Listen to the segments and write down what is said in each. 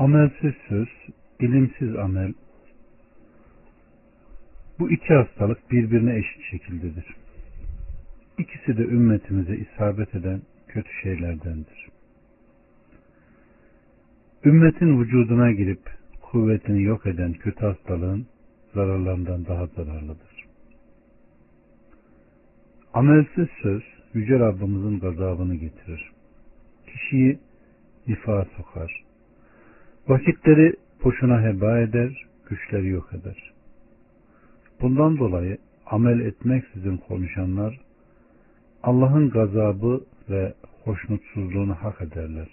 Amelsiz söz, ilimsiz amel, bu iki hastalık birbirine eşit şekildedir. İkisi de ümmetimize isabet eden kötü şeylerdendir. Ümmetin vücuduna girip kuvvetini yok eden kötü hastalığın zararlarından daha zararlıdır. Amelsiz söz Yüce Rabbimizin gazabını getirir. Kişiyi nifaha sokar. Vakitleri boşuna heba eder, güçleri yok eder. Bundan dolayı amel etmeksizin konuşanlar Allah'ın gazabı ve hoşnutsuzluğunu hak ederler.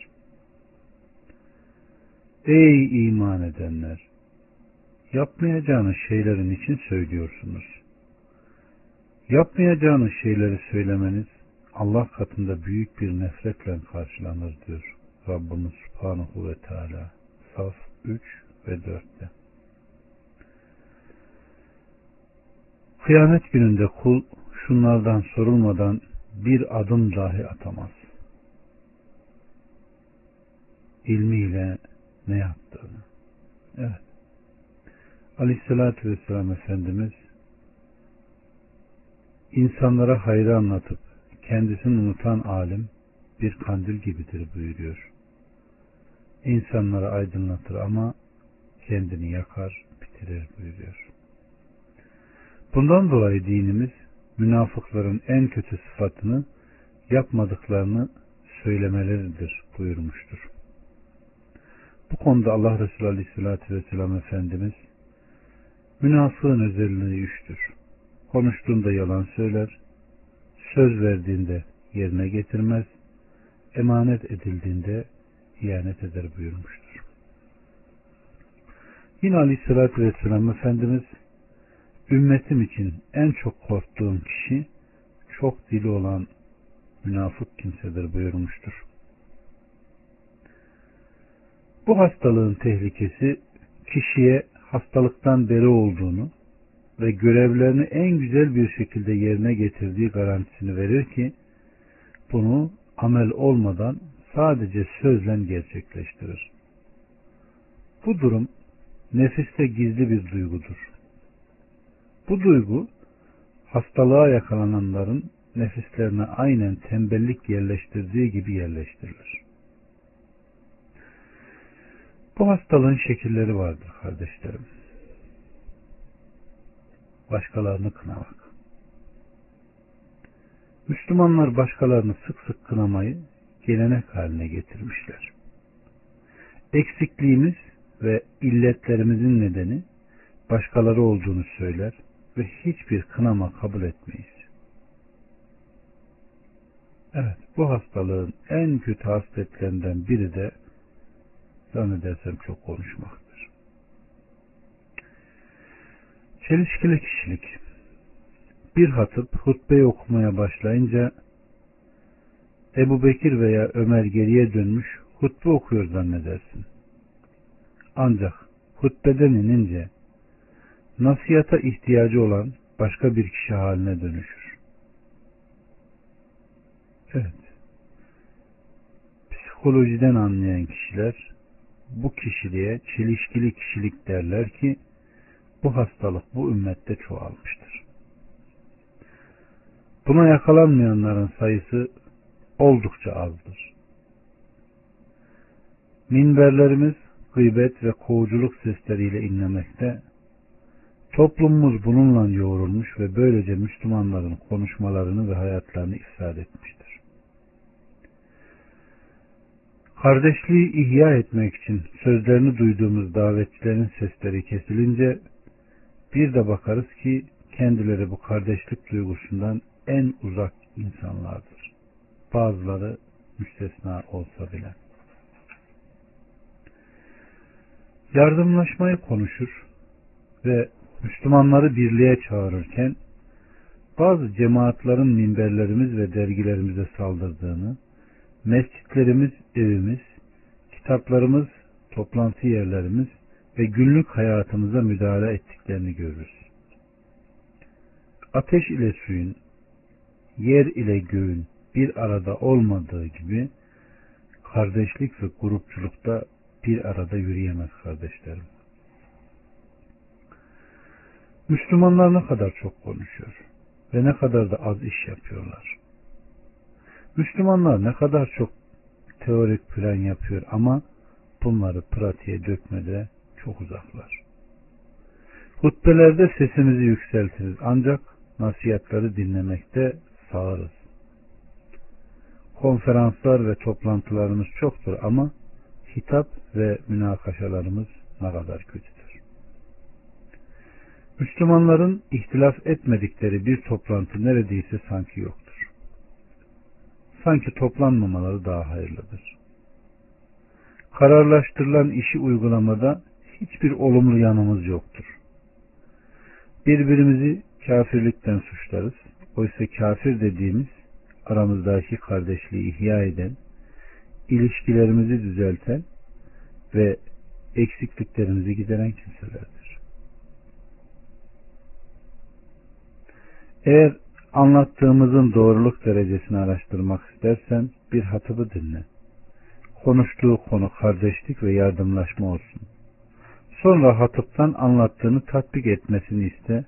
Ey iman edenler! Yapmayacağınız şeylerin için söylüyorsunuz. Yapmayacağınız şeyleri söylemeniz Allah katında büyük bir nefretle karşılanır diyor Rabbimiz Subhanahu ve Teala. Saf 3 ve 4'te. Kıyamet gününde kul şunlardan sorulmadan bir adım dahi atamaz. İlmiyle ne yaptığını. Evet. Aleyhissalatü Vesselam Efendimiz insanlara hayrı anlatıp kendisini unutan alim bir kandil gibidir buyuruyor. İnsanları aydınlatır ama kendini yakar, bitirir buyuruyor. Bundan dolayı dinimiz münafıkların en kötü sıfatını yapmadıklarını söylemeleridir buyurmuştur. Bu konuda Allah Resulü Aleyhisselatü Vesselam Efendimiz münafığın özelliği üçtür. Konuştuğunda yalan söyler, söz verdiğinde yerine getirmez, emanet edildiğinde ihanet eder buyurmuştur. Yine Aleyhisselatü Vesselam Efendimiz ümmetim için en çok korktuğum kişi çok dili olan münafık kimsedir buyurmuştur. Bu hastalığın tehlikesi kişiye hastalıktan beri olduğunu ve görevlerini en güzel bir şekilde yerine getirdiği garantisini verir ki bunu amel olmadan sadece sözle gerçekleştirir. Bu durum nefiste gizli bir duygudur. Bu duygu hastalığa yakalananların nefislerine aynen tembellik yerleştirdiği gibi yerleştirilir. Bu hastalığın şekilleri vardır kardeşlerim. Başkalarını kınamak. Müslümanlar başkalarını sık sık kınamayı gelenek haline getirmişler. Eksikliğimiz ve illetlerimizin nedeni başkaları olduğunu söyler ve hiçbir kınama kabul etmeyiz. Evet, bu hastalığın en kötü hasletlerinden biri de zannedersem çok konuşmaktır. Çelişkili kişilik bir hatıp hutbeyi okumaya başlayınca Ebu Bekir veya Ömer geriye dönmüş hutbe okuyor zannedersin. Ancak hutbeden inince nasihata ihtiyacı olan başka bir kişi haline dönüşür. Evet. Psikolojiden anlayan kişiler bu kişiliğe çelişkili kişilik derler ki bu hastalık bu ümmette çoğalmıştır. Buna yakalanmayanların sayısı oldukça azdır. Minberlerimiz gıybet ve kovuculuk sesleriyle inlemekte, toplumumuz bununla yoğrulmuş ve böylece Müslümanların konuşmalarını ve hayatlarını ifsad etmiştir. Kardeşliği ihya etmek için sözlerini duyduğumuz davetçilerin sesleri kesilince bir de bakarız ki kendileri bu kardeşlik duygusundan en uzak insanlardır. Bazıları müstesna olsa bile. Yardımlaşmayı konuşur ve Müslümanları birliğe çağırırken bazı cemaatlerin minberlerimiz ve dergilerimize saldırdığını, mescitlerimiz evimiz, kitaplarımız toplantı yerlerimiz ve günlük hayatımıza müdahale ettiklerini görürüz. Ateş ile suyun, yer ile göğün bir arada olmadığı gibi kardeşlik ve grupçulukta bir arada yürüyemez kardeşlerim. Müslümanlar ne kadar çok konuşuyor ve ne kadar da az iş yapıyorlar. Müslümanlar ne kadar çok teorik plan yapıyor ama bunları pratiğe dökmede çok uzaklar. Hutbelerde sesimizi yükseltiriz ancak nasihatları dinlemekte sağırız. Konferanslar ve toplantılarımız çoktur ama hitap ve münakaşalarımız ne kadar kötüdür. Müslümanların ihtilaf etmedikleri bir toplantı neredeyse sanki yoktur. Sanki toplanmamaları daha hayırlıdır. Kararlaştırılan işi uygulamada hiçbir olumlu yanımız yoktur. Birbirimizi kafirlikten suçlarız. Oysa kafir dediğimiz aramızdaki kardeşliği ihya eden, ilişkilerimizi düzelten ve eksikliklerimizi gideren kimselerdir. Eğer anlattığımızın doğruluk derecesini araştırmak istersen bir hatıbı dinle. Konuştuğu konu kardeşlik ve yardımlaşma olsun. Sonra hatıptan anlattığını tatbik etmesini iste.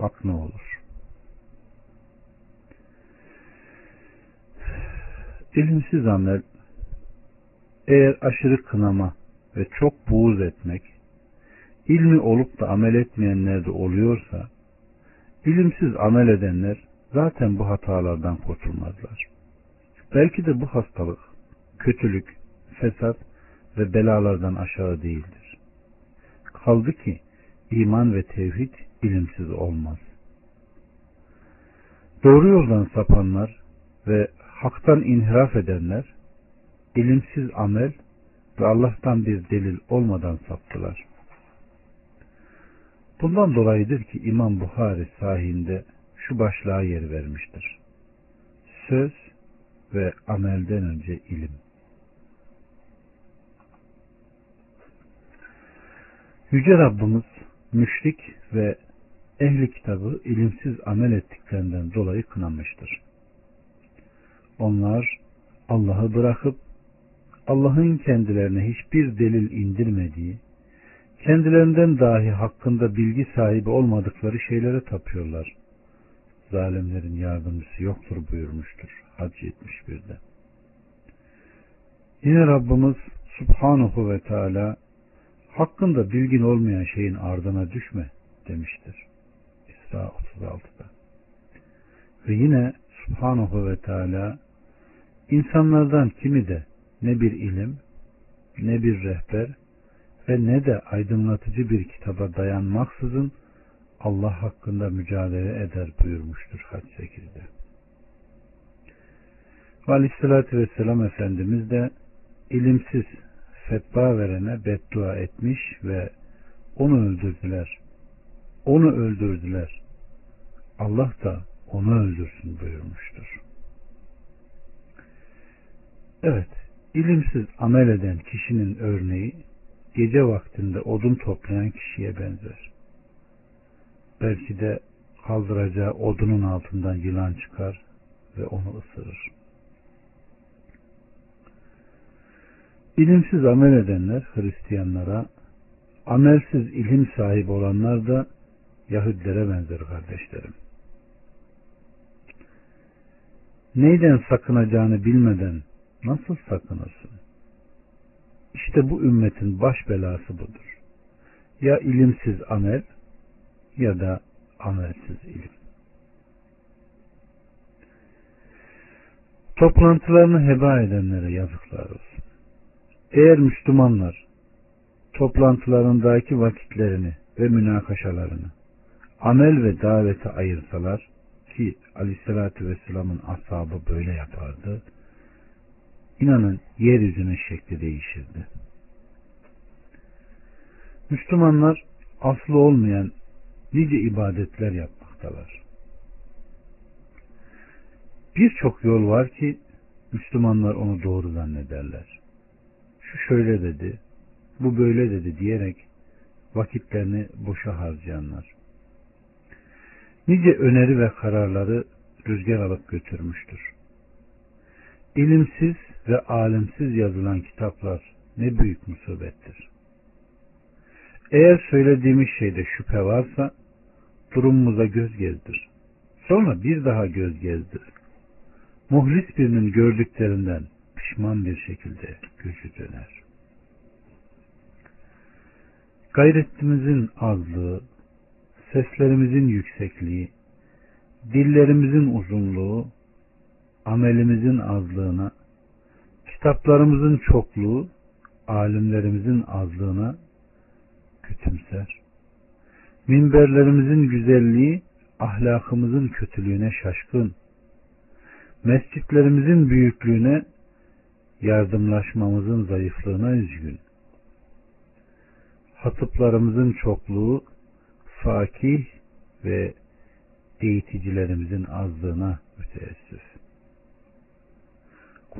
Bak ne olur. İlimsiz amel eğer aşırı kınama ve çok buğuz etmek ilmi olup da amel etmeyenlerde oluyorsa ilimsiz amel edenler zaten bu hatalardan kurtulmazlar. Belki de bu hastalık, kötülük, fesat ve belalardan aşağı değildir. Kaldı ki iman ve tevhid ilimsiz olmaz. Doğru yoldan sapanlar ve haktan inhiraf edenler ilimsiz amel ve Allah'tan bir delil olmadan saptılar. Bundan dolayıdır ki İmam Buhari sahinde şu başlığa yer vermiştir. Söz ve amelden önce ilim. Yüce Rabbimiz müşrik ve ehli kitabı ilimsiz amel ettiklerinden dolayı kınamıştır. Onlar Allah'ı bırakıp Allah'ın kendilerine hiçbir delil indirmediği, kendilerinden dahi hakkında bilgi sahibi olmadıkları şeylere tapıyorlar. Zalimlerin yardımcısı yoktur buyurmuştur. Hac 71'de. Yine Rabbimiz Subhanahu ve Teala hakkında bilgin olmayan şeyin ardına düşme demiştir. İsra 36'da. Ve yine Subhanahu ve Teala insanlardan kimi de ne bir ilim, ne bir rehber ve ne de aydınlatıcı bir kitaba dayanmaksızın Allah hakkında mücadele eder buyurmuştur Hac 8'de. Ve Aleyhisselatü Vesselam Efendimiz de ilimsiz fetva verene beddua etmiş ve onu öldürdüler. Onu öldürdüler. Allah da onu öldürsün buyurmuştur. Evet, ilimsiz amel eden kişinin örneği gece vaktinde odun toplayan kişiye benzer. Belki de kaldıracağı odunun altından yılan çıkar ve onu ısırır. İlimsiz amel edenler Hristiyanlara, amelsiz ilim sahibi olanlar da Yahudilere benzer kardeşlerim. Neyden sakınacağını bilmeden nasıl sakınırsın? İşte bu ümmetin baş belası budur. Ya ilimsiz amel ya da amelsiz ilim. Toplantılarını heba edenlere yazıklar olsun. Eğer Müslümanlar toplantılarındaki vakitlerini ve münakaşalarını amel ve davete ayırsalar ki aleyhissalatü vesselamın ashabı böyle yapardı inanın yeryüzünün şekli değişirdi. Müslümanlar aslı olmayan nice ibadetler yapmaktalar. Birçok yol var ki Müslümanlar onu doğru zannederler. Şu şöyle dedi, bu böyle dedi diyerek vakitlerini boşa harcayanlar. Nice öneri ve kararları rüzgar alıp götürmüştür. İlimsiz ve alimsiz yazılan kitaplar ne büyük musibettir. Eğer söylediğimiz şeyde şüphe varsa durumumuza göz gezdir. Sonra bir daha göz gezdir. Muhlis birinin gördüklerinden pişman bir şekilde gözü döner. Gayretimizin azlığı, seslerimizin yüksekliği, dillerimizin uzunluğu, amelimizin azlığına, kitaplarımızın çokluğu, alimlerimizin azlığına kütümser. Minberlerimizin güzelliği, ahlakımızın kötülüğüne şaşkın. Mescitlerimizin büyüklüğüne, yardımlaşmamızın zayıflığına üzgün. Hatıplarımızın çokluğu, fakih ve eğiticilerimizin azlığına müteessif.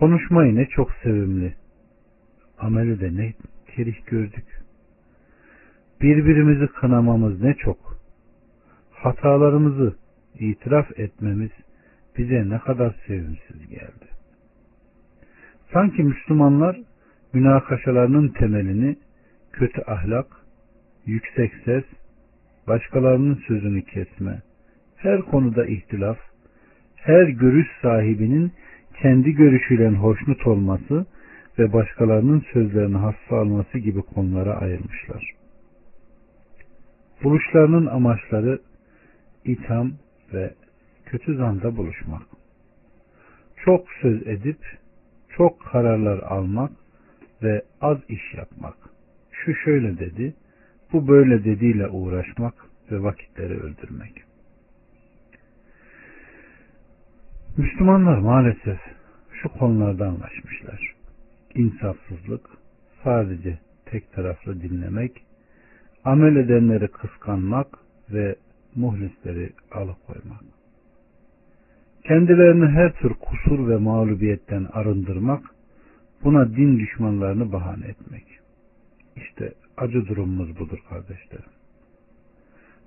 Konuşmayı ne çok sevimli, ameli de ne kerih gördük. Birbirimizi kınamamız ne çok, hatalarımızı itiraf etmemiz bize ne kadar sevimsiz geldi. Sanki Müslümanlar münakaşalarının temelini kötü ahlak, yüksek ses, başkalarının sözünü kesme, her konuda ihtilaf, her görüş sahibinin kendi görüşüyle hoşnut olması ve başkalarının sözlerini hafife alması gibi konulara ayırmışlar. Buluşlarının amaçları itham ve kötü zanda buluşmak. Çok söz edip çok kararlar almak ve az iş yapmak. Şu şöyle dedi, bu böyle dediğiyle uğraşmak ve vakitleri öldürmek. Müslümanlar maalesef şu konularda anlaşmışlar. İnsafsızlık, sadece tek taraflı dinlemek, amel edenleri kıskanmak ve muhlisleri alıkoymak. Kendilerini her tür kusur ve mağlubiyetten arındırmak, buna din düşmanlarını bahane etmek. İşte acı durumumuz budur kardeşlerim.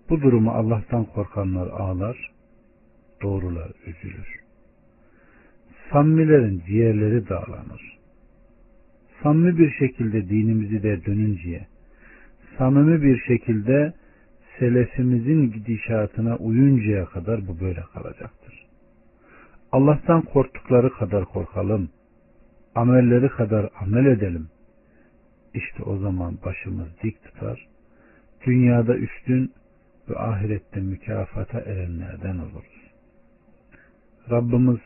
Bu durumu Allah'tan korkanlar ağlar, doğrular üzülür. Sammilerin ciğerleri dağlanır. Samimi bir şekilde dinimizi de dönünceye, samimi bir şekilde selefimizin gidişatına uyuncaya kadar bu böyle kalacaktır. Allah'tan korktukları kadar korkalım, amelleri kadar amel edelim. İşte o zaman başımız dik tutar, dünyada üstün ve ahirette mükafata erenlerden oluruz. Rabbimiz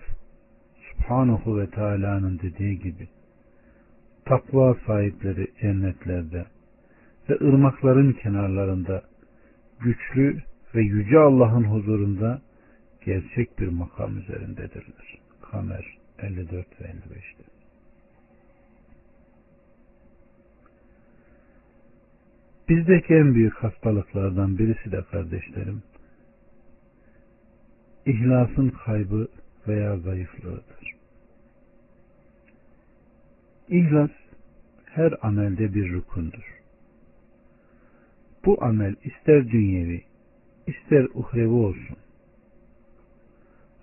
Subhanahu ve Teala'nın dediği gibi takva sahipleri cennetlerde ve ırmakların kenarlarında güçlü ve yüce Allah'ın huzurunda gerçek bir makam üzerindedirler. Kamer 54 ve 55'te. Bizdeki en büyük hastalıklardan birisi de kardeşlerim, ihlasın kaybı veya zayıflığıdır. İhlas her amelde bir rukundur. Bu amel ister dünyevi, ister uhrevi olsun.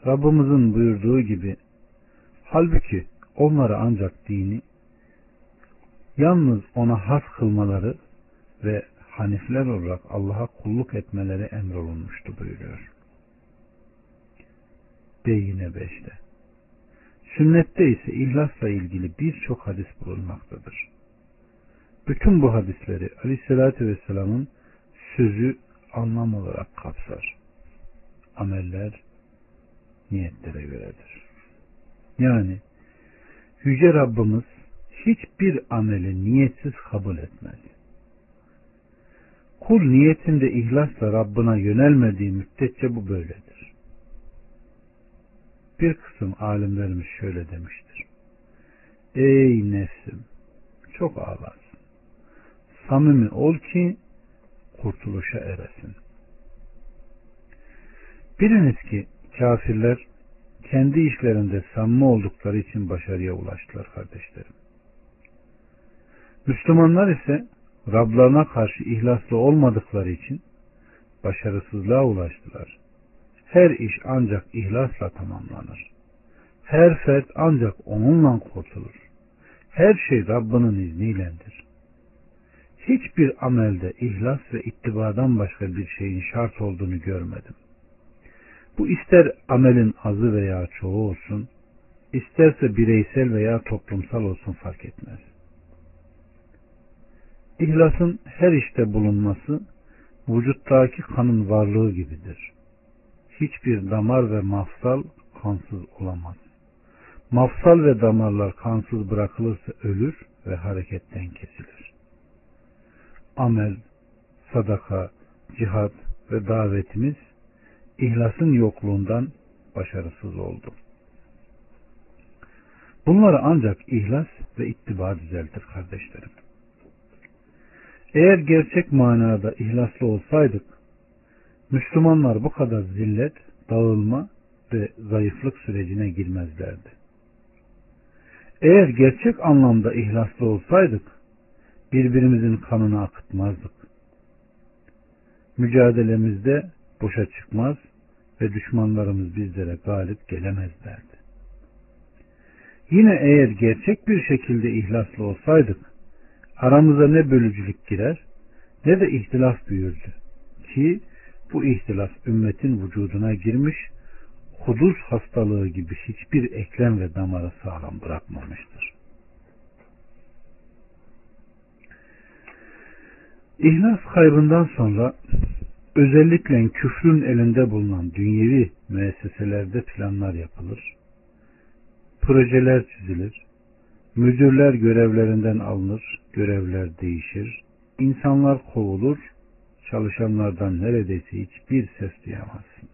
Rabbimizin buyurduğu gibi halbuki onları ancak dini yalnız ona has kılmaları ve hanifler olarak Allah'a kulluk etmeleri emrolunmuştu buyuruyor. Beyyine 5'te. Sünnette ise ihlasla ilgili birçok hadis bulunmaktadır. Bütün bu hadisleri Aleyhisselatü Vesselam'ın sözü anlam olarak kapsar. Ameller niyetlere göredir. Yani Yüce Rabbimiz hiçbir ameli niyetsiz kabul etmez. Kul niyetinde ihlasla Rabbına yönelmediği müddetçe bu böyledir. Bir kısım alimlerimiz şöyle demiştir. Ey nefsim çok ağlarsın. Samimi ol ki kurtuluşa eresin. Biliniz ki kafirler kendi işlerinde samimi oldukları için başarıya ulaştılar kardeşlerim. Müslümanlar ise Rablarına karşı ihlaslı olmadıkları için başarısızlığa ulaştılar. Her iş ancak ihlasla tamamlanır. Her fert ancak onunla kurtulur. Her şey Rabbinin izniylendir. Hiçbir amelde ihlas ve ittibadan başka bir şeyin şart olduğunu görmedim. Bu ister amelin azı veya çoğu olsun, isterse bireysel veya toplumsal olsun fark etmez. İhlasın her işte bulunması vücuttaki kanın varlığı gibidir. Hiçbir damar ve mafsal kansız olamaz. Mafsal ve damarlar kansız bırakılırsa ölür ve hareketten kesilir. Amel, sadaka, cihat ve davetimiz ihlasın yokluğundan başarısız oldu. Bunları ancak ihlas ve ittiba düzeltir kardeşlerim. Eğer gerçek manada ihlaslı olsaydık, Müslümanlar bu kadar zillet, dağılma ve zayıflık sürecine girmezlerdi. Eğer gerçek anlamda ihlaslı olsaydık, birbirimizin kanını akıtmazdık. Mücadelemizde boşa çıkmaz ve düşmanlarımız bizlere galip gelemezlerdi. Yine eğer gerçek bir şekilde ihlaslı olsaydık, aramıza ne bölücülük girer ne de ihtilaf büyürdü. Ki bu ihtilaf ümmetin vücuduna girmiş, huduz hastalığı gibi hiçbir eklem ve damarı sağlam bırakmamıştır. İhlas kaybından sonra özellikle küfrün elinde bulunan dünyevi müesseselerde planlar yapılır, projeler çizilir, müdürler görevlerinden alınır, görevler değişir, insanlar kovulur, çalışanlardan neredeyse hiçbir ses duyamazsın.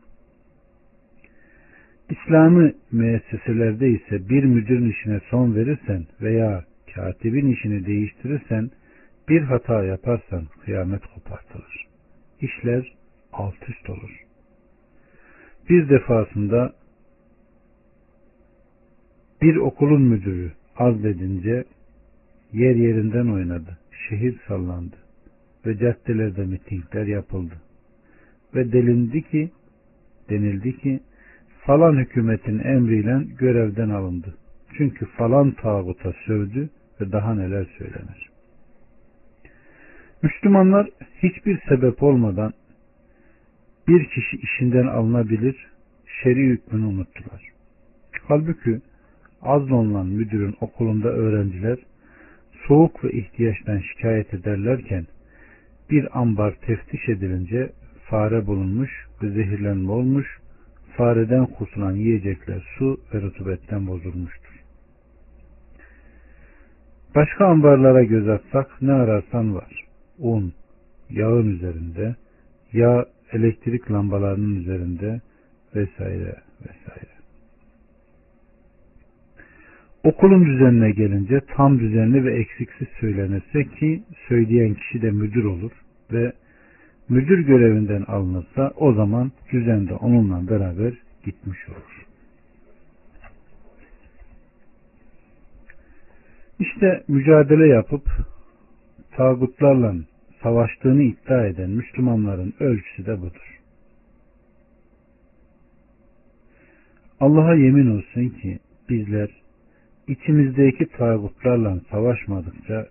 İslami müesseselerde ise bir müdürün işine son verirsen veya katibin işini değiştirirsen bir hata yaparsan kıyamet kopartılır. İşler alt üst olur. Bir defasında bir okulun müdürü azledince yer yerinden oynadı. Şehir sallandı ve caddelerde mitingler yapıldı. Ve delindi ki denildi ki falan hükümetin emriyle görevden alındı. Çünkü falan tağuta sövdü ve daha neler söylenir. Müslümanlar hiçbir sebep olmadan bir kişi işinden alınabilir, şer'i hükmünü unuttular. Halbuki azlolunan müdürün okulunda öğrenciler soğuk ve ihtiyaçtan şikayet ederlerken bir ambar teftiş edilince fare bulunmuş ve zehirlenme olmuş, fareden kurtulan yiyecekler su ve rutubetten bozulmuştur. Başka ambarlara göz atsak ne ararsan var. Un, yağın üzerinde, yağ elektrik lambalarının üzerinde vesaire vesaire. Okulun düzenine gelince tam düzenli ve eksiksiz söylenirse ki söyleyen kişi de müdür olur ve müdür görevinden alınırsa o zaman düzende onunla beraber gitmiş olur. İşte mücadele yapıp tağutlarla savaştığını iddia eden Müslümanların ölçüsü de budur. Allah'a yemin olsun ki bizler içimizdeki tağutlarla savaşmadıkça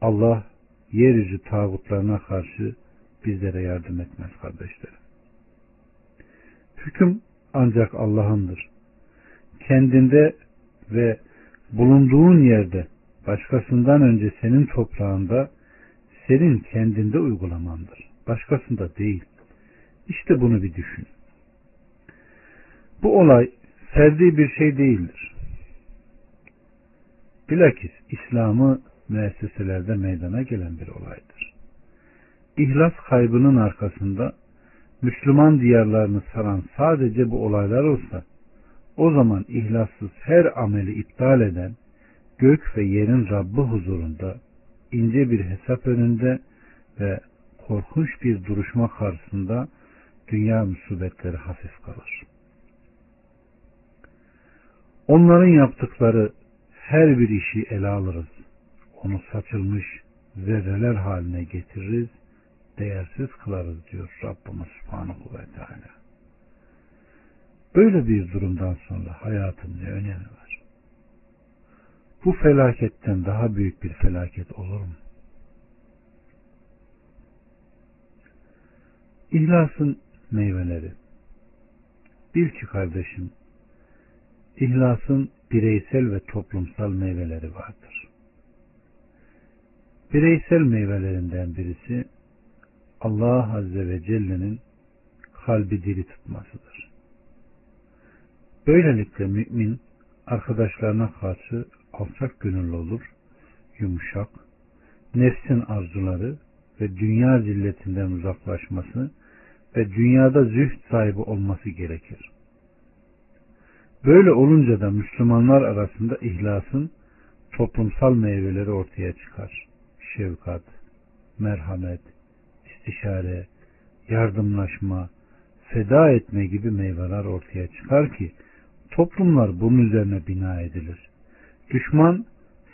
Allah yeryüzü tağutlarına karşı bizlere yardım etmez kardeşlerim. Hüküm ancak Allah'ındır. Kendinde ve bulunduğun yerde başkasından önce senin toprağında senin kendinde uygulamandır. Başkasında değil. İşte bunu bir düşün. Bu olay ferdi bir şey değildir. Bilakis İslam'ı müesseselerde meydana gelen bir olaydır. İhlas kaybının arkasında Müslüman diyarlarını saran sadece bu olaylar olsa o zaman ihlassız her ameli iptal eden gök ve yerin Rabbi huzurunda ince bir hesap önünde ve korkunç bir duruşma karşısında dünya musibetleri hafif kalır. Onların yaptıkları her bir işi ele alırız. Onu saçılmış zerreler haline getiririz, değersiz kılarız diyor Rabbimiz Subhanahu ve Teala. Böyle bir durumdan sonra hayatın ne önemi var? Bu felaketten daha büyük bir felaket olur mu? İhlasın meyveleri. Bil ki kardeşim, ihlasın bireysel ve toplumsal meyveleri vardır. Bireysel meyvelerinden birisi Allah Azze ve Celle'nin kalbi diri tutmasıdır. Böylelikle mümin arkadaşlarına karşı alçak gönüllü olur, yumuşak, nefsin arzuları ve dünya zilletinden uzaklaşması ve dünyada zühd sahibi olması gerekir. Böyle olunca da Müslümanlar arasında ihlasın toplumsal meyveleri ortaya çıkar. Şefkat, merhamet, istişare, yardımlaşma, feda etme gibi meyveler ortaya çıkar ki toplumlar bunun üzerine bina edilir. Düşman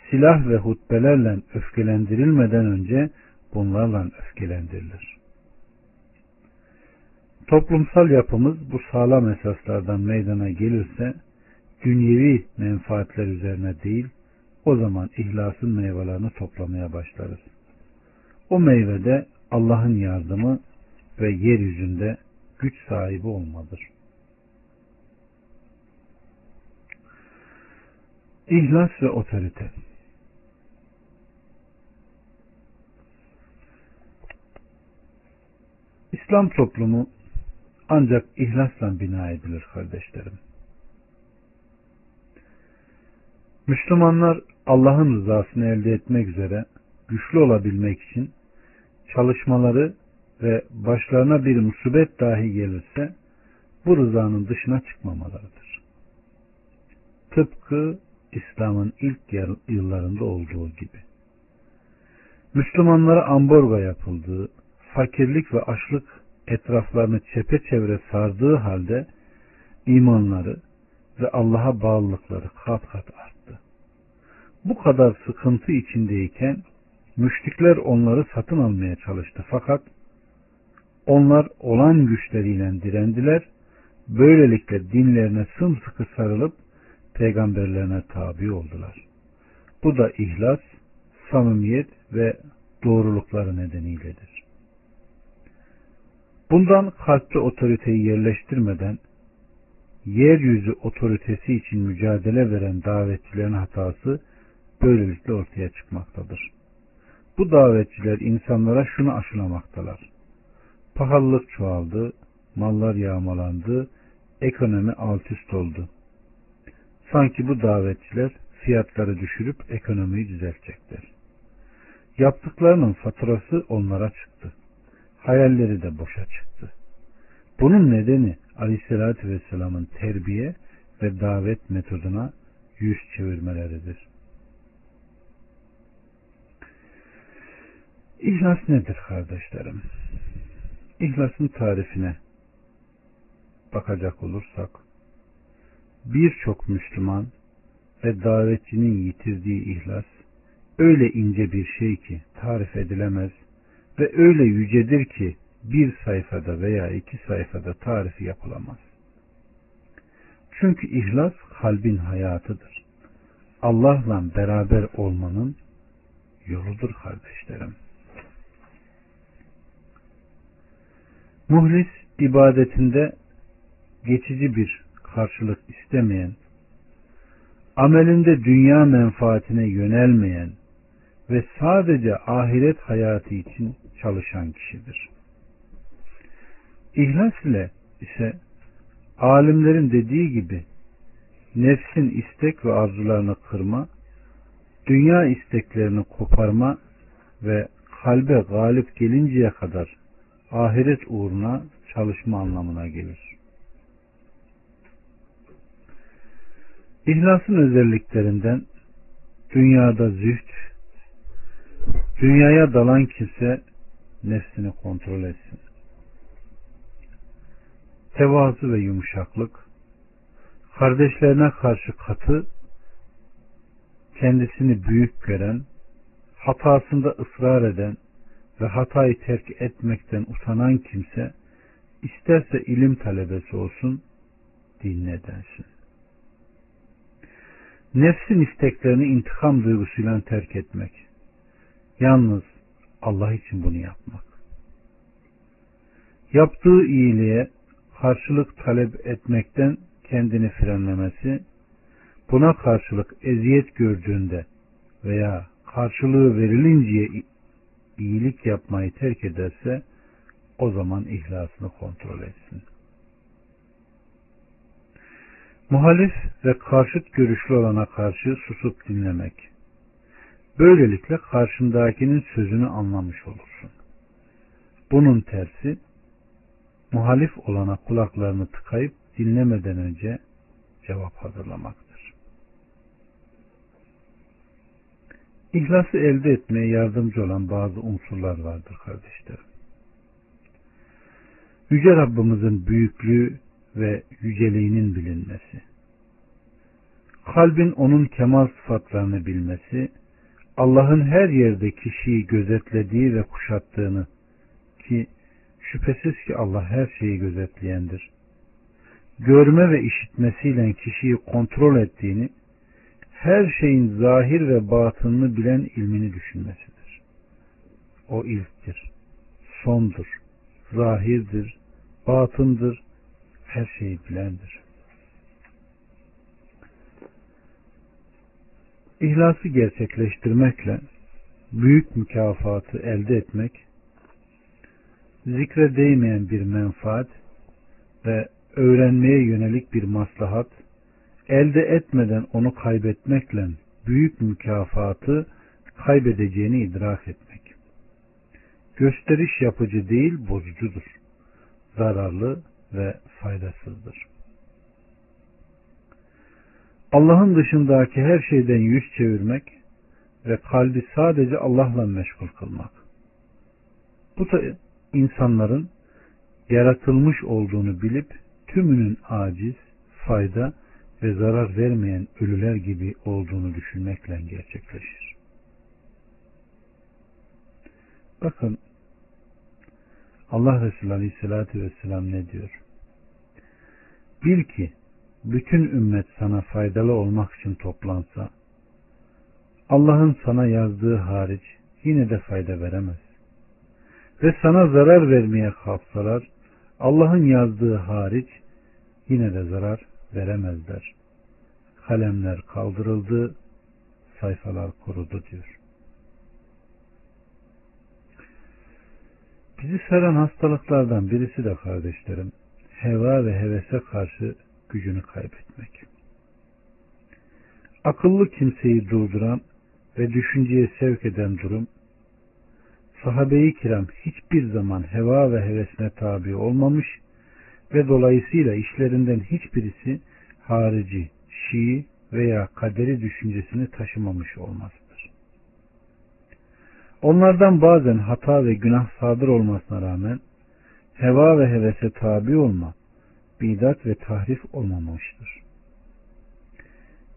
silah ve hutbelerle öfkelendirilmeden önce bunlarla öfkelendirilir. Toplumsal yapımız bu sağlam esaslardan meydana gelirse dünyevi menfaatler üzerine değil o zaman ihlasın meyvelerini toplamaya başlarız. O meyvede Allah'ın yardımı ve yeryüzünde güç sahibi olmadır. İhlas ve otorite İslam toplumu ancak ihlasla bina edilir kardeşlerim. Müslümanlar Allah'ın rızasını elde etmek üzere güçlü olabilmek için çalışmaları ve başlarına bir musibet dahi gelirse bu rızanın dışına çıkmamalarıdır. Tıpkı İslam'ın ilk yıllarında olduğu gibi. Müslümanlara ambargo yapıldığı, fakirlik ve açlık etraflarını çepeçevre sardığı halde imanları ve Allah'a bağlılıkları kat kat arttı. Bu kadar sıkıntı içindeyken müşrikler onları satın almaya çalıştı fakat onlar olan güçleriyle direndiler. Böylelikle dinlerine sımsıkı sarılıp peygamberlerine tabi oldular. Bu da ihlas, samimiyet ve doğrulukları nedeniyledir. Bundan kalpte otoriteyi yerleştirmeden yeryüzü otoritesi için mücadele veren davetçilerin hatası böylelikle ortaya çıkmaktadır. Bu davetçiler insanlara şunu aşılamaktalar. Pahalılık çoğaldı, mallar yağmalandı, ekonomi alt üst oldu. Sanki bu davetçiler fiyatları düşürüp ekonomiyi düzeltecekler. Yaptıklarının faturası onlara çıktı. Hayalleri de boşa çıktı. Bunun nedeni Aleyhisselatü Vesselam'ın terbiye ve davet metoduna yüz çevirmeleridir. İhlas nedir kardeşlerim? İhlasın tarifine bakacak olursak birçok Müslüman ve davetçinin yitirdiği ihlas öyle ince bir şey ki tarif edilemez ve öyle yücedir ki bir sayfada veya iki sayfada tarifi yapılamaz. Çünkü ihlas kalbin hayatıdır. Allah'la beraber olmanın yoludur kardeşlerim. Muhlis ibadetinde geçici bir karşılık istemeyen, amelinde dünya menfaatine yönelmeyen ve sadece ahiret hayatı için çalışan kişidir. İhlas ile ise alimlerin dediği gibi nefsin istek ve arzularını kırma, dünya isteklerini koparma ve kalbe galip gelinceye kadar ahiret uğruna çalışma anlamına gelir. İhlasın özelliklerinden dünyada züht, dünyaya dalan kimse nefsini kontrol etsin. Tevazu ve yumuşaklık, kardeşlerine karşı katı, kendisini büyük gören, hatasında ısrar eden ve hatayı terk etmekten utanan kimse, isterse ilim talebesi olsun, dinle densin. nefsin isteklerini intikam duygusuyla terk etmek. Yalnız Allah için bunu yapmak. Yaptığı iyiliğe karşılık talep etmekten kendini frenlemesi, buna karşılık eziyet gördüğünde veya karşılığı verilinceye iyilik yapmayı terk ederse o zaman ihlasını kontrol etsin. Muhalif ve karşıt görüşlü olana karşı susup dinlemek. Böylelikle karşındakinin sözünü anlamış olursun. Bunun tersi muhalif olana kulaklarını tıkayıp dinlemeden önce cevap hazırlamaktır. İhlası elde etmeye yardımcı olan bazı unsurlar vardır kardeşlerim. Yüce Rabbimizin büyüklüğü ve yüceliğinin bilinmesi. Kalbin onun kemal sıfatlarını bilmesi, Allah'ın her yerde kişiyi gözetlediği ve kuşattığını ki şüphesiz ki Allah her şeyi gözetleyendir. Görme ve işitmesiyle kişiyi kontrol ettiğini, her şeyin zahir ve batınını bilen ilmini düşünmesidir. O ilktir, sondur, zahirdir, batındır, her şeyi bilendir. İhlası gerçekleştirmekle büyük mükafatı elde etmek, zikre değmeyen bir menfaat ve öğrenmeye yönelik bir maslahat, elde etmeden onu kaybetmekle büyük mükafatı kaybedeceğini idrak etmek. Gösteriş yapıcı değil, bozucudur. Zararlı ve faydasızdır. Allah'ın dışındaki her şeyden yüz çevirmek ve kalbi sadece Allah'la meşgul kılmak. Bu da insanların yaratılmış olduğunu bilip tümünün aciz, fayda ve zarar vermeyen ölüler gibi olduğunu düşünmekle gerçekleşir. Bakın Allah Resulü Aleyhisselatü Vesselam ne diyor? Bil ki bütün ümmet sana faydalı olmak için toplansa Allah'ın sana yazdığı hariç yine de fayda veremez. Ve sana zarar vermeye kalksalar Allah'ın yazdığı hariç yine de zarar veremezler. Kalemler kaldırıldı, sayfalar kurudu diyor. Bizi saran hastalıklardan birisi de kardeşlerim, heva ve hevese karşı gücünü kaybetmek. Akıllı kimseyi durduran ve düşünceye sevk eden durum, sahabe-i kiram hiçbir zaman heva ve hevesine tabi olmamış ve dolayısıyla işlerinden hiçbirisi harici, şii veya kaderi düşüncesini taşımamış olmasıdır. Onlardan bazen hata ve günah sadır olmasına rağmen heva ve hevese tabi olma, bidat ve tahrif olmamıştır.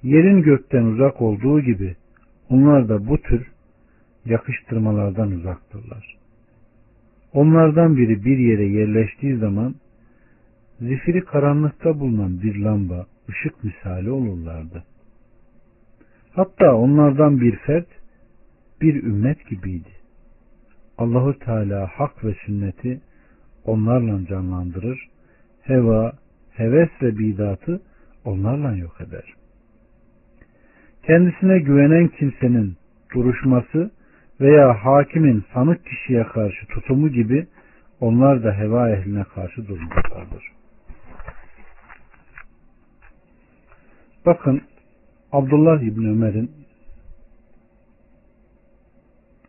Yerin gökten uzak olduğu gibi onlar da bu tür yakıştırmalardan uzaktırlar. Onlardan biri bir yere yerleştiği zaman zifiri karanlıkta bulunan bir lamba, ışık misali olurlardı. Hatta onlardan bir fert bir ümmet gibiydi. Allahu Teala hak ve sünneti onlarla canlandırır, heva, heves ve bidatı onlarla yok eder. Kendisine güvenen kimsenin duruşması veya hakimin sanık kişiye karşı tutumu gibi onlar da heva ehline karşı durmuşlardır. Bakın Abdullah İbni Ömer'in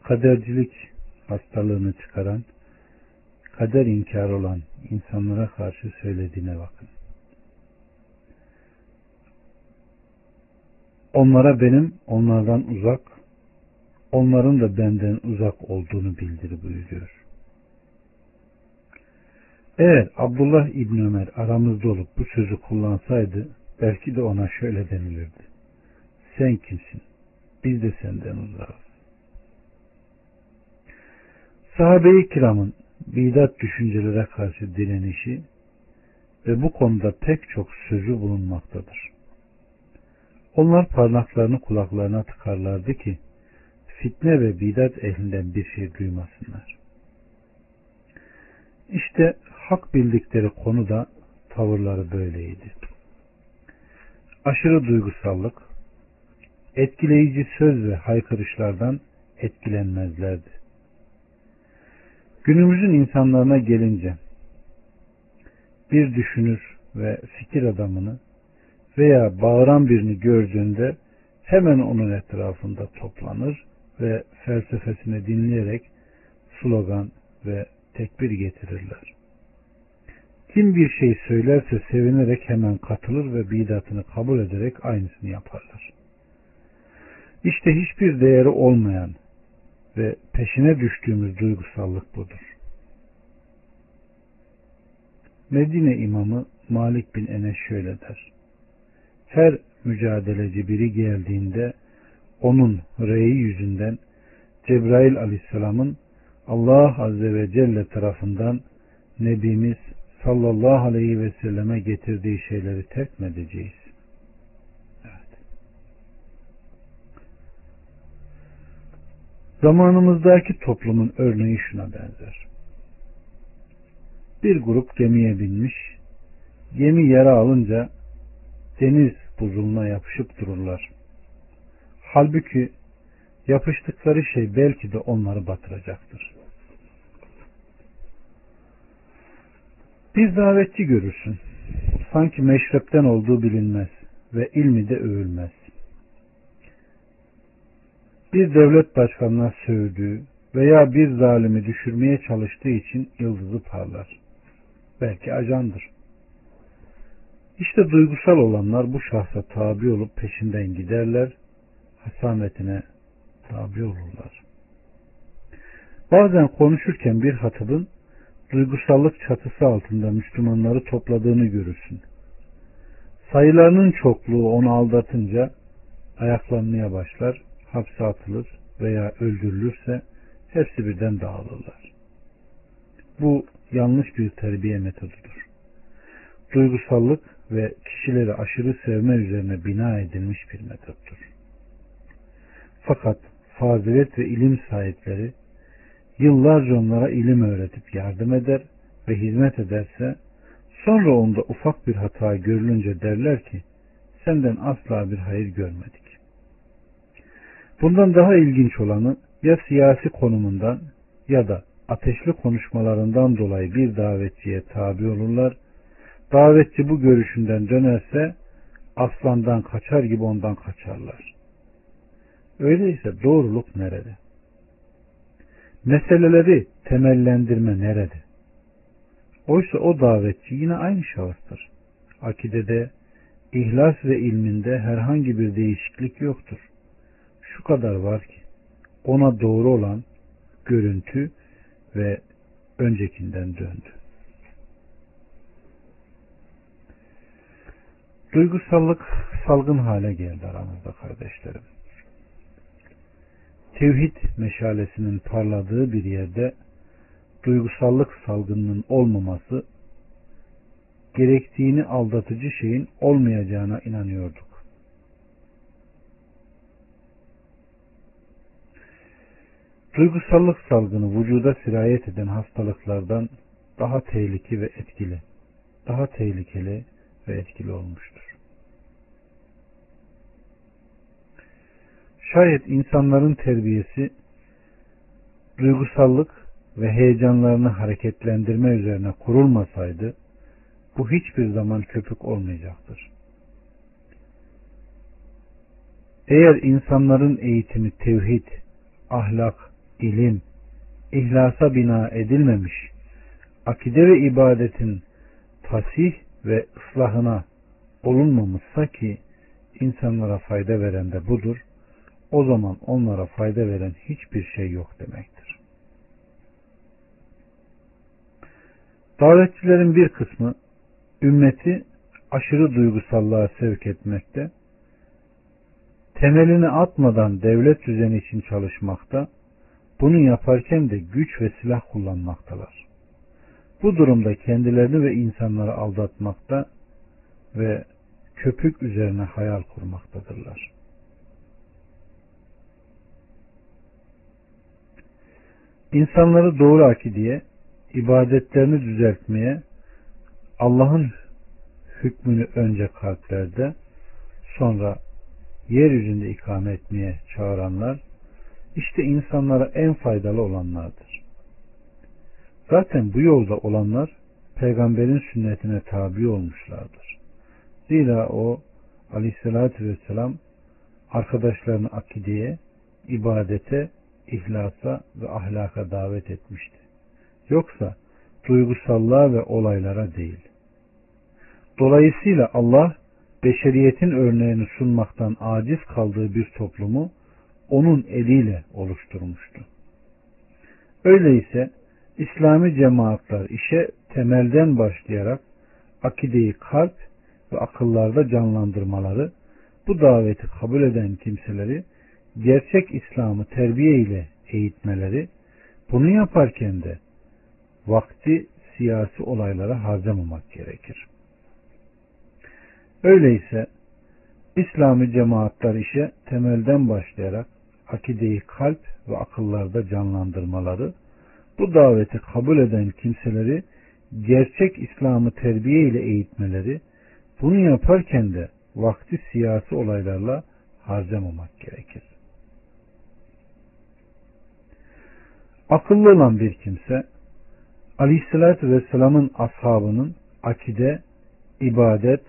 kadercilik hastalığını çıkaran kader inkarı olan insanlara karşı söylediğine bakın. Onlara benim onlardan uzak, onların da benden uzak olduğunu bildir buyuruyor. Eğer Abdullah İbni Ömer aramızda olup bu sözü kullansaydı belki de ona şöyle denilirdi. Sen kimsin? Biz de senden uzağız. Sahabe-i kiramın bidat düşüncelere karşı direnişi ve bu konuda pek çok sözü bulunmaktadır. Onlar parmaklarını kulaklarına tıkarlardı ki fitne ve bidat ehlinden bir şey duymasınlar. İşte hak bildikleri konu da tavırları böyleydi. Aşırı duygusallık, etkileyici söz ve haykırışlardan etkilenmezlerdi. Günümüzün insanlarına gelince bir düşünür ve fikir adamını veya bağıran birini gördüğünde hemen onun etrafında toplanır ve felsefesini dinleyerek slogan ve tekbir getirirler. Kim bir şey söylerse sevinerek hemen katılır ve bidatını kabul ederek aynısını yaparlar. İşte hiçbir değeri olmayan ve peşine düştüğümüz duygusallık budur. Medine imamı Malik bin Enes şöyle der. Her mücadeleci biri geldiğinde onun reyi yüzünden Cebrail aleyhisselamın Allah azze ve celle tarafından Nebimiz sallallahu aleyhi ve selleme getirdiği şeyleri terk mi edeceğiz? Evet. Zamanımızdaki toplumun örneği şuna benzer. Bir grup gemiye binmiş, gemi yara alınca deniz buzuluna yapışıp dururlar. Halbuki yapıştıkları şey belki de onları batıracaktır. Bir davetçi görürsün. Sanki meşrepten olduğu bilinmez ve ilmi de övülmez. Bir devlet başkanına sövdüğü veya bir zalimi düşürmeye çalıştığı için yıldızı parlar. Belki ajandır. İşte duygusal olanlar bu şahsa tabi olup peşinden giderler, hasametine tabi olurlar. Bazen konuşurken bir hatıbın duygusallık çatısı altında Müslümanları topladığını görürsün. Sayılarının çokluğu onu aldatınca ayaklanmaya başlar, hapse atılır veya öldürülürse hepsi birden dağılırlar. Bu yanlış bir terbiye metodudur. Duygusallık ve kişileri aşırı sevme üzerine bina edilmiş bir metottur. Fakat fazilet ve ilim sahipleri yıllarca onlara ilim öğretip yardım eder ve hizmet ederse sonra onda ufak bir hata görülünce derler ki senden asla bir hayır görmedik. Bundan daha ilginç olanı ya siyasi konumundan ya da ateşli konuşmalarından dolayı bir davetçiye tabi olurlar. Davetçi bu görüşünden dönerse aslandan kaçar gibi ondan kaçarlar. Öyleyse doğruluk nerede? Meseleleri temellendirme nerede? Oysa o davetçi yine aynı şahıstır. Akidede, ihlas ve ilminde herhangi bir değişiklik yoktur. Şu kadar var ki ona doğru olan görüntü ve öncekinden döndü. Duygusallık salgın hale geldi aramızda kardeşlerim tevhid meşalesinin parladığı bir yerde duygusallık salgınının olmaması gerektiğini aldatıcı şeyin olmayacağına inanıyorduk. Duygusallık salgını vücuda sirayet eden hastalıklardan daha tehlikeli ve etkili, daha tehlikeli ve etkili olmuştur. Şayet insanların terbiyesi duygusallık ve heyecanlarını hareketlendirme üzerine kurulmasaydı bu hiçbir zaman köpük olmayacaktır. Eğer insanların eğitimi tevhid, ahlak, ilim, ihlasa bina edilmemiş, akide ve ibadetin tasih ve ıslahına olunmamışsa ki insanlara fayda veren de budur o zaman onlara fayda veren hiçbir şey yok demektir. Davetçilerin bir kısmı ümmeti aşırı duygusallığa sevk etmekte, temelini atmadan devlet düzeni için çalışmakta, bunu yaparken de güç ve silah kullanmaktalar. Bu durumda kendilerini ve insanları aldatmakta ve köpük üzerine hayal kurmaktadırlar. İnsanları doğru akideye, ibadetlerini düzeltmeye, Allah'ın hükmünü önce kalplerde, sonra yeryüzünde ikame etmeye çağıranlar, işte insanlara en faydalı olanlardır. Zaten bu yolda olanlar peygamberin sünnetine tabi olmuşlardır. Zira o aleyhissalatü vesselam arkadaşlarını akideye, ibadete, ihlasa ve ahlaka davet etmişti. Yoksa duygusallığa ve olaylara değil. Dolayısıyla Allah beşeriyetin örneğini sunmaktan aciz kaldığı bir toplumu onun eliyle oluşturmuştu. Öyleyse İslami cemaatler işe temelden başlayarak akideyi kalp ve akıllarda canlandırmaları, bu daveti kabul eden kimseleri gerçek İslam'ı terbiye ile eğitmeleri, bunu yaparken de vakti siyasi olaylara harcamamak gerekir. Öyleyse İslami cemaatler işe temelden başlayarak akideyi kalp ve akıllarda canlandırmaları, bu daveti kabul eden kimseleri gerçek İslam'ı terbiye ile eğitmeleri, bunu yaparken de vakti siyasi olaylarla harcamamak gerekir. Akıllı olan bir kimse Aleyhisselatü Vesselam'ın ashabının akide, ibadet,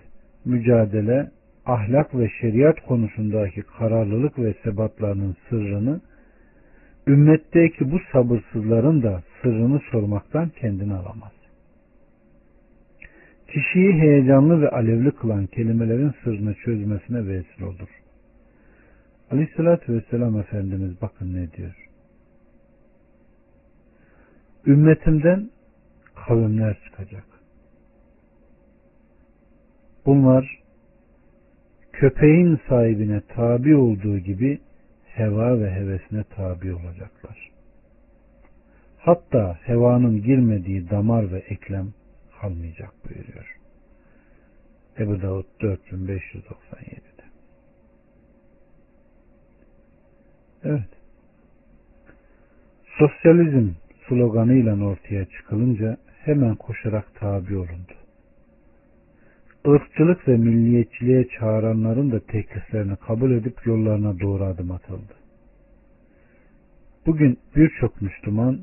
mücadele, ahlak ve şeriat konusundaki kararlılık ve sebatlarının sırrını ümmetteki bu sabırsızların da sırrını sormaktan kendini alamaz. Kişiyi heyecanlı ve alevli kılan kelimelerin sırrını çözmesine vesile olur. Aleyhissalatü Vesselam Efendimiz bakın ne diyor. Ümmetimden kavimler çıkacak. Bunlar köpeğin sahibine tabi olduğu gibi heva ve hevesine tabi olacaklar. Hatta hevanın girmediği damar ve eklem kalmayacak buyuruyor. Ebu Davud 4597'de. Evet. Sosyalizm sloganıyla ortaya çıkılınca hemen koşarak tabi olundu. Irkçılık ve milliyetçiliğe çağıranların da tekliflerini kabul edip yollarına doğru adım atıldı. Bugün birçok Müslüman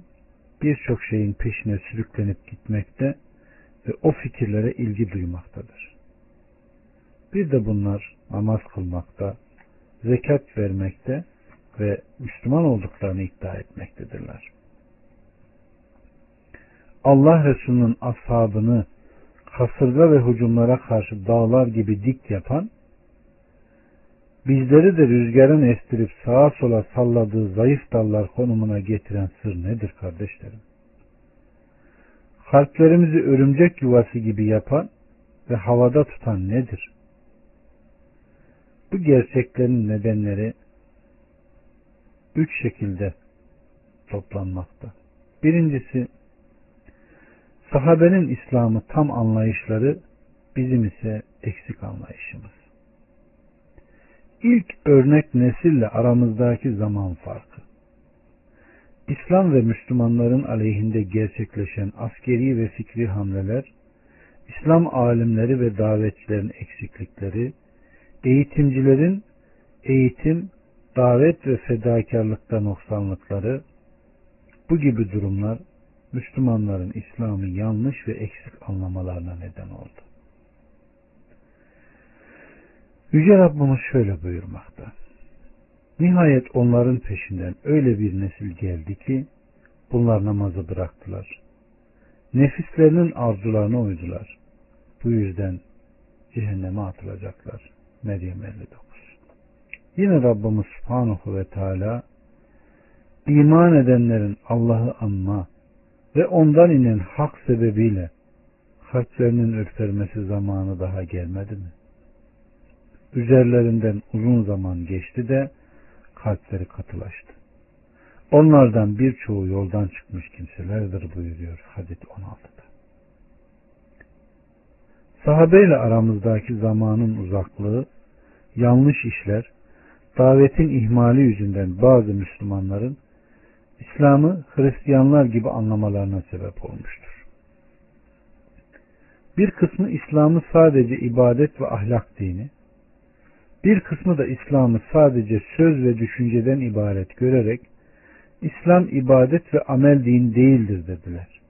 birçok şeyin peşine sürüklenip gitmekte ve o fikirlere ilgi duymaktadır. Bir de bunlar namaz kılmakta, zekat vermekte ve Müslüman olduklarını iddia etmektedirler. Allah Resulü'nün ashabını kasırga ve hücumlara karşı dağlar gibi dik yapan, bizleri de rüzgarın estirip sağa sola salladığı zayıf dallar konumuna getiren sır nedir kardeşlerim? Kalplerimizi örümcek yuvası gibi yapan ve havada tutan nedir? Bu gerçeklerin nedenleri üç şekilde toplanmakta. Birincisi Sahabenin İslam'ı tam anlayışları bizim ise eksik anlayışımız. İlk örnek nesille aramızdaki zaman farkı. İslam ve Müslümanların aleyhinde gerçekleşen askeri ve fikri hamleler, İslam alimleri ve davetçilerin eksiklikleri, eğitimcilerin eğitim, davet ve fedakarlıkta noksanlıkları, bu gibi durumlar Müslümanların İslam'ı yanlış ve eksik anlamalarına neden oldu. Yüce Rabbimiz şöyle buyurmakta. Nihayet onların peşinden öyle bir nesil geldi ki bunlar namazı bıraktılar. Nefislerinin arzularına uydular. Bu yüzden cehenneme atılacaklar. Meryem 59 Yine Rabbimiz Subhanahu ve Teala iman edenlerin Allah'ı anma, ve ondan inen hak sebebiyle kalplerinin ürpermesi zamanı daha gelmedi mi? Üzerlerinden uzun zaman geçti de kalpleri katılaştı. Onlardan birçoğu yoldan çıkmış kimselerdir buyuruyor Hadid 16'da. Sahabeyle aramızdaki zamanın uzaklığı, yanlış işler, davetin ihmali yüzünden bazı Müslümanların İslam'ı Hristiyanlar gibi anlamalarına sebep olmuştur. Bir kısmı İslam'ı sadece ibadet ve ahlak dini, bir kısmı da İslam'ı sadece söz ve düşünceden ibaret görerek İslam ibadet ve amel din değildir dediler.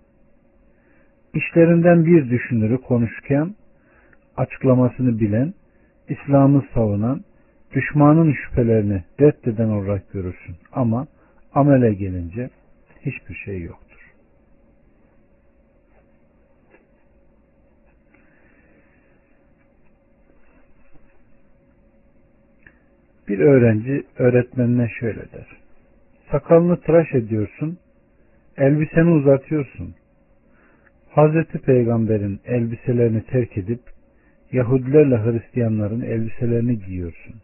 İşlerinden bir düşünürü konuşurken açıklamasını bilen, İslam'ı savunan, düşmanın şüphelerini reddeden olarak görürsün. Ama amele gelince hiçbir şey yoktur. Bir öğrenci öğretmenine şöyle der. Sakalını tıraş ediyorsun, elbiseni uzatıyorsun. Hazreti Peygamber'in elbiselerini terk edip Yahudilerle Hristiyanların elbiselerini giyiyorsun.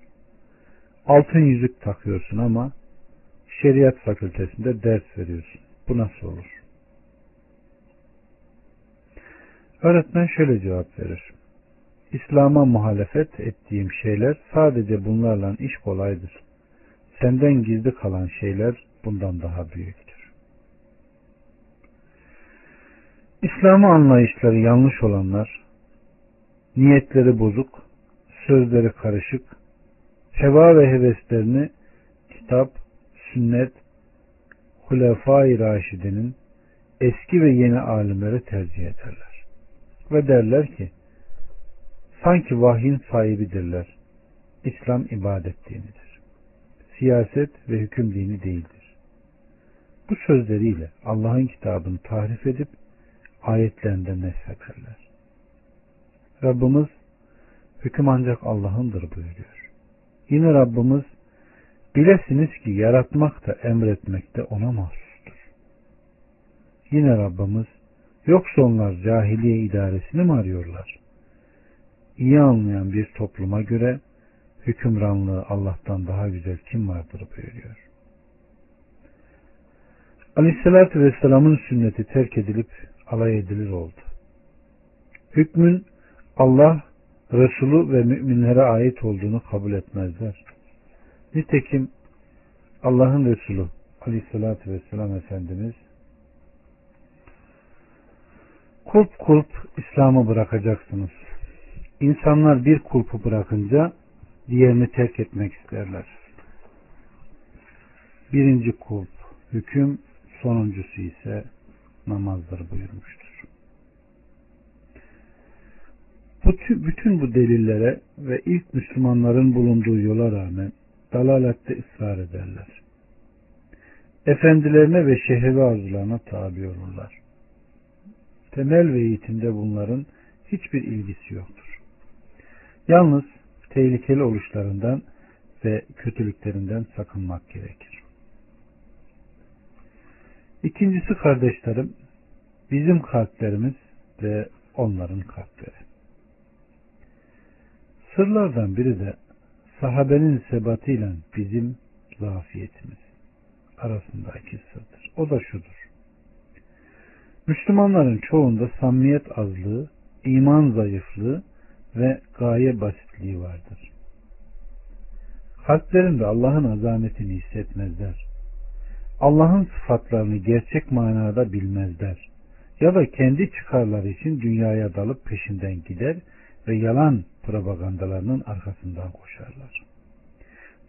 Altın yüzük takıyorsun ama şeriat fakültesinde ders veriyorsun. Bu nasıl olur? Öğretmen şöyle cevap verir. İslam'a muhalefet ettiğim şeyler sadece bunlarla iş kolaydır. Senden gizli kalan şeyler bundan daha büyüktür. İslam'ı anlayışları yanlış olanlar, niyetleri bozuk, sözleri karışık, heva ve heveslerini kitap, sünnet, Hulefai Raşidi'nin eski ve yeni alimleri tercih ederler. Ve derler ki, sanki vahyin sahibidirler. İslam ibadet dinidir. Siyaset ve hüküm dini değildir. Bu sözleriyle Allah'ın kitabını tahrif edip ayetlerinden neshederler. Rabbimiz hüküm ancak Allah'ındır buyuruyor. Yine Rabbimiz bilesiniz ki yaratmak da emretmek de ona mahsustur. Yine Rabbimiz yoksa onlar cahiliye idaresini mi arıyorlar? İyi anlayan bir topluma göre hükümranlığı Allah'tan daha güzel kim vardır buyuruyor. Aleyhissalatü Vesselam'ın sünneti terk edilip alay edilir oldu. Hükmün Allah, Resulü ve müminlere ait olduğunu kabul etmezler. Nitekim Allah'ın Resulü Aleyhisselatü Vesselam Efendimiz kulp kulp İslam'ı bırakacaksınız. İnsanlar bir kulpu bırakınca diğerini terk etmek isterler. Birinci kulp hüküm, sonuncusu ise namazdır buyurmuştur. Bütün bu delillere ve ilk Müslümanların bulunduğu yola rağmen dalalette ısrar ederler. Efendilerine ve şehri arzularına tabi olurlar. Temel ve eğitimde bunların hiçbir ilgisi yoktur. Yalnız tehlikeli oluşlarından ve kötülüklerinden sakınmak gerekir. İkincisi kardeşlerim, bizim kalplerimiz ve onların kalpleri. Sırlardan biri de sahabenin sebatıyla bizim zafiyetimiz arasındaki sırdır. O da şudur. Müslümanların çoğunda samimiyet azlığı, iman zayıflığı ve gaye basitliği vardır. Kalplerinde Allah'ın azametini hissetmezler. Allah'ın sıfatlarını gerçek manada bilmezler. Ya da kendi çıkarları için dünyaya dalıp peşinden gider ve yalan propagandalarının arkasından koşarlar.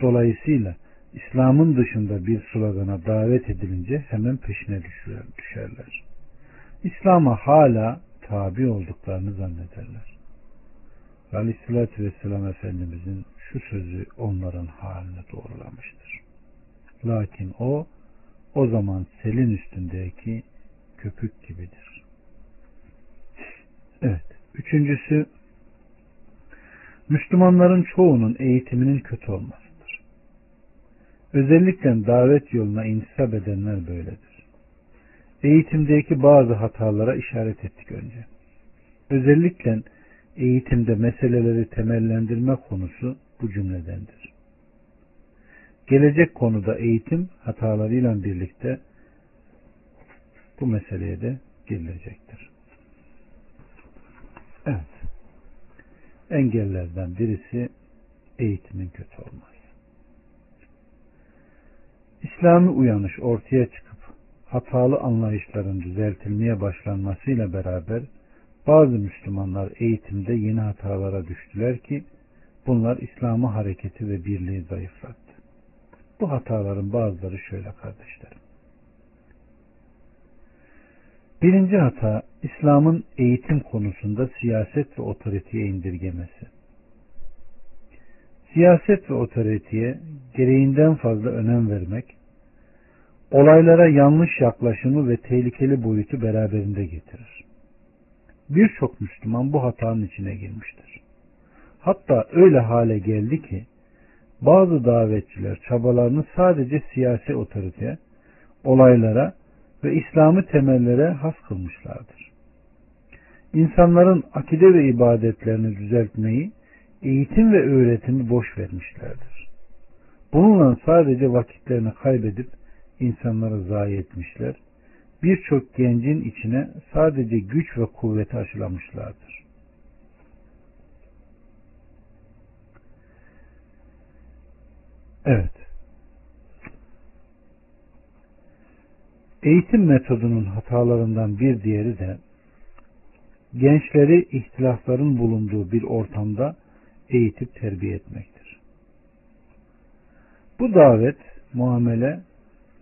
Dolayısıyla İslam'ın dışında bir slogana davet edilince hemen peşine düşerler. İslam'a hala tabi olduklarını zannederler. Aleyhissalatü Vesselam Efendimizin şu sözü onların halini doğrulamıştır. Lakin o, o zaman selin üstündeki köpük gibidir. Evet. Üçüncüsü, Müslümanların çoğunun eğitiminin kötü olmasıdır. Özellikle davet yoluna intisap edenler böyledir. Eğitimdeki bazı hatalara işaret ettik önce. Özellikle eğitimde meseleleri temellendirme konusu bu cümledendir. Gelecek konuda eğitim hatalarıyla birlikte bu meseleye de girilecektir. Evet. Engellerden birisi eğitimin kötü olması. İslami uyanış ortaya çıkıp hatalı anlayışların düzeltilmeye başlanmasıyla beraber bazı Müslümanlar eğitimde yeni hatalara düştüler ki bunlar İslam'ı hareketi ve birliği zayıflattı. Bu hataların bazıları şöyle kardeşlerim. Birinci hata İslam'ın eğitim konusunda siyaset ve otoriteye indirgemesi. Siyaset ve otoriteye gereğinden fazla önem vermek, olaylara yanlış yaklaşımı ve tehlikeli boyutu beraberinde getirir. Birçok Müslüman bu hatanın içine girmiştir. Hatta öyle hale geldi ki bazı davetçiler çabalarını sadece siyasi otoriteye, olaylara ve İslam'ı temellere has kılmışlardır. İnsanların akide ve ibadetlerini düzeltmeyi, eğitim ve öğretimi boş vermişlerdir. Bununla sadece vakitlerini kaybedip insanları zayi etmişler. Birçok gencin içine sadece güç ve kuvveti aşılamışlardır. Evet. Eğitim metodunun hatalarından bir diğeri de gençleri ihtilafların bulunduğu bir ortamda eğitip terbiye etmektir. Bu davet, muamele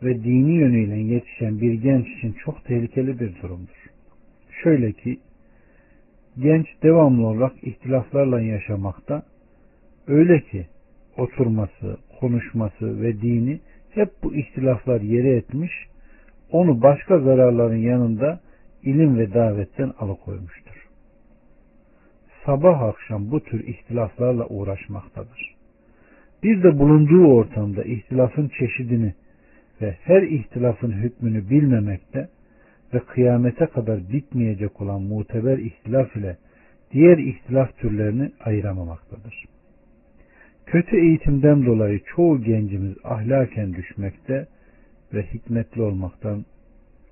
ve dini yönüyle yetişen bir genç için çok tehlikeli bir durumdur. Şöyle ki, genç devamlı olarak ihtilaflarla yaşamakta, öyle ki oturması, konuşması ve dini hep bu ihtilaflar yere etmiş, onu başka zararların yanında ilim ve davetten alıkoymuştur. Sabah akşam bu tür ihtilaflarla uğraşmaktadır. Bir de bulunduğu ortamda ihtilafın çeşidini ve her ihtilafın hükmünü bilmemekte ve kıyamete kadar bitmeyecek olan muteber ihtilaf ile diğer ihtilaf türlerini ayıramamaktadır. Kötü eğitimden dolayı çoğu gencimiz ahlaken düşmekte ve hikmetli olmaktan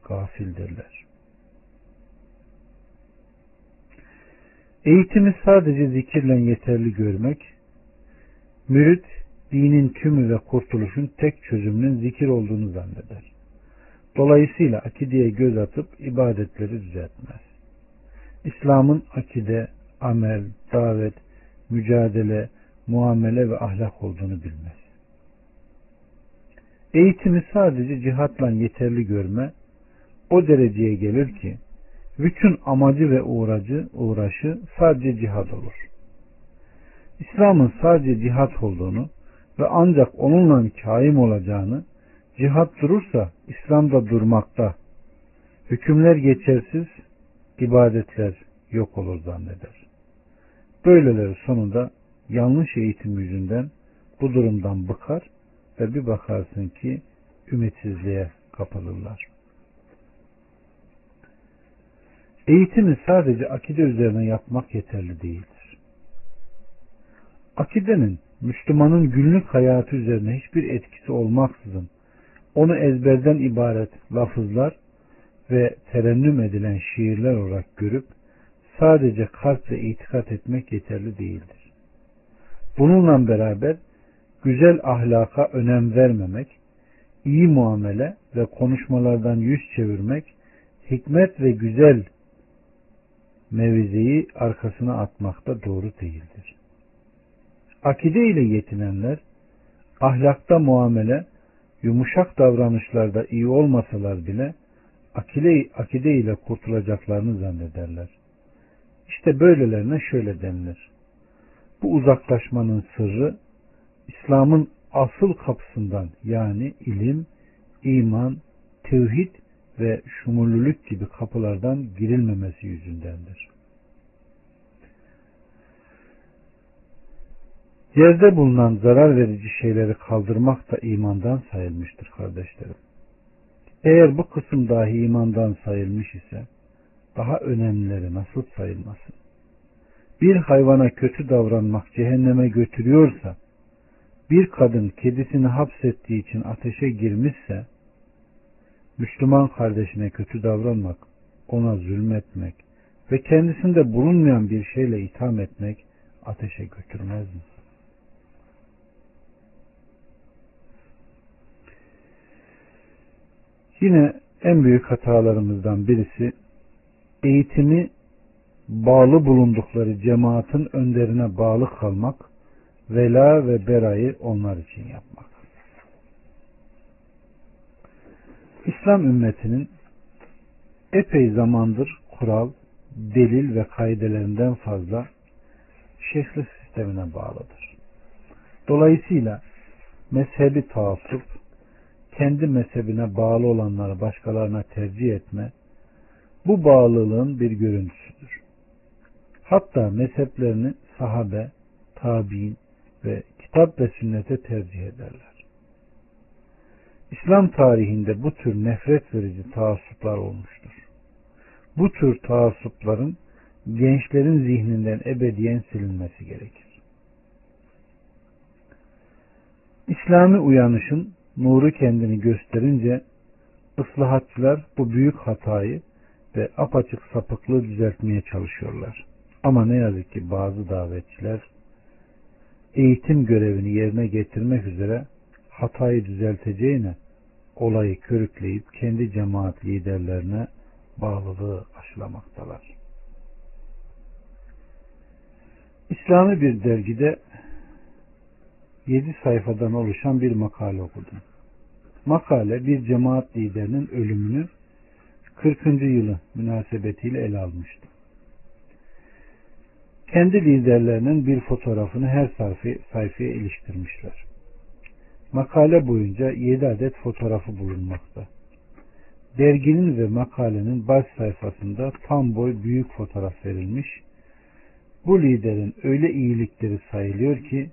gafildirler. Eğitimi sadece zikirle yeterli görmek, mürit dinin tümü ve kurtuluşun tek çözümünün zikir olduğunu zanneder. Dolayısıyla akideye göz atıp ibadetleri düzeltmez. İslam'ın akide, amel, davet, mücadele, muamele ve ahlak olduğunu bilmez. Eğitimi sadece cihatla yeterli görme o dereceye gelir ki bütün amacı ve uğracı, uğraşı sadece cihad olur. İslam'ın sadece cihat olduğunu ve ancak onunla kaim olacağını, cihat durursa İslam'da durmakta, hükümler geçersiz, ibadetler yok olur zanneder. Böyleleri sonunda yanlış eğitim yüzünden bu durumdan bıkar ve bir bakarsın ki ümitsizliğe kapılırlar. Eğitimi sadece akide üzerine yapmak yeterli değildir. Akidenin Müslümanın günlük hayatı üzerine hiçbir etkisi olmaksızın onu ezberden ibaret lafızlar ve terennüm edilen şiirler olarak görüp sadece kalp ve itikat etmek yeterli değildir. Bununla beraber güzel ahlaka önem vermemek, iyi muamele ve konuşmalardan yüz çevirmek, hikmet ve güzel mevizeyi arkasına atmak da doğru değildir. Akide ile yetinenler, ahlakta muamele, yumuşak davranışlarda iyi olmasalar bile akide, akide ile kurtulacaklarını zannederler. İşte böylelerine şöyle denilir. Bu uzaklaşmanın sırrı İslam'ın asıl kapısından yani ilim, iman, tevhid ve şumullülük gibi kapılardan girilmemesi yüzündendir. Yerde bulunan zarar verici şeyleri kaldırmak da imandan sayılmıştır kardeşlerim. Eğer bu kısım dahi imandan sayılmış ise daha önemlileri nasıl sayılmasın? Bir hayvana kötü davranmak cehenneme götürüyorsa bir kadın kedisini hapsettiği için ateşe girmişse Müslüman kardeşine kötü davranmak, ona zulmetmek ve kendisinde bulunmayan bir şeyle itham etmek ateşe götürmez mi? Yine en büyük hatalarımızdan birisi eğitimi bağlı bulundukları cemaatin önderine bağlı kalmak, vela ve berayı onlar için yapmak. İslam ümmetinin epey zamandır kural, delil ve kaidelerinden fazla şeyhlik sistemine bağlıdır. Dolayısıyla mezhebi taassup, kendi mezhebine bağlı olanları başkalarına tercih etme, bu bağlılığın bir görüntüsüdür. Hatta mezheplerini sahabe, tabi'in ve kitap ve sünnete tercih ederler. İslam tarihinde bu tür nefret verici taassuplar olmuştur. Bu tür taassupların gençlerin zihninden ebediyen silinmesi gerekir. İslami uyanışın nuru kendini gösterince ıslahatçılar bu büyük hatayı ve apaçık sapıklığı düzeltmeye çalışıyorlar. Ama ne yazık ki bazı davetçiler eğitim görevini yerine getirmek üzere hatayı düzelteceğine olayı körükleyip kendi cemaat liderlerine bağlılığı aşılamaktalar. İslami bir dergide 7 sayfadan oluşan bir makale okudum. Makale bir cemaat liderinin ölümünü 40. yılı münasebetiyle ele almıştı. Kendi liderlerinin bir fotoğrafını her sayfaya, sayfaya iliştirmişler. Makale boyunca 7 adet fotoğrafı bulunmakta. Derginin ve makalenin baş sayfasında tam boy büyük fotoğraf verilmiş. Bu liderin öyle iyilikleri sayılıyor ki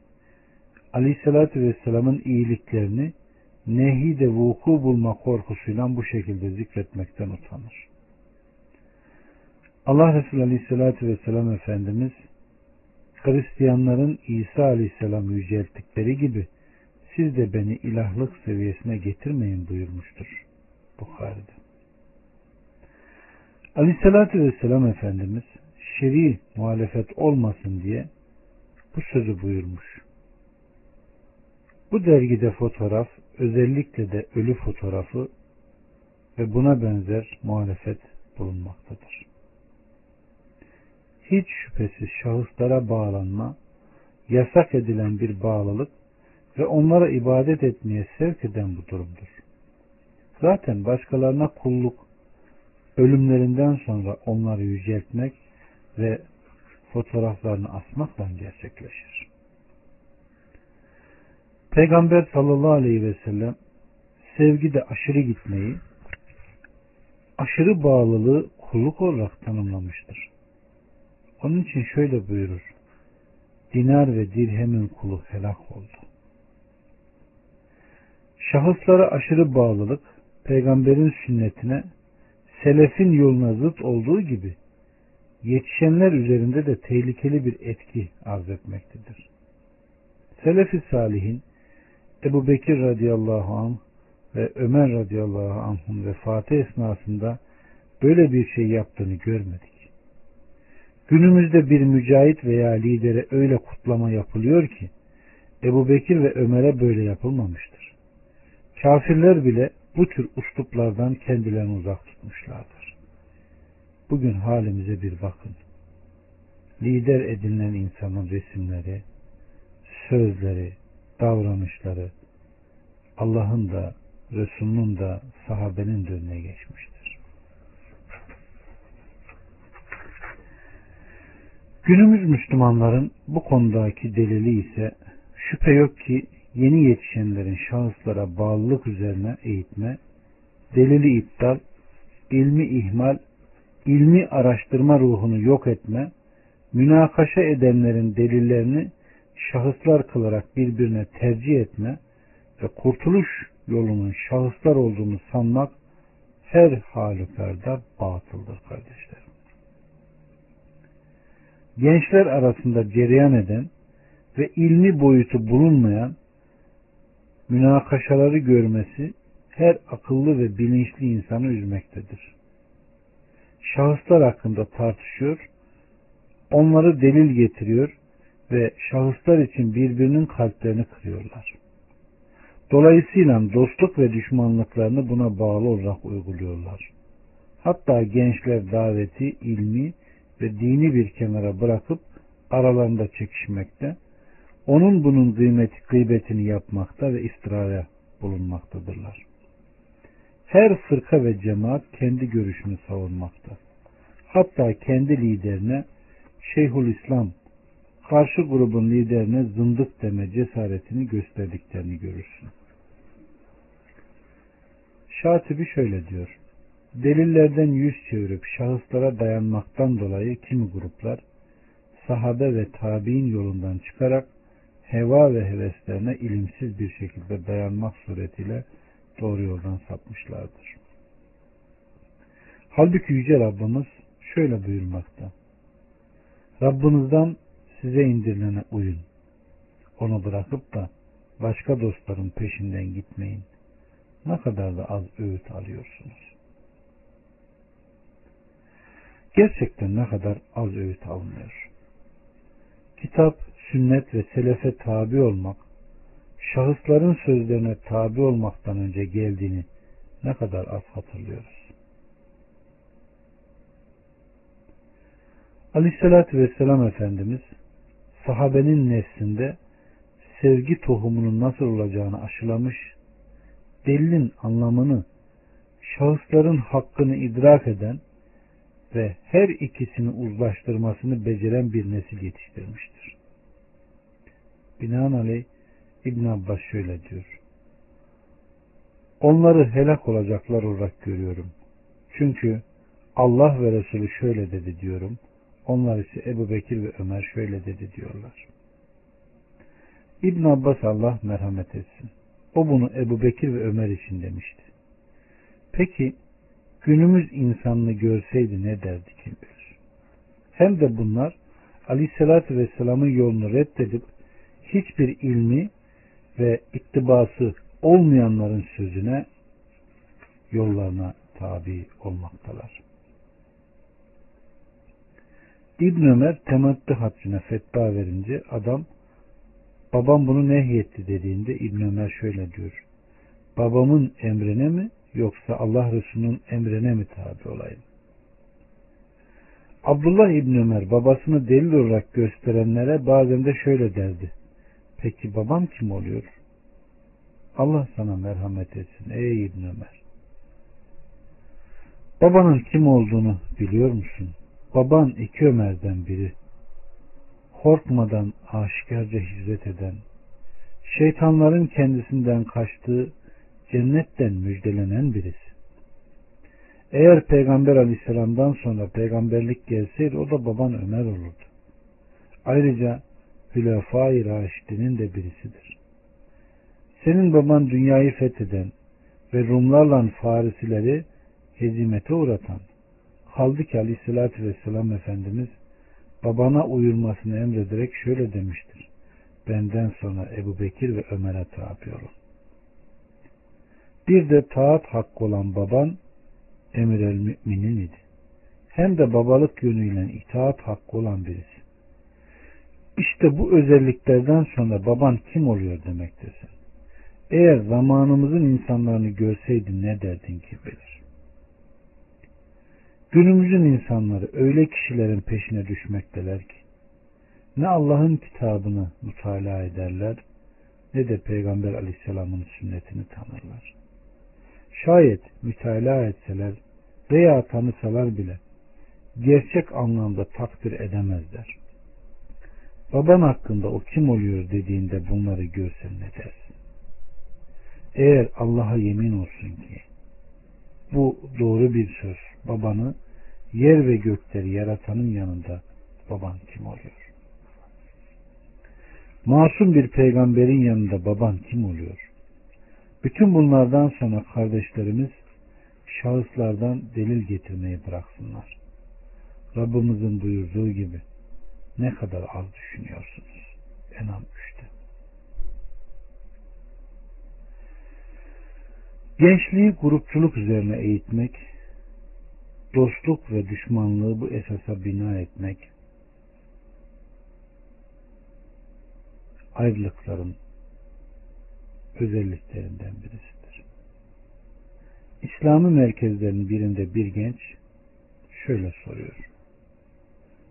Aleyhisselatü Vesselam'ın iyiliklerini nehi vuku bulma korkusuyla bu şekilde zikretmekten utanır. Allah Resulü Aleyhisselatü Vesselam Efendimiz Hristiyanların İsa Aleyhisselam yücelttikleri gibi siz de beni ilahlık seviyesine getirmeyin buyurmuştur. Bukhari'de. Aleyhissalatü Vesselam Efendimiz şer'i muhalefet olmasın diye bu sözü buyurmuş. Bu dergide fotoğraf özellikle de ölü fotoğrafı ve buna benzer muhalefet bulunmaktadır. Hiç şüphesiz şahıslara bağlanma, yasak edilen bir bağlılık ve onlara ibadet etmeye sevk eden bu durumdur. Zaten başkalarına kulluk, ölümlerinden sonra onları yüceltmek ve fotoğraflarını asmakla gerçekleşir. Peygamber sallallahu aleyhi ve sellem sevgide aşırı gitmeyi, aşırı bağlılığı kulluk olarak tanımlamıştır. Onun için şöyle buyurur. Dinar ve dirhemin kulu helak oldu. Şahıslara aşırı bağlılık, peygamberin sünnetine, selefin yoluna zıt olduğu gibi yetişenler üzerinde de tehlikeli bir etki arz etmektedir. Selefi salihin Ebu Bekir radıyallahu anh ve Ömer radıyallahu anh'ın vefatı esnasında böyle bir şey yaptığını görmedik. Günümüzde bir mücahit veya lidere öyle kutlama yapılıyor ki Ebu Bekir ve Ömer'e böyle yapılmamıştır. Kafirler bile bu tür usluplardan kendilerini uzak tutmuşlardır. Bugün halimize bir bakın. Lider edinilen insanın resimleri, sözleri, davranışları Allah'ın da Resul'ün da sahabenin de önüne geçmiştir. Günümüz Müslümanların bu konudaki delili ise şüphe yok ki yeni yetişenlerin şahıslara bağlılık üzerine eğitme, delili iptal, ilmi ihmal, ilmi araştırma ruhunu yok etme, münakaşa edenlerin delillerini şahıslar kılarak birbirine tercih etme ve kurtuluş yolunun şahıslar olduğunu sanmak her halükarda batıldır kardeşler. Gençler arasında cereyan eden ve ilmi boyutu bulunmayan münakaşaları görmesi her akıllı ve bilinçli insanı üzmektedir. Şahıslar hakkında tartışıyor, onları delil getiriyor, ve şahıslar için birbirinin kalplerini kırıyorlar. Dolayısıyla dostluk ve düşmanlıklarını buna bağlı olarak uyguluyorlar. Hatta gençler daveti, ilmi ve dini bir kenara bırakıp aralarında çekişmekte, onun bunun kıymeti, gıybetini yapmakta ve istiraya bulunmaktadırlar. Her fırka ve cemaat kendi görüşünü savunmakta. Hatta kendi liderine Şeyhül İslam karşı grubun liderine zındık deme cesaretini gösterdiklerini görürsün. Şatibi şöyle diyor. Delillerden yüz çevirip şahıslara dayanmaktan dolayı kimi gruplar sahabe ve tabi'in yolundan çıkarak heva ve heveslerine ilimsiz bir şekilde dayanmak suretiyle doğru yoldan sapmışlardır. Halbuki Yüce Rabbimiz şöyle buyurmakta. Rabbinizden size indirilene uyun. Onu bırakıp da başka dostların peşinden gitmeyin. Ne kadar da az öğüt alıyorsunuz. Gerçekten ne kadar az öğüt alınıyor. Kitap, sünnet ve selefe tabi olmak, şahısların sözlerine tabi olmaktan önce geldiğini ne kadar az hatırlıyoruz. Aleyhissalatü Vesselam Efendimiz sahabenin neslinde sevgi tohumunun nasıl olacağını aşılamış, delilin anlamını, şahısların hakkını idrak eden ve her ikisini uzlaştırmasını beceren bir nesil yetiştirmiştir. Binaenaleyh İbn Abbas şöyle diyor. Onları helak olacaklar olarak görüyorum. Çünkü Allah ve Resulü şöyle dedi diyorum. Onlar ise Ebu Bekir ve Ömer şöyle dedi diyorlar. İbn Abbas Allah merhamet etsin. O bunu Ebu Bekir ve Ömer için demişti. Peki günümüz insanını görseydi ne derdi kim bilir. Hem de bunlar Aleyhisselatü Vesselam'ın yolunu reddedip hiçbir ilmi ve ittibası olmayanların sözüne yollarına tabi olmaktalar. İbn Ömer temettü haccına fetva verince adam babam bunu nehyetti dediğinde İbn Ömer şöyle diyor. Babamın emrine mi yoksa Allah Resulü'nün emrine mi tabi olayım? Abdullah İbn Ömer babasını delil olarak gösterenlere bazen de şöyle derdi. Peki babam kim oluyor? Allah sana merhamet etsin ey İbn Ömer. Babanın kim olduğunu biliyor musun? Baban iki Ömer'den biri. Korkmadan aşikarca hizmet eden, şeytanların kendisinden kaçtığı cennetten müjdelenen birisi. Eğer Peygamber aleyhisselamdan sonra peygamberlik gelseydi o da baban Ömer olurdu. Ayrıca Hülefai Raşidinin de birisidir. Senin baban dünyayı fetheden ve Rumlarla Farisileri hezimete uğratan, kaldı ki aleyhissalatü vesselam Efendimiz babana uyulmasını emrederek şöyle demiştir. Benden sonra Ebu Bekir ve Ömer'e tabi olun. Bir de taat hakkı olan baban emir el müminin idi. Hem de babalık yönüyle itaat hakkı olan birisi. İşte bu özelliklerden sonra baban kim oluyor demektesin. Eğer zamanımızın insanlarını görseydin ne derdin ki bilir. Günümüzün insanları öyle kişilerin peşine düşmekteler ki ne Allah'ın kitabını mutala ederler ne de Peygamber aleyhisselamın sünnetini tanırlar. Şayet mütalaa etseler veya tanısalar bile gerçek anlamda takdir edemezler. Baban hakkında o kim oluyor dediğinde bunları görsen ne dersin? Eğer Allah'a yemin olsun ki bu doğru bir söz babanı yer ve gökleri yaratanın yanında baban kim oluyor? Masum bir peygamberin yanında baban kim oluyor? Bütün bunlardan sonra kardeşlerimiz şahıslardan delil getirmeyi bıraksınlar. Rabbimizin buyurduğu gibi ne kadar az düşünüyorsunuz. Enam 3'te. Gençliği grupçuluk üzerine eğitmek, dostluk ve düşmanlığı bu esasa bina etmek, ayrılıkların özelliklerinden birisidir. İslami merkezlerin birinde bir genç şöyle soruyor.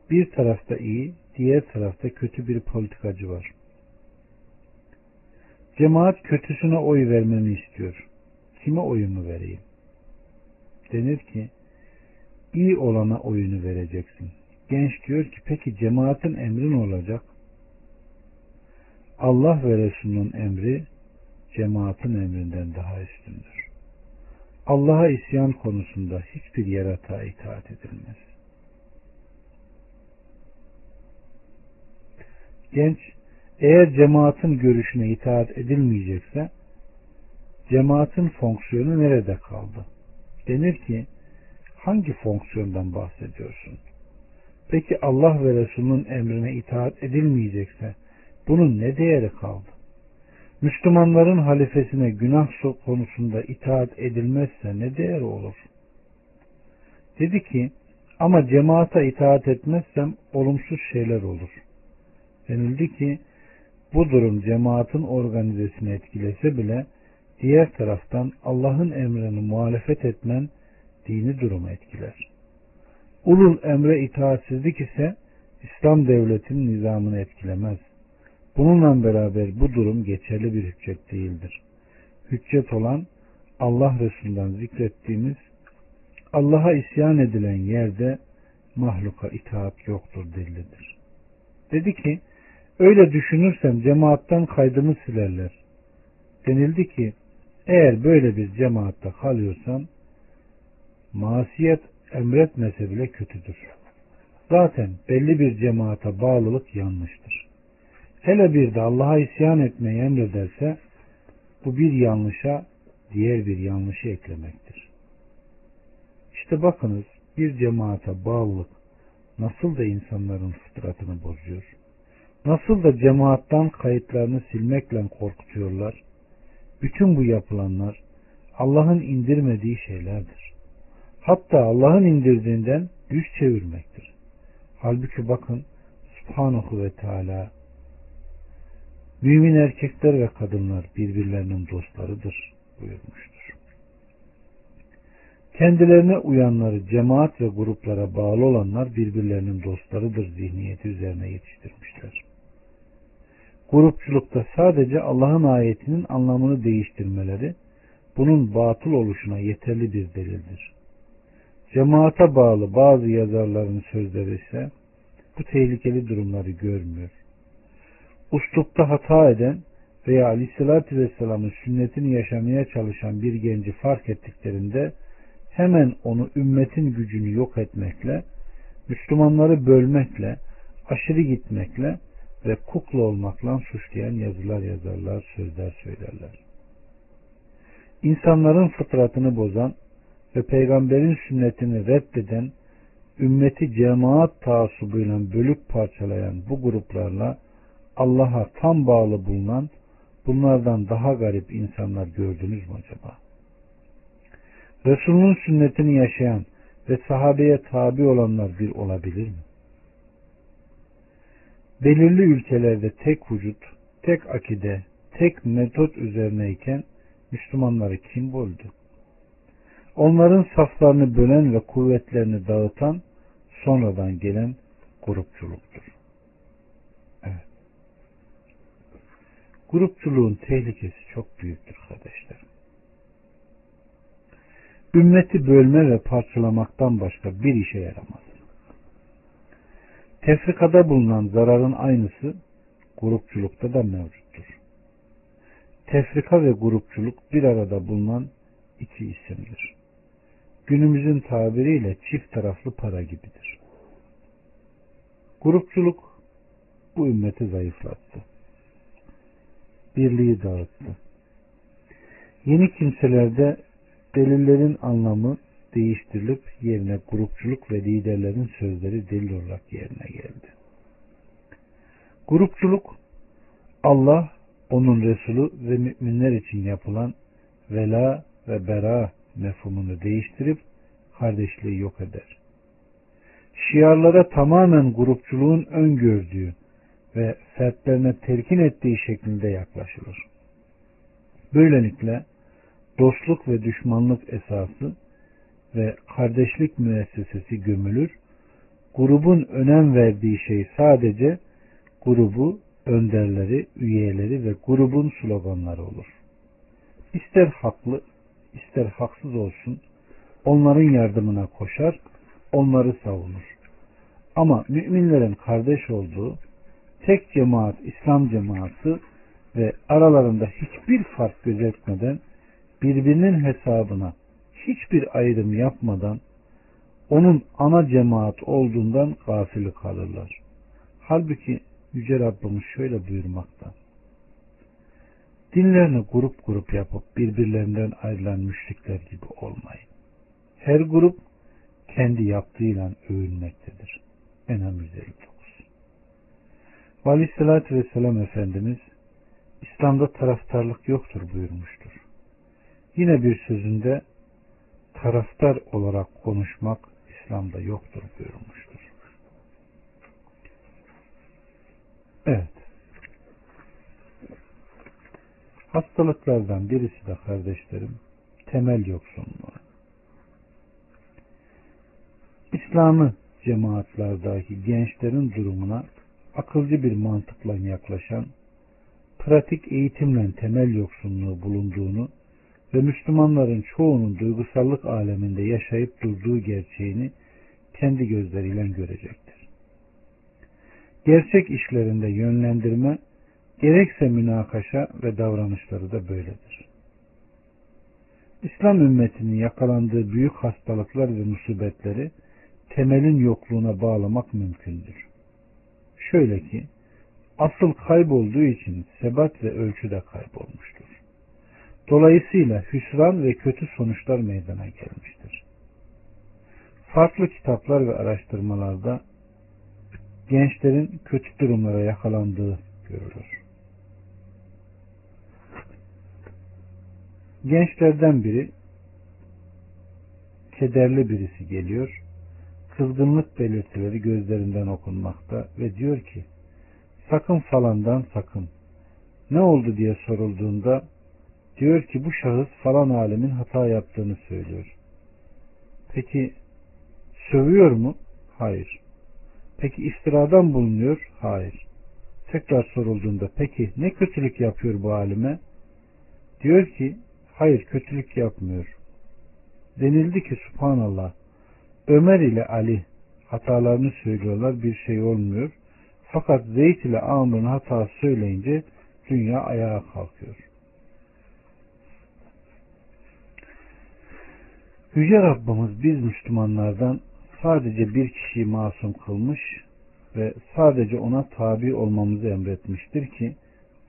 Bir tarafta iyi, diğer tarafta kötü bir politikacı var. Cemaat kötüsüne oy vermemi istiyor. Kime oyumu vereyim? Denir ki, iyi olana oyunu vereceksin. Genç diyor ki, peki cemaatin emri ne olacak? Allah ve Resulünün emri cemaatin emrinden daha üstündür. Allah'a isyan konusunda hiçbir yaratığa itaat edilmez. Genç, eğer cemaatin görüşüne itaat edilmeyecekse, cemaatin fonksiyonu nerede kaldı? Denir ki, hangi fonksiyondan bahsediyorsun? Peki Allah ve Resulünün emrine itaat edilmeyecekse, bunun ne değeri kaldı? Müslümanların halifesine günah konusunda itaat edilmezse ne değeri olur? Dedi ki, ama cemaata itaat etmezsem olumsuz şeyler olur. Denildi ki, bu durum cemaatin organizesini etkilese bile diğer taraftan Allah'ın emrini muhalefet etmen dini durumu etkiler. Ulul emre itaatsizlik ise İslam devletinin nizamını etkilemez. Bununla beraber bu durum geçerli bir hüccet değildir. Hüccet olan Allah Resulü'nden zikrettiğimiz Allah'a isyan edilen yerde mahluka itaat yoktur delilidir. Dedi ki öyle düşünürsem cemaattan kaydımı silerler. Denildi ki eğer böyle bir cemaatte kalıyorsan masiyet emretmese bile kötüdür. Zaten belli bir cemaate bağlılık yanlıştır. Hele bir de Allah'a isyan etmeyi emrederse bu bir yanlışa diğer bir yanlışı eklemektir. İşte bakınız bir cemaate bağlılık nasıl da insanların fıtratını bozuyor. Nasıl da cemaattan kayıtlarını silmekle korkutuyorlar. Bütün bu yapılanlar Allah'ın indirmediği şeylerdir. Hatta Allah'ın indirdiğinden yüz çevirmektir. Halbuki bakın Subhanahu ve Teala Mümin erkekler ve kadınlar birbirlerinin dostlarıdır buyurmuştur. Kendilerine uyanları cemaat ve gruplara bağlı olanlar birbirlerinin dostlarıdır zihniyeti üzerine yetiştirmişler. Grupçulukta sadece Allah'ın ayetinin anlamını değiştirmeleri bunun batıl oluşuna yeterli bir delildir. Cemaate bağlı bazı yazarların sözleri ise bu tehlikeli durumları görmüyor uslupta hata eden veya aleyhissalatü vesselamın sünnetini yaşamaya çalışan bir genci fark ettiklerinde hemen onu ümmetin gücünü yok etmekle, Müslümanları bölmekle, aşırı gitmekle ve kukla olmakla suçlayan yazılar yazarlar, sözler söylerler. İnsanların fıtratını bozan ve peygamberin sünnetini reddeden, ümmeti cemaat taassubuyla bölüp parçalayan bu gruplarla Allah'a tam bağlı bulunan bunlardan daha garip insanlar gördünüz mü acaba? Resulünün sünnetini yaşayan ve sahabeye tabi olanlar bir olabilir mi? Belirli ülkelerde tek vücut, tek akide, tek metot üzerineyken Müslümanları kim böldü? Onların saflarını bölen ve kuvvetlerini dağıtan sonradan gelen grupçuluktur. Grupçuluğun tehlikesi çok büyüktür kardeşler. Ümmeti bölme ve parçalamaktan başka bir işe yaramaz. Tefrikada bulunan zararın aynısı grupçulukta da mevcuttur. Tefrika ve grupçuluk bir arada bulunan iki isimdir. Günümüzün tabiriyle çift taraflı para gibidir. Grupçuluk bu ümmeti zayıflattı birliği dağıttı. Yeni kimselerde delillerin anlamı değiştirilip yerine grupçuluk ve liderlerin sözleri delil olarak yerine geldi. Grupçuluk Allah, onun Resulü ve müminler için yapılan vela ve bera mefhumunu değiştirip kardeşliği yok eder. Şiarlara tamamen grupçuluğun öngördüğü ve fertlerine telkin ettiği şeklinde yaklaşılır. Böylelikle dostluk ve düşmanlık esası ve kardeşlik müessesesi gömülür. Grubun önem verdiği şey sadece grubu, önderleri, üyeleri ve grubun sloganları olur. İster haklı, ister haksız olsun, onların yardımına koşar, onları savunur. Ama müminlerin kardeş olduğu tek cemaat İslam cemaati ve aralarında hiçbir fark gözetmeden birbirinin hesabına hiçbir ayrım yapmadan onun ana cemaat olduğundan gafili kalırlar. Halbuki Yüce Rabbimiz şöyle buyurmakta. Dinlerini grup grup yapıp birbirlerinden ayrılan müşrikler gibi olmayın. Her grup kendi yaptığıyla övünmektedir. Enam 159 Ve Aleyhisselatü Vesselam Efendimiz İslam'da taraftarlık yoktur buyurmuştur. Yine bir sözünde taraftar olarak konuşmak İslam'da yoktur buyurmuştur. Evet. Hastalıklardan birisi de kardeşlerim temel yoksunluğu. İslam'ı cemaatlardaki gençlerin durumuna akılcı bir mantıkla yaklaşan, pratik eğitimle temel yoksunluğu bulunduğunu ve Müslümanların çoğunun duygusallık aleminde yaşayıp durduğu gerçeğini kendi gözleriyle görecektir. Gerçek işlerinde yönlendirme, gerekse münakaşa ve davranışları da böyledir. İslam ümmetinin yakalandığı büyük hastalıklar ve musibetleri temelin yokluğuna bağlamak mümkündür. Şöyle ki, asıl kaybolduğu için sebat ve ölçü de kaybolmuştur. Dolayısıyla hüsran ve kötü sonuçlar meydana gelmiştir. Farklı kitaplar ve araştırmalarda gençlerin kötü durumlara yakalandığı görülür. Gençlerden biri kederli birisi geliyor. Kızgınlık belirtileri gözlerinden okunmakta ve diyor ki sakın falandan sakın. Ne oldu diye sorulduğunda Diyor ki bu şahıs falan alemin hata yaptığını söylüyor. Peki sövüyor mu? Hayır. Peki iftiradan bulunuyor? Hayır. Tekrar sorulduğunda peki ne kötülük yapıyor bu alime? Diyor ki hayır kötülük yapmıyor. Denildi ki subhanallah Ömer ile Ali hatalarını söylüyorlar bir şey olmuyor. Fakat Zeyd ile Amr'ın hata söyleyince dünya ayağa kalkıyor. Yüce Rabbimiz biz Müslümanlardan sadece bir kişiyi masum kılmış ve sadece ona tabi olmamızı emretmiştir ki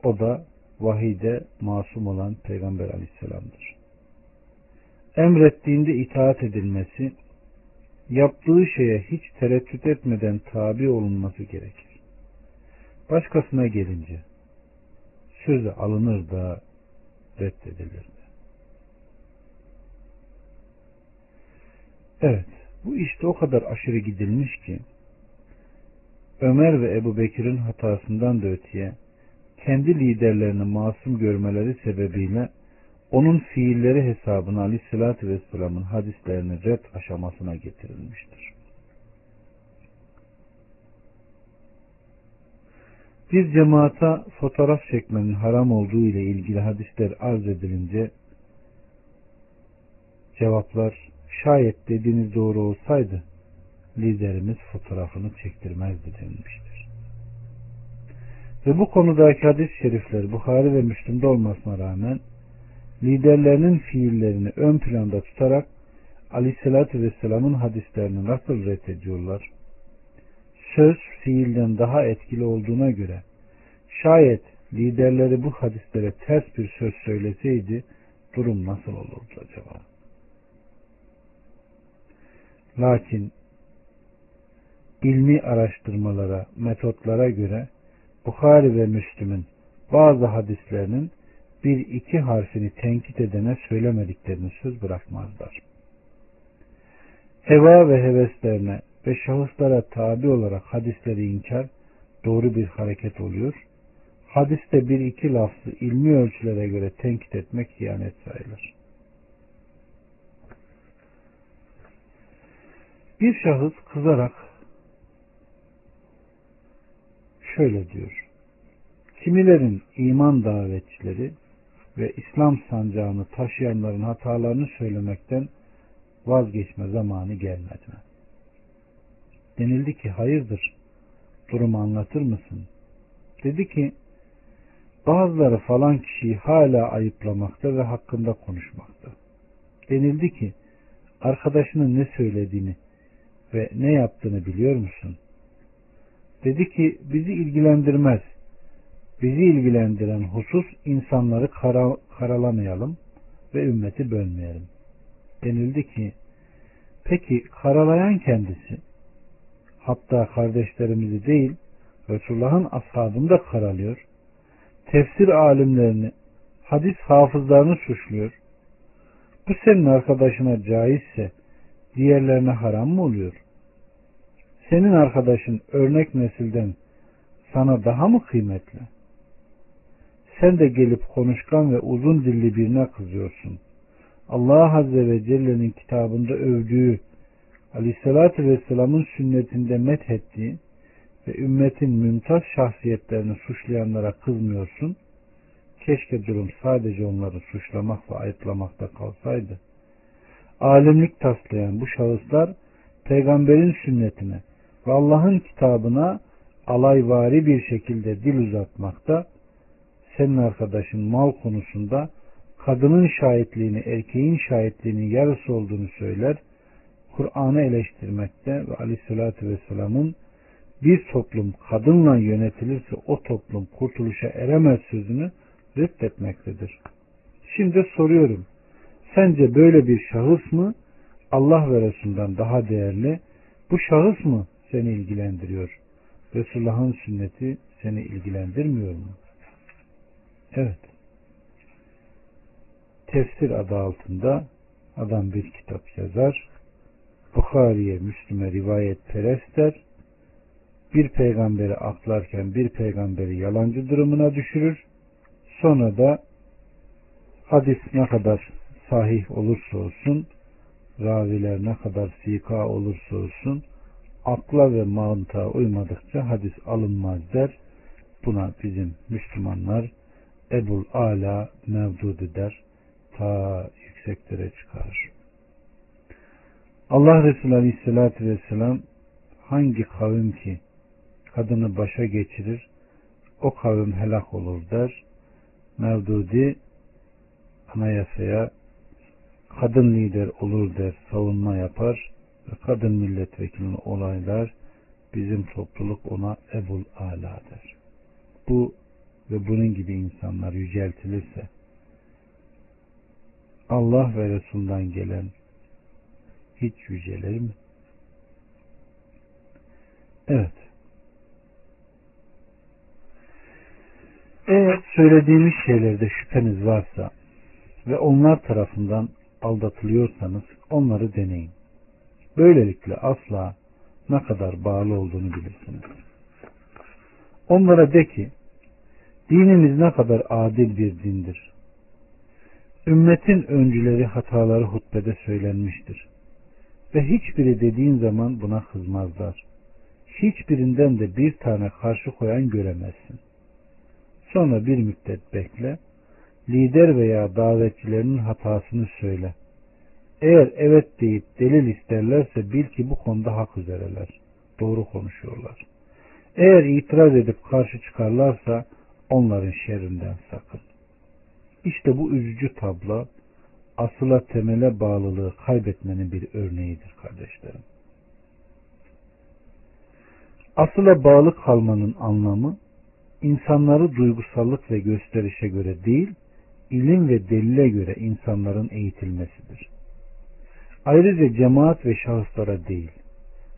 o da vahide masum olan Peygamber aleyhisselamdır. Emrettiğinde itaat edilmesi, yaptığı şeye hiç tereddüt etmeden tabi olunması gerekir. Başkasına gelince sözü alınır da reddedilir. Evet, bu işte o kadar aşırı gidilmiş ki Ömer ve Ebu Bekir'in hatasından da öteye kendi liderlerini masum görmeleri sebebiyle onun fiilleri hesabına aleyhissalatü vesselamın hadislerini red aşamasına getirilmiştir. Bir cemaata fotoğraf çekmenin haram olduğu ile ilgili hadisler arz edilince cevaplar şayet dediğiniz doğru olsaydı liderimiz fotoğrafını çektirmezdi denilmiştir. Ve bu konudaki hadis-i şerifler Bukhari ve Müslüm'de olmasına rağmen liderlerinin fiillerini ön planda tutarak Aleyhisselatü Vesselam'ın hadislerini nasıl reddediyorlar? Söz fiilden daha etkili olduğuna göre şayet liderleri bu hadislere ters bir söz söyleseydi durum nasıl olurdu acaba? Lakin ilmi araştırmalara, metotlara göre Bukhari ve Müslüm'ün bazı hadislerinin bir iki harfini tenkit edene söylemediklerini söz bırakmazlar. Heva ve heveslerine ve şahıslara tabi olarak hadisleri inkar doğru bir hareket oluyor. Hadiste bir iki lafzı ilmi ölçülere göre tenkit etmek hiyanet sayılır. Bir şahıs kızarak şöyle diyor. Kimilerin iman davetçileri ve İslam sancağını taşıyanların hatalarını söylemekten vazgeçme zamanı gelmedi mi? Denildi ki hayırdır durumu anlatır mısın? Dedi ki bazıları falan kişiyi hala ayıplamakta ve hakkında konuşmakta. Denildi ki arkadaşının ne söylediğini ve ne yaptığını biliyor musun? Dedi ki bizi ilgilendirmez. Bizi ilgilendiren husus insanları kara, karalamayalım ve ümmeti bölmeyelim. Denildi ki peki karalayan kendisi hatta kardeşlerimizi değil Resulullah'ın ashabını da karalıyor. Tefsir alimlerini, hadis hafızlarını suçluyor. Bu senin arkadaşına caizse diğerlerine haram mı oluyor? Senin arkadaşın örnek nesilden sana daha mı kıymetli? Sen de gelip konuşkan ve uzun dilli birine kızıyorsun. Allah Azze ve Celle'nin kitabında övdüğü Aleyhisselatü Vesselam'ın sünnetinde methettiği ve ümmetin mümtaz şahsiyetlerini suçlayanlara kızmıyorsun. Keşke durum sadece onları suçlamak ve ayıplamakta kalsaydı. Alimlik taslayan bu şahıslar peygamberin sünnetine ve Allah'ın kitabına alayvari bir şekilde dil uzatmakta, senin arkadaşın mal konusunda kadının şahitliğini erkeğin şahitliğinin yarısı olduğunu söyler, Kur'an'ı eleştirmekte ve aleyhissalatü vesselamın bir toplum kadınla yönetilirse o toplum kurtuluşa eremez sözünü reddetmektedir. Şimdi soruyorum. Sence böyle bir şahıs mı Allah ve Resul'dan daha değerli? Bu şahıs mı seni ilgilendiriyor? Resulullah'ın sünneti seni ilgilendirmiyor mu? Evet. Tefsir adı altında adam bir kitap yazar. Bukhari'ye, Müslüme rivayet perest Bir peygamberi aklarken bir peygamberi yalancı durumuna düşürür. Sonra da hadis ne kadar sahih olursa olsun, raviler ne kadar sika olursa olsun, akla ve mantığa uymadıkça hadis alınmaz der. Buna bizim Müslümanlar Ebul Ala mevdudu der. Ta yükseklere çıkarır. Allah Resulü Aleyhisselatü Vesselam hangi kavim ki kadını başa geçirir o kavim helak olur der. Mevdudi anayasaya kadın lider olur der, savunma yapar ve kadın milletvekilini olaylar bizim topluluk ona Ebul Ala der. Bu ve bunun gibi insanlar yüceltilirse Allah ve Resul'dan gelen hiç yücelir mi? Evet. Eğer söylediğimiz şeylerde şüpheniz varsa ve onlar tarafından aldatılıyorsanız onları deneyin. Böylelikle asla ne kadar bağlı olduğunu bilirsiniz. Onlara de ki, dinimiz ne kadar adil bir dindir. Ümmetin öncüleri hataları hutbede söylenmiştir. Ve hiçbiri dediğin zaman buna kızmazlar. Hiçbirinden de bir tane karşı koyan göremezsin. Sonra bir müddet bekle, lider veya davetçilerinin hatasını söyle. Eğer evet deyip delil isterlerse bil ki bu konuda hak üzereler. Doğru konuşuyorlar. Eğer itiraz edip karşı çıkarlarsa onların şerrinden sakın. İşte bu üzücü tablo asıla temele bağlılığı kaybetmenin bir örneğidir kardeşlerim. Asıla bağlı kalmanın anlamı insanları duygusallık ve gösterişe göre değil, ilim ve delile göre insanların eğitilmesidir. Ayrıca cemaat ve şahıslara değil,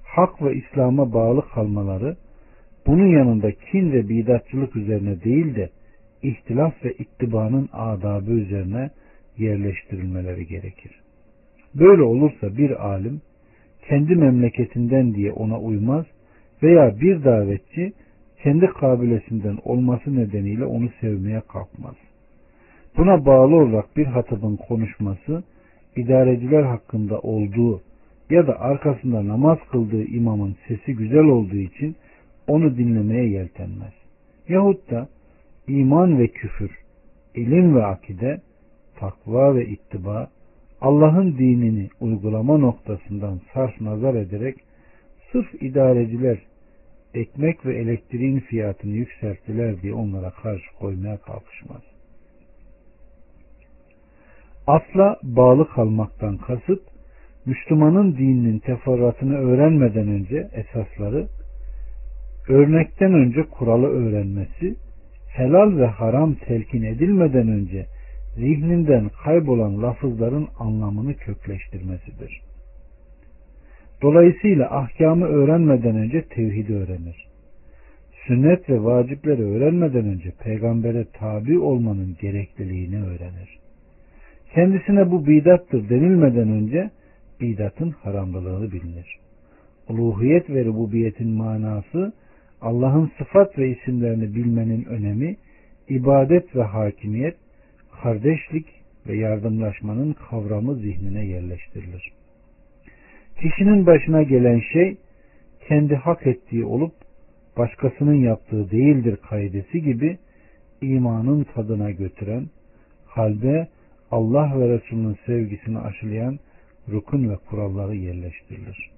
hak ve İslam'a bağlı kalmaları, bunun yanında kin ve bidatçılık üzerine değil de, ihtilaf ve ittibanın adabı üzerine yerleştirilmeleri gerekir. Böyle olursa bir alim, kendi memleketinden diye ona uymaz veya bir davetçi kendi kabilesinden olması nedeniyle onu sevmeye kalkmaz. Buna bağlı olarak bir hatabın konuşması idareciler hakkında olduğu ya da arkasında namaz kıldığı imamın sesi güzel olduğu için onu dinlemeye yeltenmez. Yahut da iman ve küfür, ilim ve akide, takva ve ittiba, Allah'ın dinini uygulama noktasından sarf nazar ederek sırf idareciler ekmek ve elektriğin fiyatını yükselttiler diye onlara karşı koymaya kalkışmaz. Asla bağlı kalmaktan kasıt, Müslümanın dininin teferruatını öğrenmeden önce esasları, örnekten önce kuralı öğrenmesi, helal ve haram telkin edilmeden önce zihninden kaybolan lafızların anlamını kökleştirmesidir. Dolayısıyla ahkamı öğrenmeden önce tevhidi öğrenir. Sünnet ve vacipleri öğrenmeden önce peygambere tabi olmanın gerekliliğini öğrenir. Kendisine bu bidattır denilmeden önce bidatın haramlılığını bilinir. Uluhiyet ve rububiyetin manası Allah'ın sıfat ve isimlerini bilmenin önemi, ibadet ve hakimiyet, kardeşlik ve yardımlaşmanın kavramı zihnine yerleştirilir. Kişinin başına gelen şey kendi hak ettiği olup başkasının yaptığı değildir kaidesi gibi imanın tadına götüren, kalbe Allah ve Resulünün sevgisini aşılayan rukun ve kuralları yerleştirilir.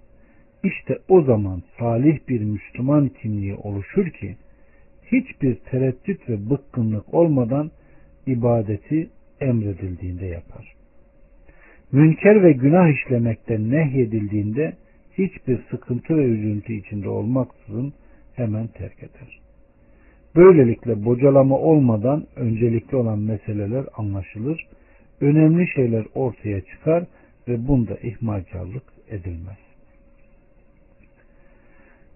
İşte o zaman salih bir Müslüman kimliği oluşur ki hiçbir tereddüt ve bıkkınlık olmadan ibadeti emredildiğinde yapar. Münker ve günah işlemekten nehyedildiğinde hiçbir sıkıntı ve üzüntü içinde olmaksızın hemen terk eder. Böylelikle bocalama olmadan öncelikli olan meseleler anlaşılır, önemli şeyler ortaya çıkar ve bunda ihmalkarlık edilmez.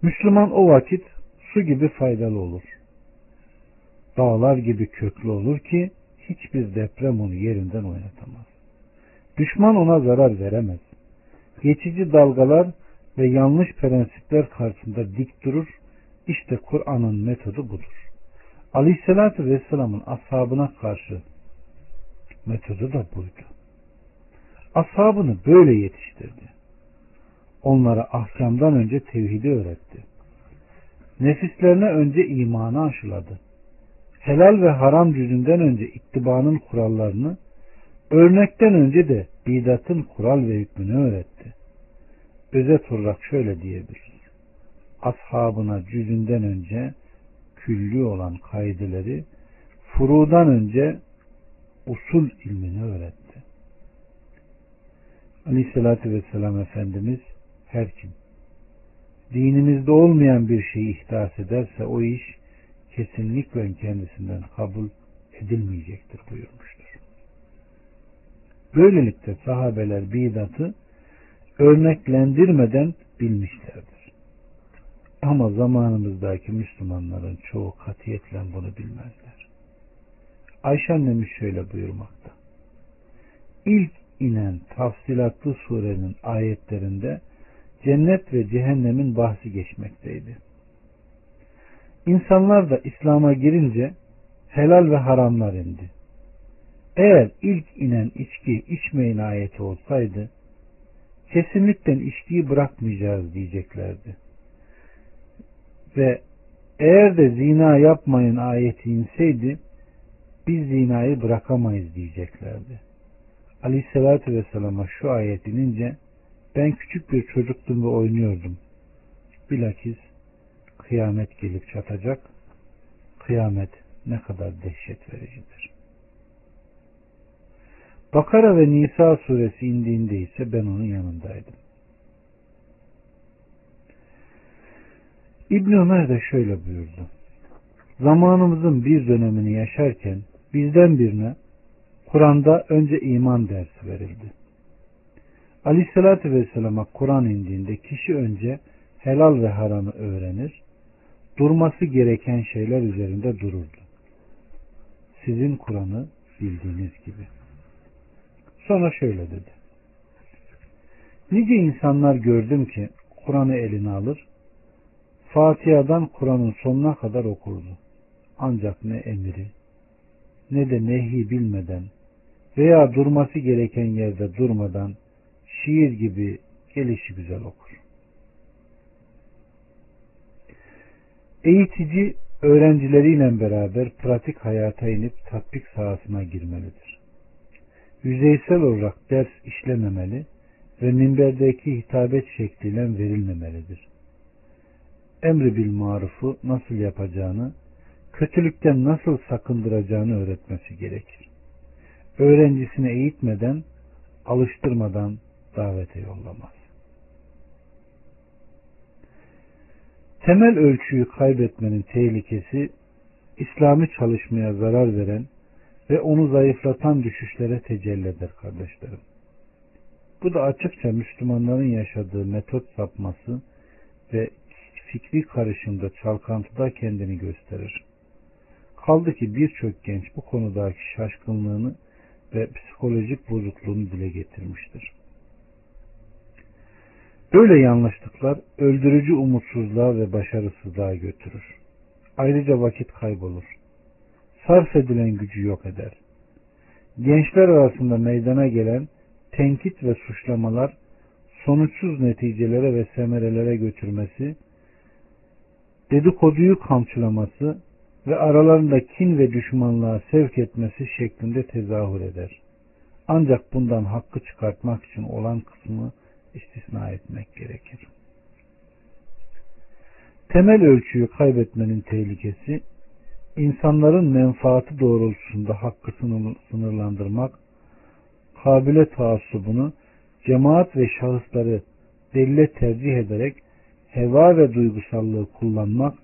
Müslüman o vakit su gibi faydalı olur. Dağlar gibi köklü olur ki hiçbir deprem onu yerinden oynatamaz. Düşman ona zarar veremez. Geçici dalgalar ve yanlış prensipler karşısında dik durur. İşte Kur'an'ın metodu budur. Aleyhisselatü Vesselam'ın ashabına karşı metodu da buydu. Ashabını böyle yetiştirdi. Onlara ahkamdan önce tevhidi öğretti. Nefislerine önce imanı aşıladı. Helal ve haram yüzünden önce ittibanın kurallarını, örnekten önce de bidatın kural ve hükmünü öğretti. Özet olarak şöyle diyebiliriz. Ashabına cüzünden önce külli olan kaideleri, furudan önce usul ilmini öğretti. Aleyhissalatü vesselam Efendimiz her kim dinimizde olmayan bir şeyi ihdas ederse o iş kesinlikle kendisinden kabul edilmeyecektir buyurmuştur. Böylelikle sahabeler bidatı örneklendirmeden bilmişlerdir. Ama zamanımızdaki Müslümanların çoğu katiyetle bunu bilmezler. Ayşe annemiz şöyle buyurmakta. İlk inen tafsilatlı surenin ayetlerinde cennet ve cehennemin bahsi geçmekteydi. İnsanlar da İslam'a girince helal ve haramlar indi. Eğer ilk inen içki içmeyin ayeti olsaydı kesinlikle içkiyi bırakmayacağız diyeceklerdi. Ve eğer de zina yapmayın ayeti inseydi biz zinayı bırakamayız diyeceklerdi. Aleyhissalatü Vesselam'a şu ayet inince ben küçük bir çocuktum ve oynuyordum. Bilakis kıyamet gelip çatacak. Kıyamet ne kadar dehşet vericidir. Bakara ve Nisa suresi indiğinde ise ben onun yanındaydım. İbn Ömer de şöyle buyurdu. Zamanımızın bir dönemini yaşarken bizden birine Kur'an'da önce iman dersi verildi. Aleyhissalatü Vesselam'a Kur'an indiğinde kişi önce helal ve haramı öğrenir, durması gereken şeyler üzerinde dururdu. Sizin Kur'an'ı bildiğiniz gibi. Sonra şöyle dedi. Nice insanlar gördüm ki Kur'an'ı eline alır, Fatiha'dan Kur'an'ın sonuna kadar okurdu. Ancak ne emiri ne de nehi bilmeden veya durması gereken yerde durmadan şiir gibi gelişi güzel okur. Eğitici öğrencileriyle beraber pratik hayata inip tatbik sahasına girmelidir. Yüzeysel olarak ders işlememeli ve minberdeki hitabet şekliyle verilmemelidir. Emri bil marufu nasıl yapacağını, kötülükten nasıl sakındıracağını öğretmesi gerekir. Öğrencisini eğitmeden, alıştırmadan davete yollamaz. Temel ölçüyü kaybetmenin tehlikesi İslami çalışmaya zarar veren ve onu zayıflatan düşüşlere tecelli eder kardeşlerim. Bu da açıkça Müslümanların yaşadığı metot sapması ve fikri karışımda çalkantıda kendini gösterir. Kaldı ki birçok genç bu konudaki şaşkınlığını ve psikolojik bozukluğunu dile getirmiştir. Böyle yanlışlıklar öldürücü umutsuzluğa ve başarısızlığa götürür. Ayrıca vakit kaybolur. Sarf edilen gücü yok eder. Gençler arasında meydana gelen tenkit ve suçlamalar sonuçsuz neticelere ve semerelere götürmesi, dedikoduyu kamçılaması ve aralarında kin ve düşmanlığa sevk etmesi şeklinde tezahür eder. Ancak bundan hakkı çıkartmak için olan kısmı istisna etmek gerekir. Temel ölçüyü kaybetmenin tehlikesi, insanların menfaati doğrultusunda hakkı sınırlandırmak, kabile taassubunu, cemaat ve şahısları delile tercih ederek heva ve duygusallığı kullanmak,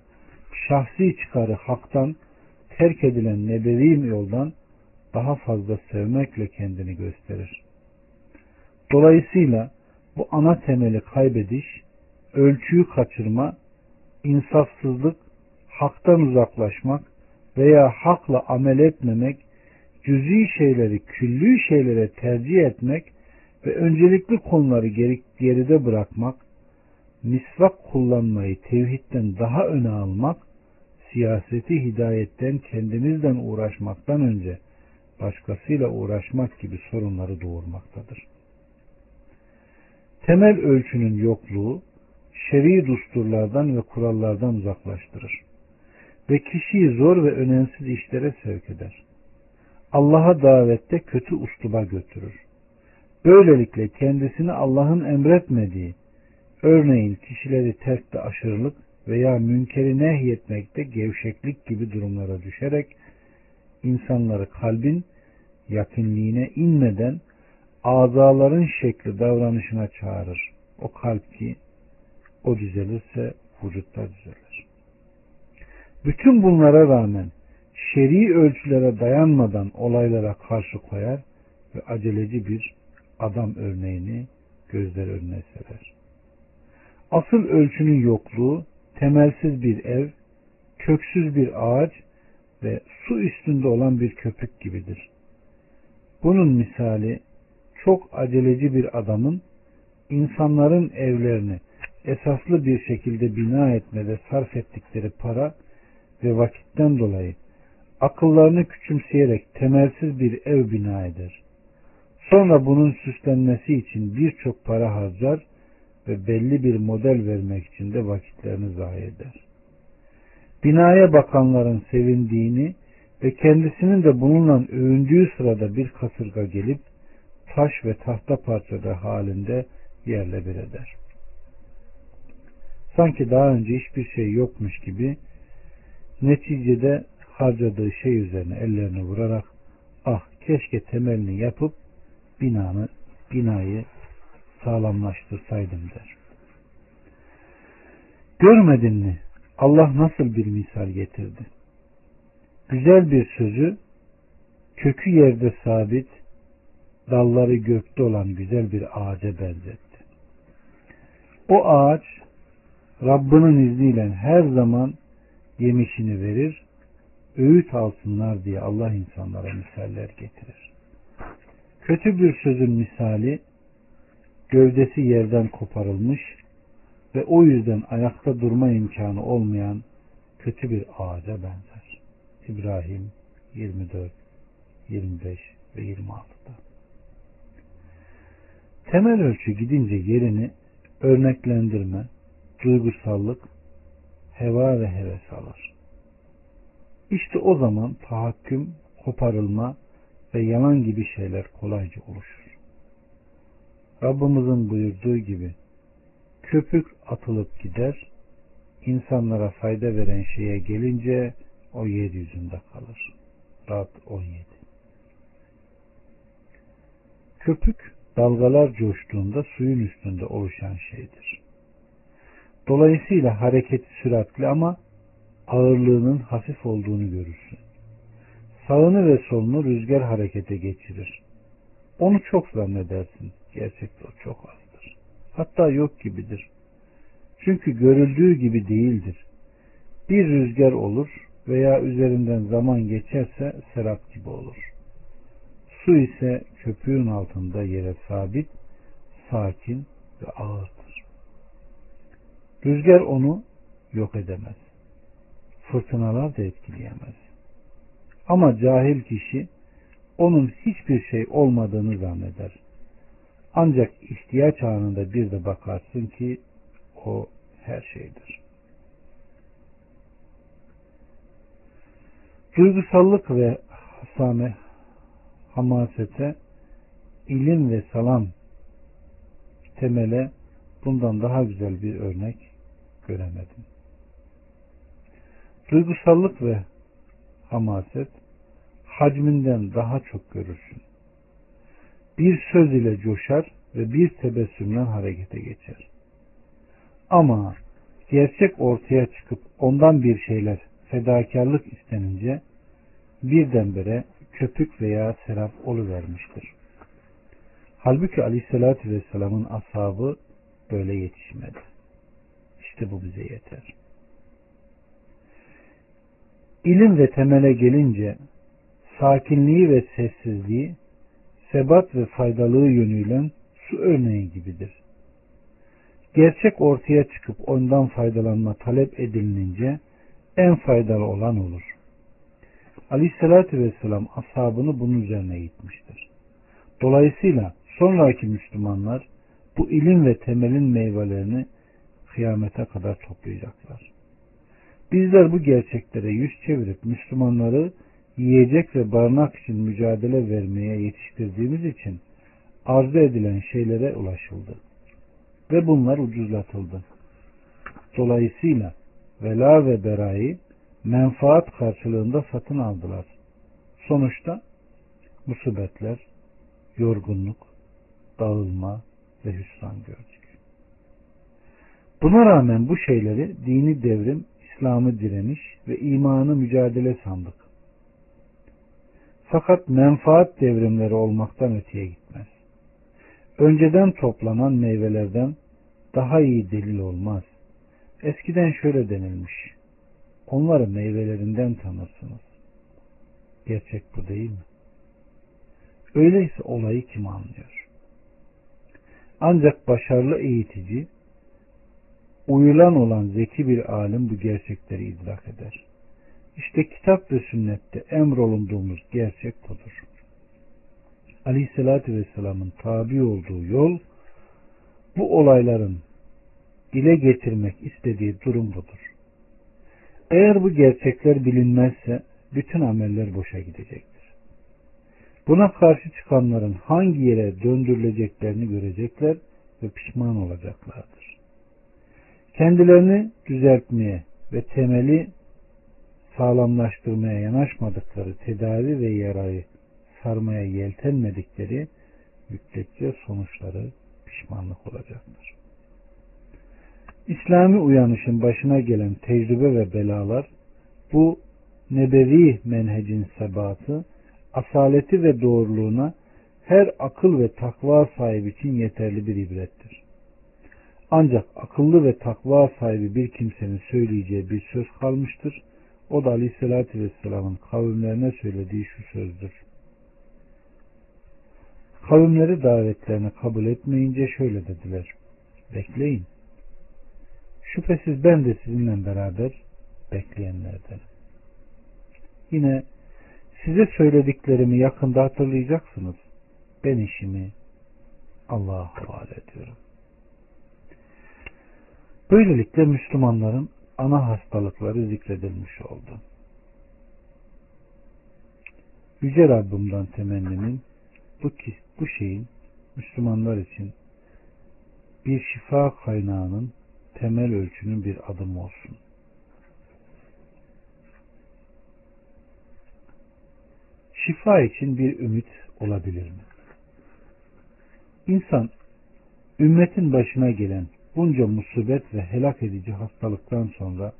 şahsi çıkarı haktan, terk edilen nebevi yoldan daha fazla sevmekle kendini gösterir. Dolayısıyla bu ana temeli kaybediş, ölçüyü kaçırma, insafsızlık, haktan uzaklaşmak veya hakla amel etmemek, cüzi şeyleri küllü şeylere tercih etmek ve öncelikli konuları geri, geride bırakmak, misvak kullanmayı tevhidden daha öne almak, siyaseti hidayetten kendimizden uğraşmaktan önce başkasıyla uğraşmak gibi sorunları doğurmaktadır. Temel ölçünün yokluğu şer'i dusturlardan ve kurallardan uzaklaştırır ve kişiyi zor ve önemsiz işlere sevk eder. Allah'a davette kötü usluba götürür. Böylelikle kendisini Allah'ın emretmediği, örneğin kişileri terkte aşırılık veya münkeri nehyetmekte gevşeklik gibi durumlara düşerek insanları kalbin yakınliğine inmeden azaların şekli davranışına çağırır. O kalp ki o düzelirse vücutta düzelir. Bütün bunlara rağmen şer'i ölçülere dayanmadan olaylara karşı koyar ve aceleci bir adam örneğini gözler önüne serer. Asıl ölçünün yokluğu temelsiz bir ev, köksüz bir ağaç ve su üstünde olan bir köpük gibidir. Bunun misali çok aceleci bir adamın insanların evlerini esaslı bir şekilde bina etmede sarf ettikleri para ve vakitten dolayı akıllarını küçümseyerek temelsiz bir ev bina eder. Sonra bunun süslenmesi için birçok para harcar ve belli bir model vermek için de vakitlerini zayi eder. Binaya bakanların sevindiğini ve kendisinin de bununla övündüğü sırada bir kasırga gelip taş ve tahta parçaları halinde yerle bir eder. Sanki daha önce hiçbir şey yokmuş gibi neticede harcadığı şey üzerine ellerini vurarak ah keşke temelini yapıp binanı binayı sağlamlaştırsaydım der. Görmedin mi? Allah nasıl bir misal getirdi? Güzel bir sözü kökü yerde sabit, dalları gökte olan güzel bir ağaca benzetti. O ağaç Rabbinin izniyle her zaman yemişini verir, öğüt alsınlar diye Allah insanlara misaller getirir. Kötü bir sözün misali gövdesi yerden koparılmış, ve o yüzden ayakta durma imkanı olmayan kötü bir ağaca benzer. İbrahim 24, 25 ve 26'da. Temel ölçü gidince yerini örneklendirme, duygusallık, heva ve heves alır. İşte o zaman tahakküm, koparılma ve yalan gibi şeyler kolayca oluşur. Rabbimizin buyurduğu gibi köpük atılıp gider, insanlara fayda veren şeye gelince o yeryüzünde kalır. Rad 17 Köpük dalgalar coştuğunda suyun üstünde oluşan şeydir. Dolayısıyla hareketi süratli ama ağırlığının hafif olduğunu görürsün. Sağını ve solunu rüzgar harekete geçirir. Onu çok zannedersin. Gerçekte o çok azdır. Hatta yok gibidir. Çünkü görüldüğü gibi değildir. Bir rüzgar olur veya üzerinden zaman geçerse serap gibi olur. Su ise köpüğün altında yere sabit, sakin ve ağırdır. Rüzgar onu yok edemez. Fırtınalar da etkileyemez. Ama cahil kişi onun hiçbir şey olmadığını zanneder. Ancak ihtiyaç anında bir de bakarsın ki o her şeydir. Duygusallık ve hasame, hamasete, ilim ve salam temele bundan daha güzel bir örnek göremedim. Duygusallık ve hamaset hacminden daha çok görürsün. Bir söz ile coşar ve bir tebessümle harekete geçer. Ama gerçek ortaya çıkıp ondan bir şeyler fedakarlık istenince birdenbire köpük veya serap oluvermiştir. Halbuki aleyhissalatü vesselamın ashabı böyle yetişmedi. İşte bu bize yeter. İlim ve temele gelince sakinliği ve sessizliği sebat ve faydalığı yönüyle su örneği gibidir. Gerçek ortaya çıkıp ondan faydalanma talep edilince en faydalı olan olur. Aleyhissalatü vesselam ashabını bunun üzerine gitmiştir. Dolayısıyla sonraki Müslümanlar bu ilim ve temelin meyvelerini kıyamete kadar toplayacaklar. Bizler bu gerçeklere yüz çevirip Müslümanları yiyecek ve barınak için mücadele vermeye yetiştirdiğimiz için arzu edilen şeylere ulaşıldı. Ve bunlar ucuzlatıldı. Dolayısıyla vela ve berayı menfaat karşılığında satın aldılar. Sonuçta musibetler, yorgunluk, dağılma ve hüsran gördük. Buna rağmen bu şeyleri dini devrim, İslam'ı direniş ve imanı mücadele sandık. Fakat menfaat devrimleri olmaktan öteye gitmez. Önceden toplanan meyvelerden daha iyi delil olmaz. Eskiden şöyle denilmiş. Onları meyvelerinden tanırsınız. Gerçek bu değil mi? Öyleyse olayı kim anlıyor? Ancak başarılı eğitici, uyulan olan zeki bir alim bu gerçekleri idrak eder. İşte kitap ve sünnette emrolunduğumuz gerçek budur. Aleyhissalatü Vesselam'ın tabi olduğu yol bu olayların dile getirmek istediği durum budur. Eğer bu gerçekler bilinmezse bütün ameller boşa gidecektir. Buna karşı çıkanların hangi yere döndürüleceklerini görecekler ve pişman olacaklardır. Kendilerini düzeltmeye ve temeli sağlamlaştırmaya yanaşmadıkları tedavi ve yarayı sarmaya yeltenmedikleri müddetçe sonuçları pişmanlık olacaktır. İslami uyanışın başına gelen tecrübe ve belalar bu nebevi menhecin sebatı, asaleti ve doğruluğuna her akıl ve takva sahibi için yeterli bir ibrettir. Ancak akıllı ve takva sahibi bir kimsenin söyleyeceği bir söz kalmıştır. O da Aleyhisselatü Vesselam'ın kavimlerine söylediği şu sözdür. Kavimleri davetlerini kabul etmeyince şöyle dediler. Bekleyin. Şüphesiz ben de sizinle beraber bekleyenlerdenim. Yine size söylediklerimi yakında hatırlayacaksınız. Ben işimi Allah'a havale ediyorum. Böylelikle Müslümanların ana hastalıkları zikredilmiş oldu. Yüce Rabbimden temennimin bu, bu şeyin Müslümanlar için bir şifa kaynağının temel ölçünün bir adım olsun. Şifa için bir ümit olabilir mi? İnsan ümmetin başına gelen bunca musibet ve helak edici hastalıktan sonra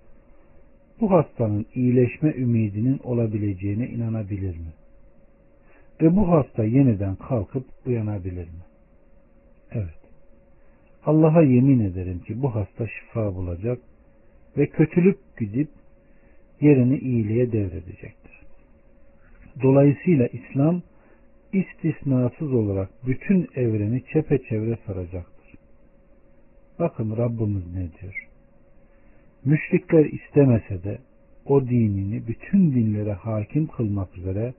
bu hastanın iyileşme ümidinin olabileceğine inanabilir mi? Ve bu hasta yeniden kalkıp uyanabilir mi? Evet. Allah'a yemin ederim ki bu hasta şifa bulacak ve kötülük gidip yerini iyiliğe devredecektir. Dolayısıyla İslam istisnasız olarak bütün evreni çepeçevre saracaktır. Bakın Rabbimiz ne diyor? Müşrikler istemese de o dinini bütün dinlere hakim kılmak üzere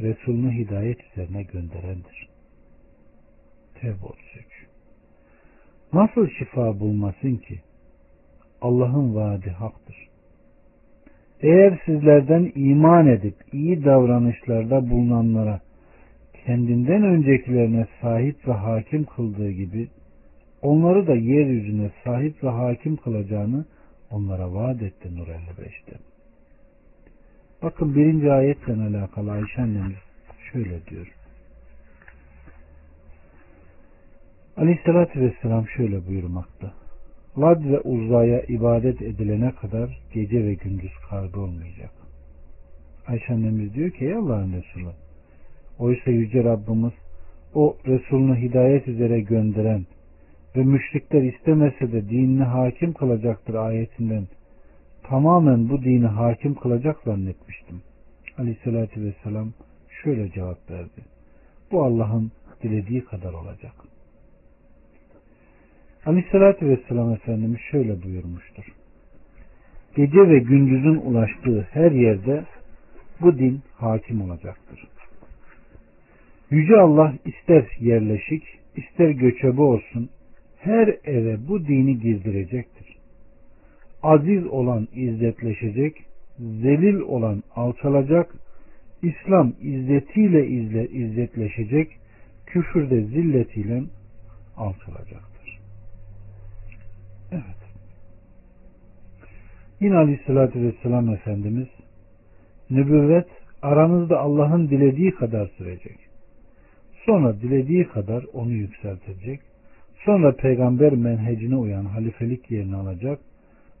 Resulünü hidayet üzerine gönderendir. Tevbe 33 Nasıl şifa bulmasın ki? Allah'ın vaadi haktır. Eğer sizlerden iman edip iyi davranışlarda bulunanlara kendinden öncekilerine sahip ve hakim kıldığı gibi onları da yeryüzüne sahip ve hakim kılacağını onlara vaat etti Nur 55'te. Bakın birinci ayetle alakalı Ayşe annemiz şöyle diyor. Aleyhissalatü vesselam şöyle buyurmakta. Lad ve uzaya ibadet edilene kadar gece ve gündüz kavga olmayacak. Ayşe annemiz diyor ki ey Allah'ın Resulü oysa Yüce Rabbimiz o Resulünü hidayet üzere gönderen ve müşrikler istemese de dinini hakim kılacaktır ayetinden tamamen bu dini hakim kılacak zannetmiştim. Aleyhissalatü vesselam şöyle cevap verdi. Bu Allah'ın dilediği kadar olacak. Aleyhissalatü vesselam Efendimiz şöyle buyurmuştur. Gece ve gündüzün ulaştığı her yerde bu din hakim olacaktır. Yüce Allah ister yerleşik, ister göçebe olsun, her eve bu dini girdirecektir. Aziz olan izzetleşecek, zelil olan alçalacak, İslam izzetiyle izle, izzetleşecek, küfürde zilletiyle alçalacaktır. Evet. Yine Aleyhisselatü Vesselam Efendimiz nübüvvet aranızda Allah'ın dilediği kadar sürecek. Sonra dilediği kadar onu yükseltecek. Sonra peygamber menhecine uyan halifelik yerini alacak.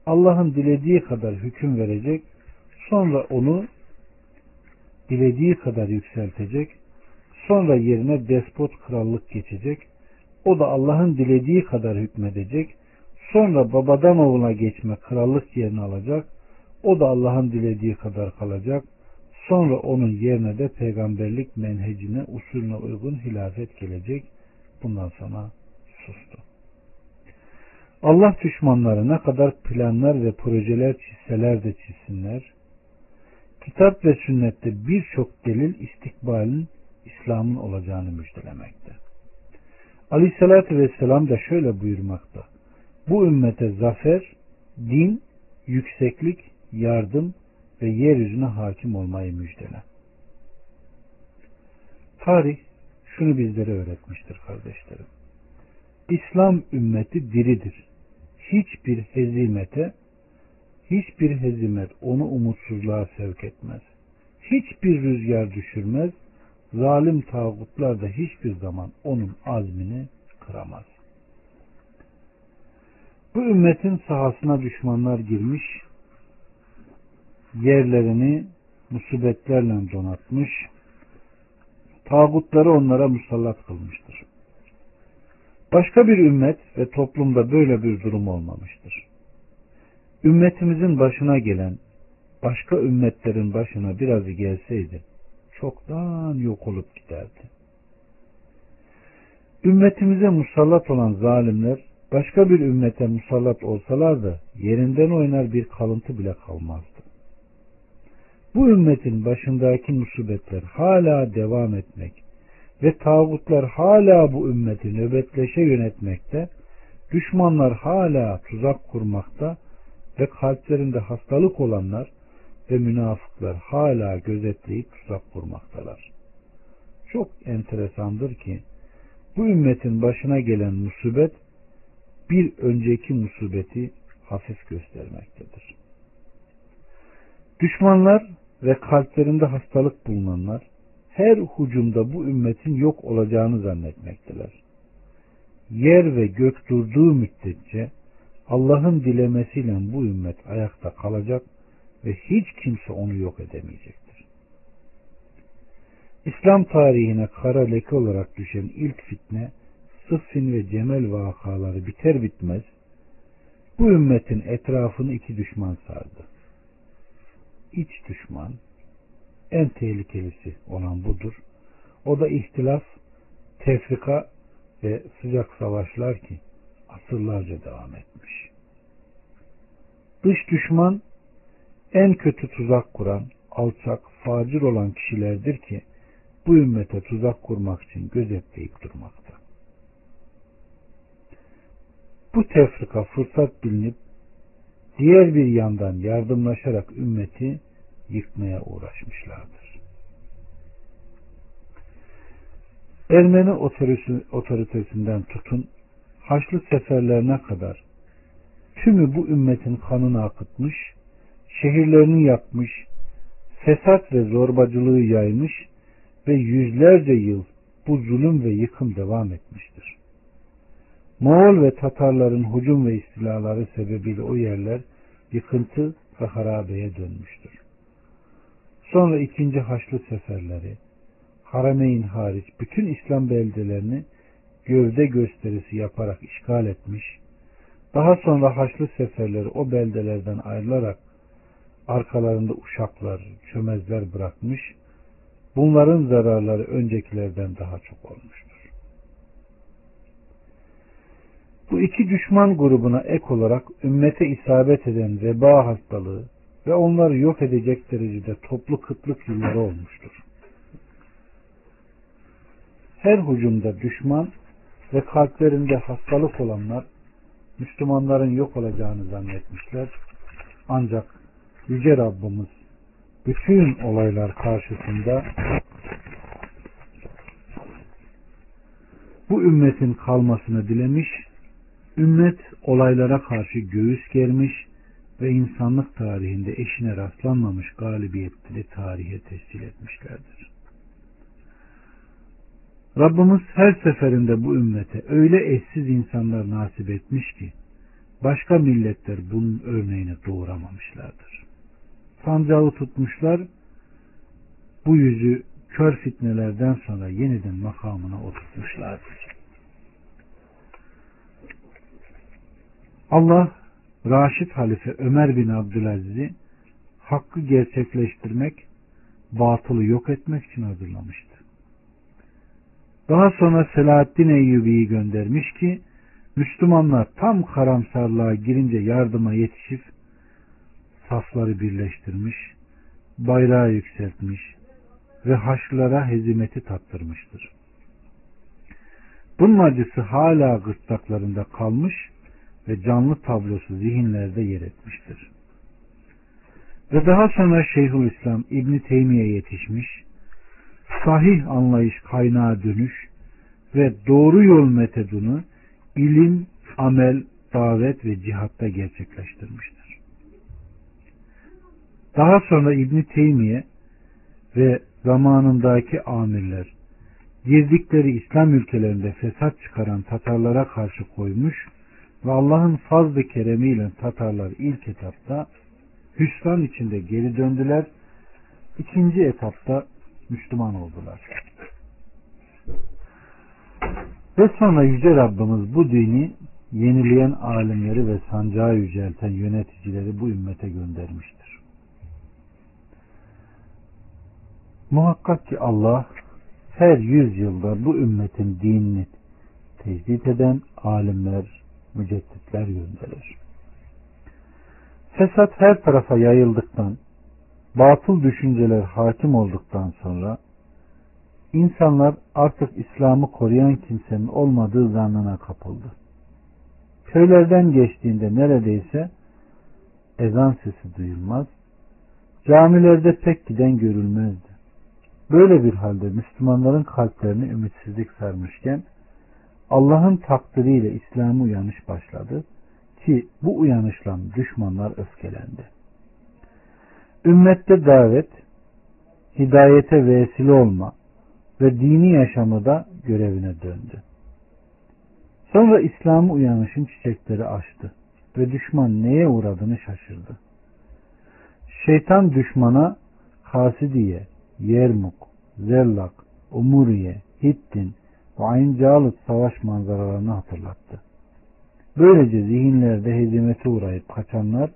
Allah'ın dilediği kadar hüküm verecek. Sonra onu dilediği kadar yükseltecek. Sonra yerine despot krallık geçecek. O da Allah'ın dilediği kadar hükmedecek. Sonra babadan oğula geçme krallık yerini alacak. O da Allah'ın dilediği kadar kalacak. Sonra onun yerine de peygamberlik menhecine, usulüne uygun hilafet gelecek. Bundan sonra sustu. Allah düşmanları ne kadar planlar ve projeler çizseler de çizsinler, kitap ve sünnette birçok delil istikbalin İslam'ın olacağını müjdelemekte. Aleyhissalatü vesselam da şöyle buyurmakta. Bu ümmete zafer, din, yükseklik, yardım ve yeryüzüne hakim olmayı müjdele. Tarih şunu bizlere öğretmiştir kardeşlerim. İslam ümmeti diridir. Hiçbir hezimete, hiçbir hezimet onu umutsuzluğa sevk etmez. Hiçbir rüzgar düşürmez. Zalim tağutlar da hiçbir zaman onun azmini kıramaz. Bu ümmetin sahasına düşmanlar girmiş, yerlerini musibetlerle donatmış, tağutları onlara musallat kılmıştır. Başka bir ümmet ve toplumda böyle bir durum olmamıştır. Ümmetimizin başına gelen başka ümmetlerin başına birazı gelseydi çoktan yok olup giderdi. Ümmetimize musallat olan zalimler başka bir ümmete musallat olsalar da yerinden oynar bir kalıntı bile kalmazdı. Bu ümmetin başındaki musibetler hala devam etmek ve tağutlar hala bu ümmeti nöbetleşe yönetmekte, düşmanlar hala tuzak kurmakta ve kalplerinde hastalık olanlar ve münafıklar hala gözetleyip tuzak kurmaktalar. Çok enteresandır ki bu ümmetin başına gelen musibet bir önceki musibeti hafif göstermektedir. Düşmanlar ve kalplerinde hastalık bulunanlar her hucumda bu ümmetin yok olacağını zannetmekteler. Yer ve gök durduğu müddetçe Allah'ın dilemesiyle bu ümmet ayakta kalacak ve hiç kimse onu yok edemeyecektir. İslam tarihine kara leke olarak düşen ilk fitne Sıffin ve Cemel vakaları biter bitmez bu ümmetin etrafını iki düşman sardı. İç düşman en tehlikelisi olan budur. O da ihtilaf, tefrika ve sıcak savaşlar ki asırlarca devam etmiş. Dış düşman en kötü tuzak kuran, alçak, facir olan kişilerdir ki bu ümmete tuzak kurmak için gözetleyip durmakta. Bu tefrika fırsat bilinip diğer bir yandan yardımlaşarak ümmeti yıkmaya uğraşmışlardır. Ermeni otoritesinden tutun Haçlı seferlerine kadar tümü bu ümmetin kanını akıtmış, şehirlerini yakmış, fesat ve zorbacılığı yaymış ve yüzlerce yıl bu zulüm ve yıkım devam etmiştir. Moğol ve Tatarların hücum ve istilaları sebebiyle o yerler yıkıntı ve harabeye dönmüştür. Sonra ikinci Haçlı seferleri, Harameyn hariç bütün İslam beldelerini gövde gösterisi yaparak işgal etmiş, daha sonra Haçlı seferleri o beldelerden ayrılarak arkalarında uşaklar, çömezler bırakmış, bunların zararları öncekilerden daha çok olmuştur. Bu iki düşman grubuna ek olarak ümmete isabet eden veba hastalığı ve onları yok edecek derecede toplu kıtlık yılları olmuştur. Her hücumda düşman ve kalplerinde hastalık olanlar Müslümanların yok olacağını zannetmişler. Ancak Yüce Rabbimiz bütün olaylar karşısında bu ümmetin kalmasını dilemiş, ümmet olaylara karşı göğüs germiş ve insanlık tarihinde eşine rastlanmamış galibiyetleri tarihe tescil etmişlerdir. Rabbimiz her seferinde bu ümmete öyle eşsiz insanlar nasip etmiş ki başka milletler bunun örneğini doğuramamışlardır. Sancağı tutmuşlar bu yüzü kör fitnelerden sonra yeniden makamına oturtmuşlardır. Allah Raşid Halife Ömer bin Abdülaziz'i hakkı gerçekleştirmek, batılı yok etmek için hazırlamıştı. Daha sonra Selahaddin Eyyubi'yi göndermiş ki Müslümanlar tam karamsarlığa girince yardıma yetişip safları birleştirmiş, bayrağı yükseltmiş ve haçlılara hezimeti tattırmıştır. Bunun acısı hala gırtlaklarında kalmış ve canlı tablosu zihinlerde yer etmiştir. Ve daha sonra Şeyhülislam İbni Teymiye yetişmiş, sahih anlayış kaynağı dönüş ve doğru yol metodunu ilim, amel, davet ve cihatta gerçekleştirmiştir. Daha sonra İbni Teymiye ve zamanındaki amirler girdikleri İslam ülkelerinde fesat çıkaran Tatarlara karşı koymuş ve Allah'ın fazlı keremiyle Tatarlar ilk etapta hüsran içinde geri döndüler. İkinci etapta Müslüman oldular. Ve sonra Yüce Rabbimiz bu dini yenileyen alimleri ve sancağı yücelten yöneticileri bu ümmete göndermiştir. Muhakkak ki Allah her yüz yılda bu ümmetin dinini tecdit eden alimler mücedditler gönderir. Fesat her tarafa yayıldıktan, batıl düşünceler hakim olduktan sonra insanlar artık İslam'ı koruyan kimsenin olmadığı zannına kapıldı. Köylerden geçtiğinde neredeyse ezan sesi duyulmaz, camilerde pek giden görülmezdi. Böyle bir halde Müslümanların kalplerini ümitsizlik sarmışken Allah'ın takdiriyle İslam'a uyanış başladı ki bu uyanışla düşmanlar öfkelendi. Ümmette davet, hidayete vesile olma ve dini yaşamı görevine döndü. Sonra İslam'a uyanışın çiçekleri açtı ve düşman neye uğradığını şaşırdı. Şeytan düşmana Hasidiye, Yermuk, Zellak, Umuriye, Hittin ve Ayn Calut savaş manzaralarını hatırlattı. Böylece zihinlerde hezimete uğrayıp kaçanlar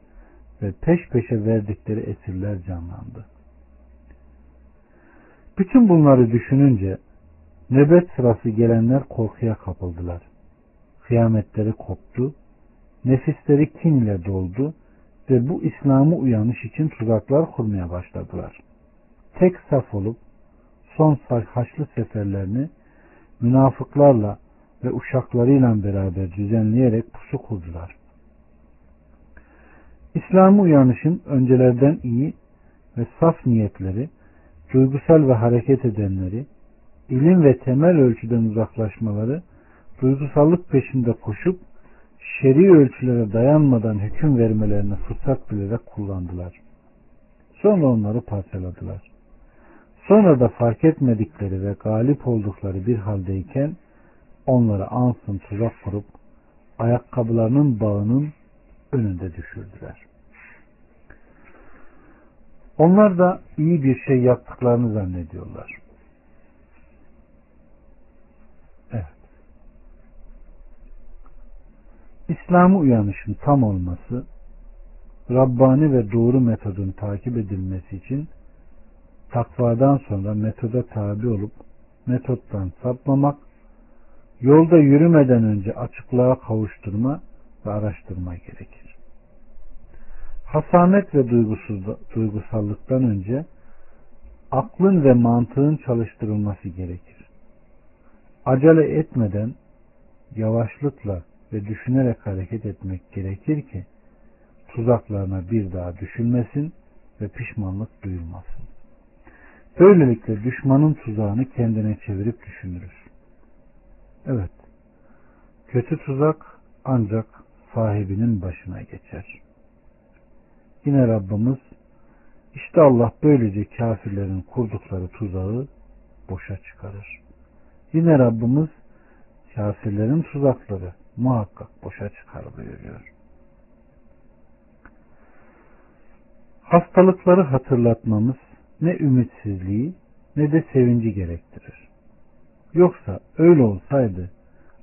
ve peş peşe verdikleri esirler canlandı. Bütün bunları düşününce nöbet sırası gelenler korkuya kapıldılar. Kıyametleri koptu, nefisleri kin ile doldu ve bu İslam'ı uyanış için tuzaklar kurmaya başladılar. Tek saf olup son haçlı seferlerini münafıklarla ve uşaklarıyla beraber düzenleyerek pusu kurdular. İslam'ı uyanışın öncelerden iyi ve saf niyetleri, duygusal ve hareket edenleri, ilim ve temel ölçüden uzaklaşmaları, duygusallık peşinde koşup şer'i ölçülere dayanmadan hüküm vermelerini fırsat bilerek kullandılar. Sonra onları parçaladılar. Sonra da fark etmedikleri ve galip oldukları bir haldeyken onları ansın tuzak kurup ayakkabılarının bağının önünde düşürdüler. Onlar da iyi bir şey yaptıklarını zannediyorlar. Evet. İslam'ı uyanışın tam olması, Rabbani ve doğru metodun takip edilmesi için takvadan sonra metoda tabi olup metottan sapmamak, yolda yürümeden önce açıklığa kavuşturma ve araştırma gerekir. Hasamet ve duygusallıktan önce aklın ve mantığın çalıştırılması gerekir. Acele etmeden yavaşlıkla ve düşünerek hareket etmek gerekir ki tuzaklarına bir daha düşünmesin ve pişmanlık duyulmasın. Böylelikle düşmanın tuzağını kendine çevirip düşünürüz. Evet, kötü tuzak ancak sahibinin başına geçer. Yine Rabbimiz işte Allah böylece kafirlerin kurdukları tuzağı boşa çıkarır. Yine Rabbimiz kafirlerin tuzakları muhakkak boşa çıkar buyuruyor. Hastalıkları hatırlatmamız ne ümitsizliği ne de sevinci gerektirir. Yoksa öyle olsaydı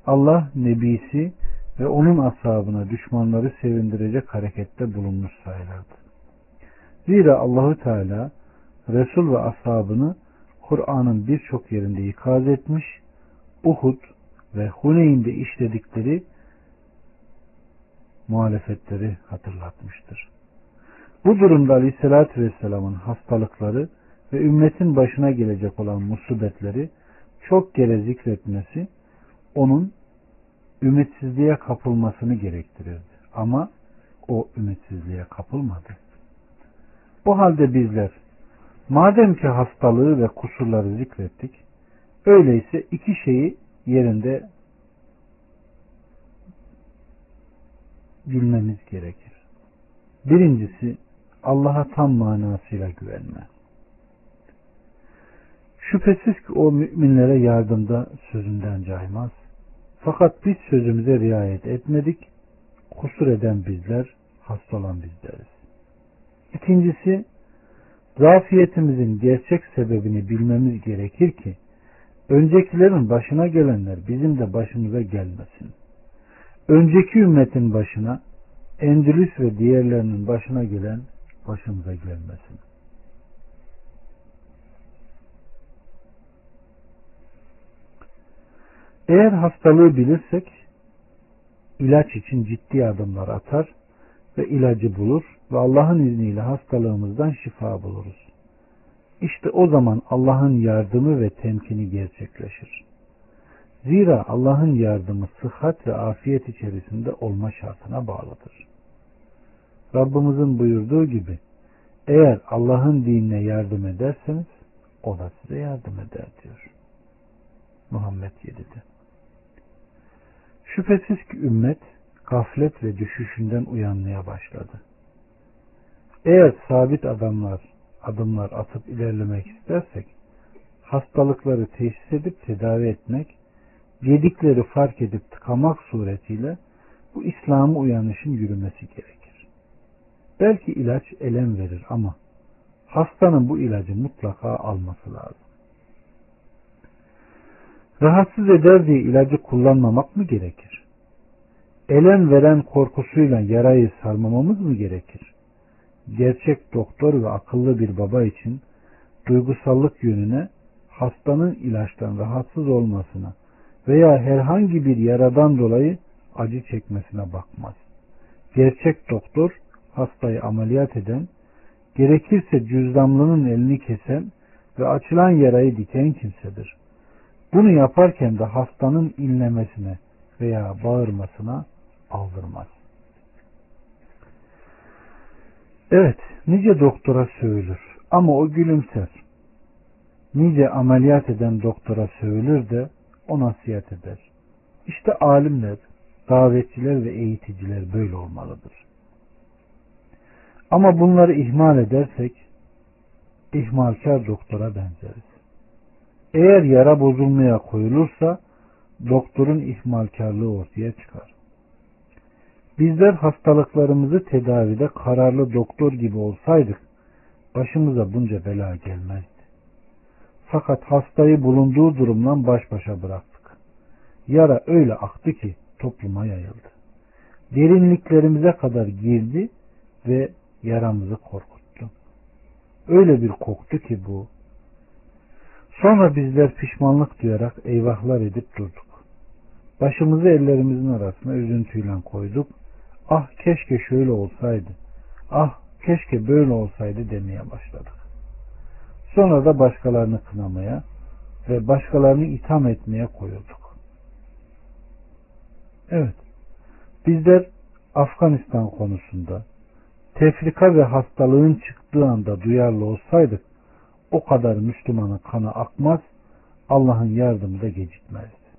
Allah nebisi ve onun ashabına düşmanları sevindirecek harekette bulunmuş sayılırdı. Zira Allahü Teala Resul ve ashabını Kur'an'ın birçok yerinde ikaz etmiş, Uhud ve Huneyn'de işledikleri muhalefetleri hatırlatmıştır. Bu durumda Aleyhisselatü Vesselam'ın hastalıkları ve ümmetin başına gelecek olan musibetleri çok kere zikretmesi onun ümitsizliğe kapılmasını gerektirirdi. Ama o ümitsizliğe kapılmadı. Bu halde bizler madem ki hastalığı ve kusurları zikrettik öyleyse iki şeyi yerinde bilmemiz gerekir. Birincisi Allah'a tam manasıyla güvenme. Şüphesiz ki o müminlere yardımda sözünden caymaz. Fakat biz sözümüze riayet etmedik. Kusur eden bizler, hasta olan bizleriz. İkincisi, zafiyetimizin gerçek sebebini bilmemiz gerekir ki, öncekilerin başına gelenler bizim de başımıza gelmesin. Önceki ümmetin başına, Endülüs ve diğerlerinin başına gelen başımıza gelmesin. Eğer hastalığı bilirsek ilaç için ciddi adımlar atar ve ilacı bulur ve Allah'ın izniyle hastalığımızdan şifa buluruz. İşte o zaman Allah'ın yardımı ve temkini gerçekleşir. Zira Allah'ın yardımı sıhhat ve afiyet içerisinde olma şartına bağlıdır. Rabbimizin buyurduğu gibi eğer Allah'ın dinine yardım ederseniz o da size yardım eder diyor. Muhammed 7'de. Şüphesiz ki ümmet gaflet ve düşüşünden uyanmaya başladı. Eğer sabit adamlar adımlar atıp ilerlemek istersek hastalıkları teşhis edip tedavi etmek, yedikleri fark edip tıkamak suretiyle bu İslam'ı uyanışın yürümesi gerekir. Belki ilaç elem verir ama hastanın bu ilacı mutlaka alması lazım. Rahatsız eder diye ilacı kullanmamak mı gerekir? Elem veren korkusuyla yarayı sarmamamız mı gerekir? Gerçek doktor ve akıllı bir baba için duygusallık yönüne hastanın ilaçtan rahatsız olmasına veya herhangi bir yaradan dolayı acı çekmesine bakmaz. Gerçek doktor hastayı ameliyat eden, gerekirse cüzdanlının elini kesen ve açılan yarayı diken kimsedir. Bunu yaparken de hastanın inlemesine veya bağırmasına aldırmaz. Evet, nice doktora sövülür ama o gülümser. Nice ameliyat eden doktora sövülür de o nasihat eder. İşte alimler, davetçiler ve eğiticiler böyle olmalıdır. Ama bunları ihmal edersek ihmalkar doktora benzeriz. Eğer yara bozulmaya koyulursa doktorun ihmalkarlığı ortaya çıkar. Bizler hastalıklarımızı tedavide kararlı doktor gibi olsaydık başımıza bunca bela gelmezdi. Fakat hastayı bulunduğu durumdan baş başa bıraktık. Yara öyle aktı ki topluma yayıldı. Derinliklerimize kadar girdi ve yaramızı korkuttu. Öyle bir koktu ki bu. Sonra bizler pişmanlık duyarak eyvahlar edip durduk. Başımızı ellerimizin arasına üzüntüyle koyduk ah keşke şöyle olsaydı, ah keşke böyle olsaydı demeye başladık. Sonra da başkalarını kınamaya ve başkalarını itham etmeye koyulduk. Evet, bizler Afganistan konusunda tefrika ve hastalığın çıktığı anda duyarlı olsaydık o kadar Müslümanın kanı akmaz, Allah'ın yardımı da gecikmezdi.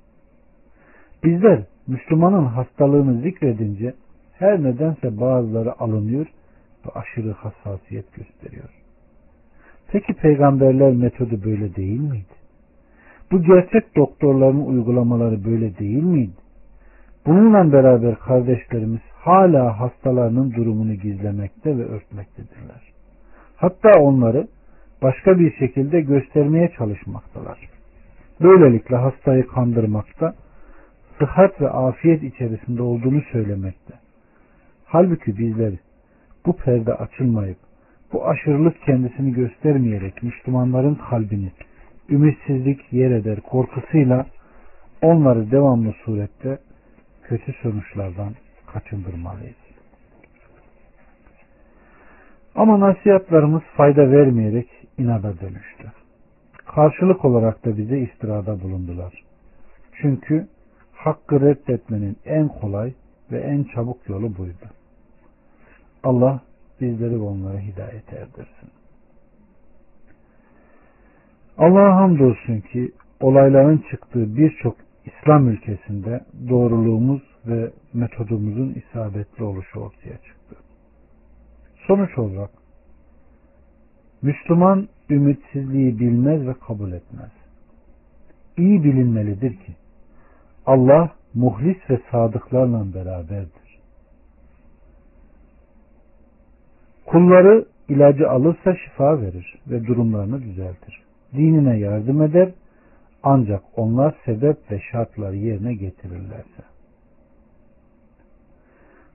Bizler Müslümanın hastalığını zikredince her nedense bazıları alınıyor ve aşırı hassasiyet gösteriyor. Peki peygamberler metodu böyle değil miydi? Bu gerçek doktorların uygulamaları böyle değil miydi? Bununla beraber kardeşlerimiz hala hastalarının durumunu gizlemekte ve örtmektedirler. Hatta onları başka bir şekilde göstermeye çalışmaktalar. Böylelikle hastayı kandırmakta, sıhhat ve afiyet içerisinde olduğunu söylemekte. Halbuki bizler bu perde açılmayıp bu aşırılık kendisini göstermeyerek Müslümanların kalbini ümitsizlik yer eder korkusuyla onları devamlı surette kötü sonuçlardan kaçındırmalıyız. Ama nasihatlarımız fayda vermeyerek inada dönüştü. Karşılık olarak da bize istirada bulundular. Çünkü hakkı reddetmenin en kolay ve en çabuk yolu buydu. Allah bizleri ve onları hidayet erdirsin. Allah'a hamdolsun ki olayların çıktığı birçok İslam ülkesinde doğruluğumuz ve metodumuzun isabetli oluşu ortaya çıktı. Sonuç olarak Müslüman ümitsizliği bilmez ve kabul etmez. İyi bilinmelidir ki Allah muhlis ve sadıklarla beraberdir. Kulları ilacı alırsa şifa verir ve durumlarını düzeltir. Dinine yardım eder ancak onlar sebep ve şartları yerine getirirlerse.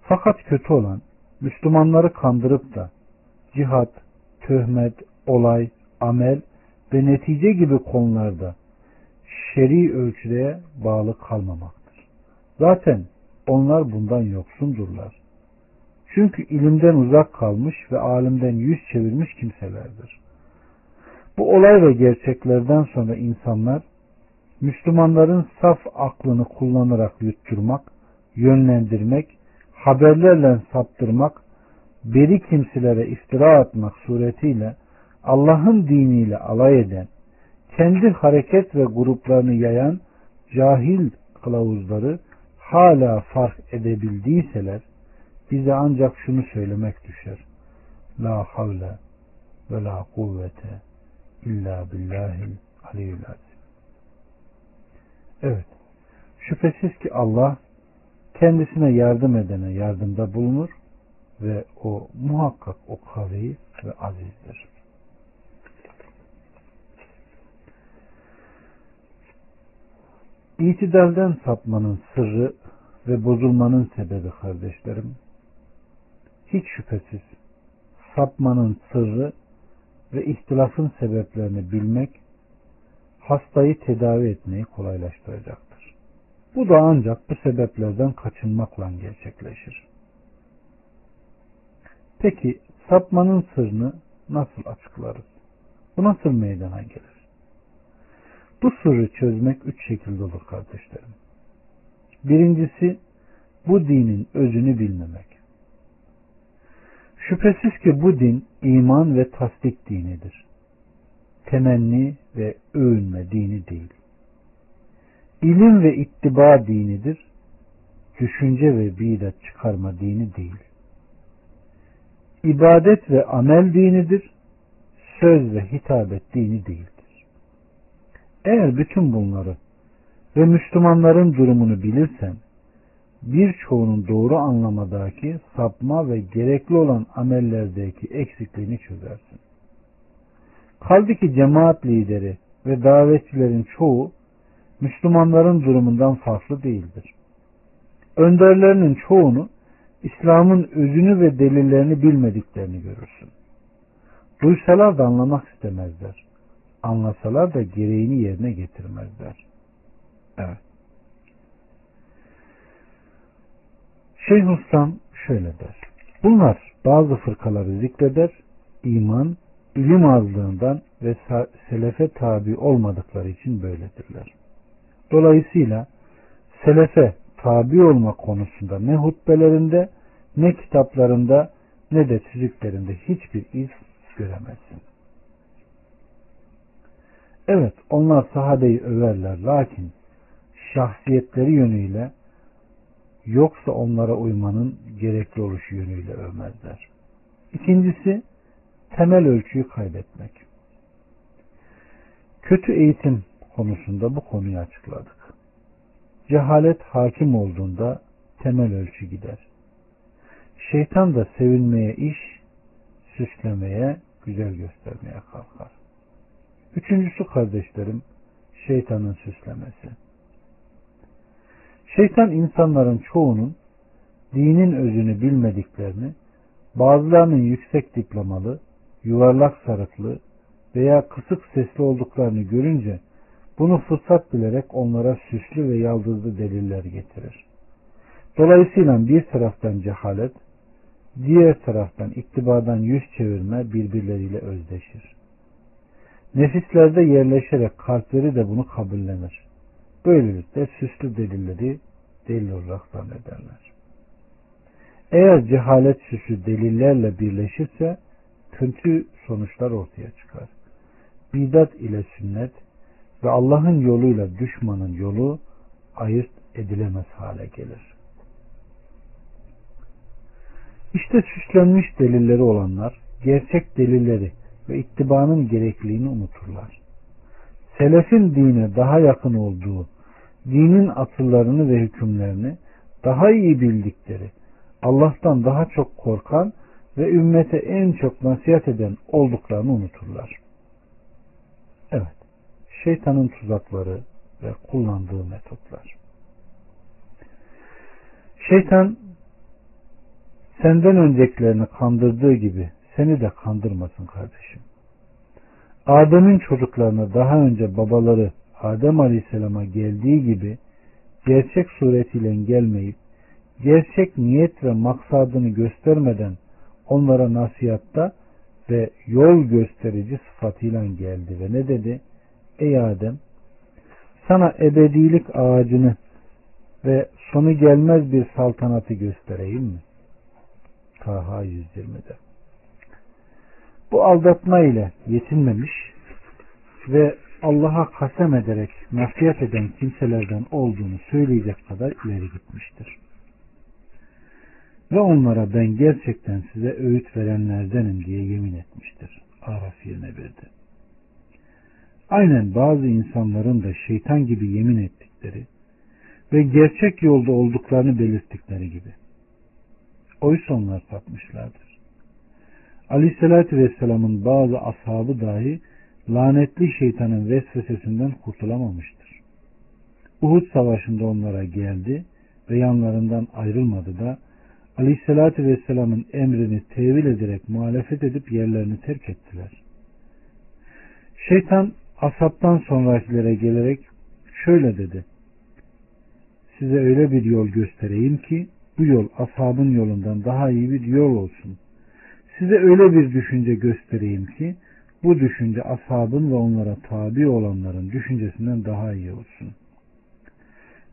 Fakat kötü olan Müslümanları kandırıp da cihat, töhmet, olay, amel ve netice gibi konularda şer'i ölçüye bağlı kalmamaktır. Zaten onlar bundan yoksundurlar. Çünkü ilimden uzak kalmış ve alimden yüz çevirmiş kimselerdir. Bu olay ve gerçeklerden sonra insanlar Müslümanların saf aklını kullanarak yutturmak, yönlendirmek, haberlerle saptırmak, beri kimselere iftira atmak suretiyle Allah'ın diniyle alay eden, kendi hareket ve gruplarını yayan cahil kılavuzları hala fark edebildiyseler bize ancak şunu söylemek düşer. La havle ve la kuvvete illa billahil aliyyül azim. Evet. Şüphesiz ki Allah kendisine yardım edene yardımda bulunur ve o muhakkak o kavi ve azizdir. İtidalden sapmanın sırrı ve bozulmanın sebebi kardeşlerim, hiç şüphesiz sapmanın sırrı ve ihtilafın sebeplerini bilmek, hastayı tedavi etmeyi kolaylaştıracaktır. Bu da ancak bu sebeplerden kaçınmakla gerçekleşir. Peki sapmanın sırrını nasıl açıklarız? Bu nasıl meydana gelir? Bu sırrı çözmek üç şekilde olur kardeşlerim. Birincisi bu dinin özünü bilmemek. Şüphesiz ki bu din iman ve tasdik dinidir. Temenni ve övünme dini değil. İlim ve ittiba dinidir. Düşünce ve bidat çıkarma dini değil. İbadet ve amel dinidir. Söz ve hitabet dini değil. Eğer bütün bunları ve Müslümanların durumunu bilirsen, birçoğunun doğru anlamadaki sapma ve gerekli olan amellerdeki eksikliğini çözersin. Kaldı ki cemaat lideri ve davetçilerin çoğu Müslümanların durumundan farklı değildir. Önderlerinin çoğunu İslam'ın özünü ve delillerini bilmediklerini görürsün. Duysalar da anlamak istemezler anlasalar da gereğini yerine getirmezler. Evet. Şeyhülislam şöyle der. Bunlar bazı fırkaları zikreder, iman, ilim azlığından ve selefe tabi olmadıkları için böyledirler. Dolayısıyla selefe tabi olma konusunda ne hutbelerinde, ne kitaplarında, ne de tüzüklerinde hiçbir iz göremezsin. Evet onlar sahabeyi överler lakin şahsiyetleri yönüyle yoksa onlara uymanın gerekli oluşu yönüyle övmezler. İkincisi temel ölçüyü kaybetmek. Kötü eğitim konusunda bu konuyu açıkladık. Cehalet hakim olduğunda temel ölçü gider. Şeytan da sevilmeye iş, süslemeye, güzel göstermeye kalkar. Üçüncüsü kardeşlerim, şeytanın süslemesi. Şeytan insanların çoğunun dinin özünü bilmediklerini, bazılarının yüksek diplomalı, yuvarlak sarıklı veya kısık sesli olduklarını görünce bunu fırsat bilerek onlara süslü ve yaldızlı deliller getirir. Dolayısıyla bir taraftan cehalet, diğer taraftan iktibardan yüz çevirme birbirleriyle özdeşir. Nefislerde yerleşerek kalpleri de bunu kabullenir. Böylelikle süslü delilleri delil olarak zannederler. Eğer cehalet süsü delillerle birleşirse kötü sonuçlar ortaya çıkar. Bidat ile sünnet ve Allah'ın yoluyla düşmanın yolu ayırt edilemez hale gelir. İşte süslenmiş delilleri olanlar gerçek delilleri ve ittibanın gerekliliğini unuturlar. Selefin dine daha yakın olduğu, dinin atıllarını ve hükümlerini daha iyi bildikleri, Allah'tan daha çok korkan ve ümmete en çok nasihat eden olduklarını unuturlar. Şeytanın tuzakları ve kullandığı metotlar. Şeytan senden öncekilerini kandırdığı gibi seni de kandırmasın kardeşim. Adem'in çocuklarına daha önce babaları Adem Aleyhisselam'a geldiği gibi gerçek suretiyle gelmeyip gerçek niyet ve maksadını göstermeden onlara nasihatta ve yol gösterici sıfatıyla geldi ve ne dedi? Ey Adem sana ebedilik ağacını ve sonu gelmez bir saltanatı göstereyim mi? Taha 120'de. Bu aldatma ile yetinmemiş ve Allah'a kasem ederek nasihat eden kimselerden olduğunu söyleyecek kadar ileri gitmiştir. Ve onlara ben gerçekten size öğüt verenlerdenim diye yemin etmiştir. Araf 21'de. Aynen bazı insanların da şeytan gibi yemin ettikleri ve gerçek yolda olduklarını belirttikleri gibi. Oysa onlar sapmışlardır. Aleyhissalatü Vesselam'ın bazı ashabı dahi lanetli şeytanın vesvesesinden kurtulamamıştır. Uhud savaşında onlara geldi ve yanlarından ayrılmadı da Aleyhisselatü Vesselam'ın emrini tevil ederek muhalefet edip yerlerini terk ettiler. Şeytan asaptan sonrakilere gelerek şöyle dedi. Size öyle bir yol göstereyim ki bu yol ashabın yolundan daha iyi bir yol olsun. Size öyle bir düşünce göstereyim ki bu düşünce ashabın ve onlara tabi olanların düşüncesinden daha iyi olsun.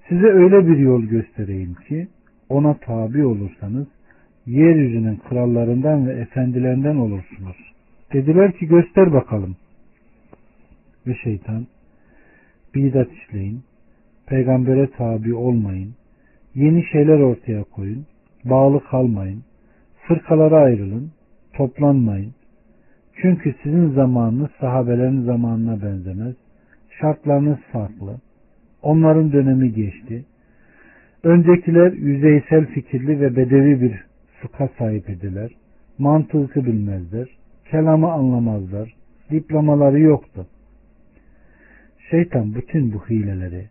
Size öyle bir yol göstereyim ki ona tabi olursanız yeryüzünün krallarından ve efendilerinden olursunuz. Dediler ki göster bakalım. Ve şeytan bidat işleyin, peygambere tabi olmayın, yeni şeyler ortaya koyun, bağlı kalmayın, fırkalara ayrılın, toplanmayın. Çünkü sizin zamanınız sahabelerin zamanına benzemez. Şartlarınız farklı. Onların dönemi geçti. Öncekiler yüzeysel fikirli ve bedevi bir fıkha sahip idiler. Mantığı bilmezler. Kelamı anlamazlar. Diplomaları yoktu. Şeytan bütün bu hileleri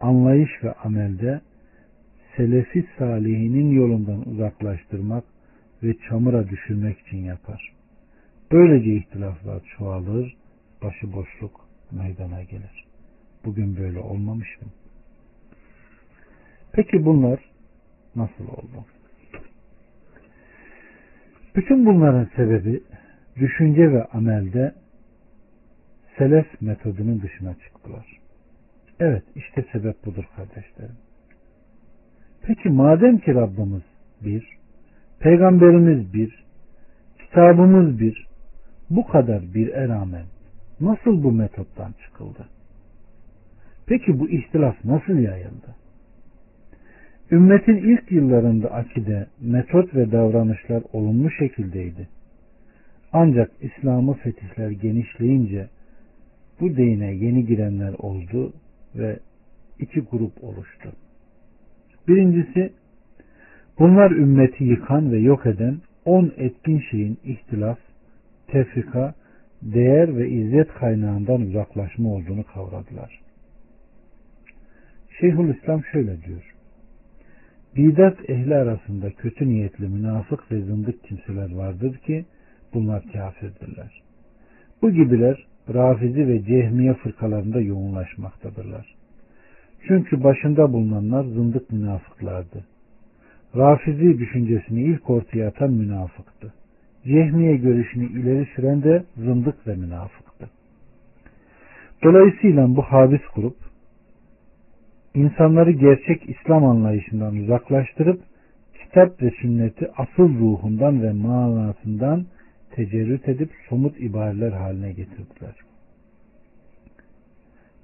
anlayış ve amelde selefi salihinin yolundan uzaklaştırmak ve çamura düşürmek için yapar. Böylece ihtilaflar çoğalır, başıboşluk meydana gelir. Bugün böyle olmamış mı? Peki bunlar nasıl oldu? Bütün bunların sebebi düşünce ve amelde selef metodunun dışına çıktılar. Evet işte sebep budur kardeşlerim. Peki madem ki Rabbimiz bir, peygamberimiz bir, kitabımız bir, bu kadar bir rağmen nasıl bu metottan çıkıldı? Peki bu ihtilaf nasıl yayıldı? Ümmetin ilk yıllarında akide, metot ve davranışlar olumlu şekildeydi. Ancak İslam'ı fetihler genişleyince bu dine yeni girenler oldu ve iki grup oluştu. Birincisi bunlar ümmeti yıkan ve yok eden on etkin şeyin ihtilaf, tefrika, değer ve izzet kaynağından uzaklaşma olduğunu kavradılar. Şeyhülislam şöyle diyor. Bidat ehli arasında kötü niyetli münafık ve zındık kimseler vardır ki bunlar kafirdirler. Bu gibiler Rafizi ve Cehmiye fırkalarında yoğunlaşmaktadırlar. Çünkü başında bulunanlar zındık münafıklardı. Rafizi düşüncesini ilk ortaya atan münafıktı. Cehmiye görüşünü ileri süren de zındık ve münafıktı. Dolayısıyla bu habis grup insanları gerçek İslam anlayışından uzaklaştırıp kitap ve sünneti asıl ruhundan ve manasından tecerrüt edip somut ibareler haline getirdiler.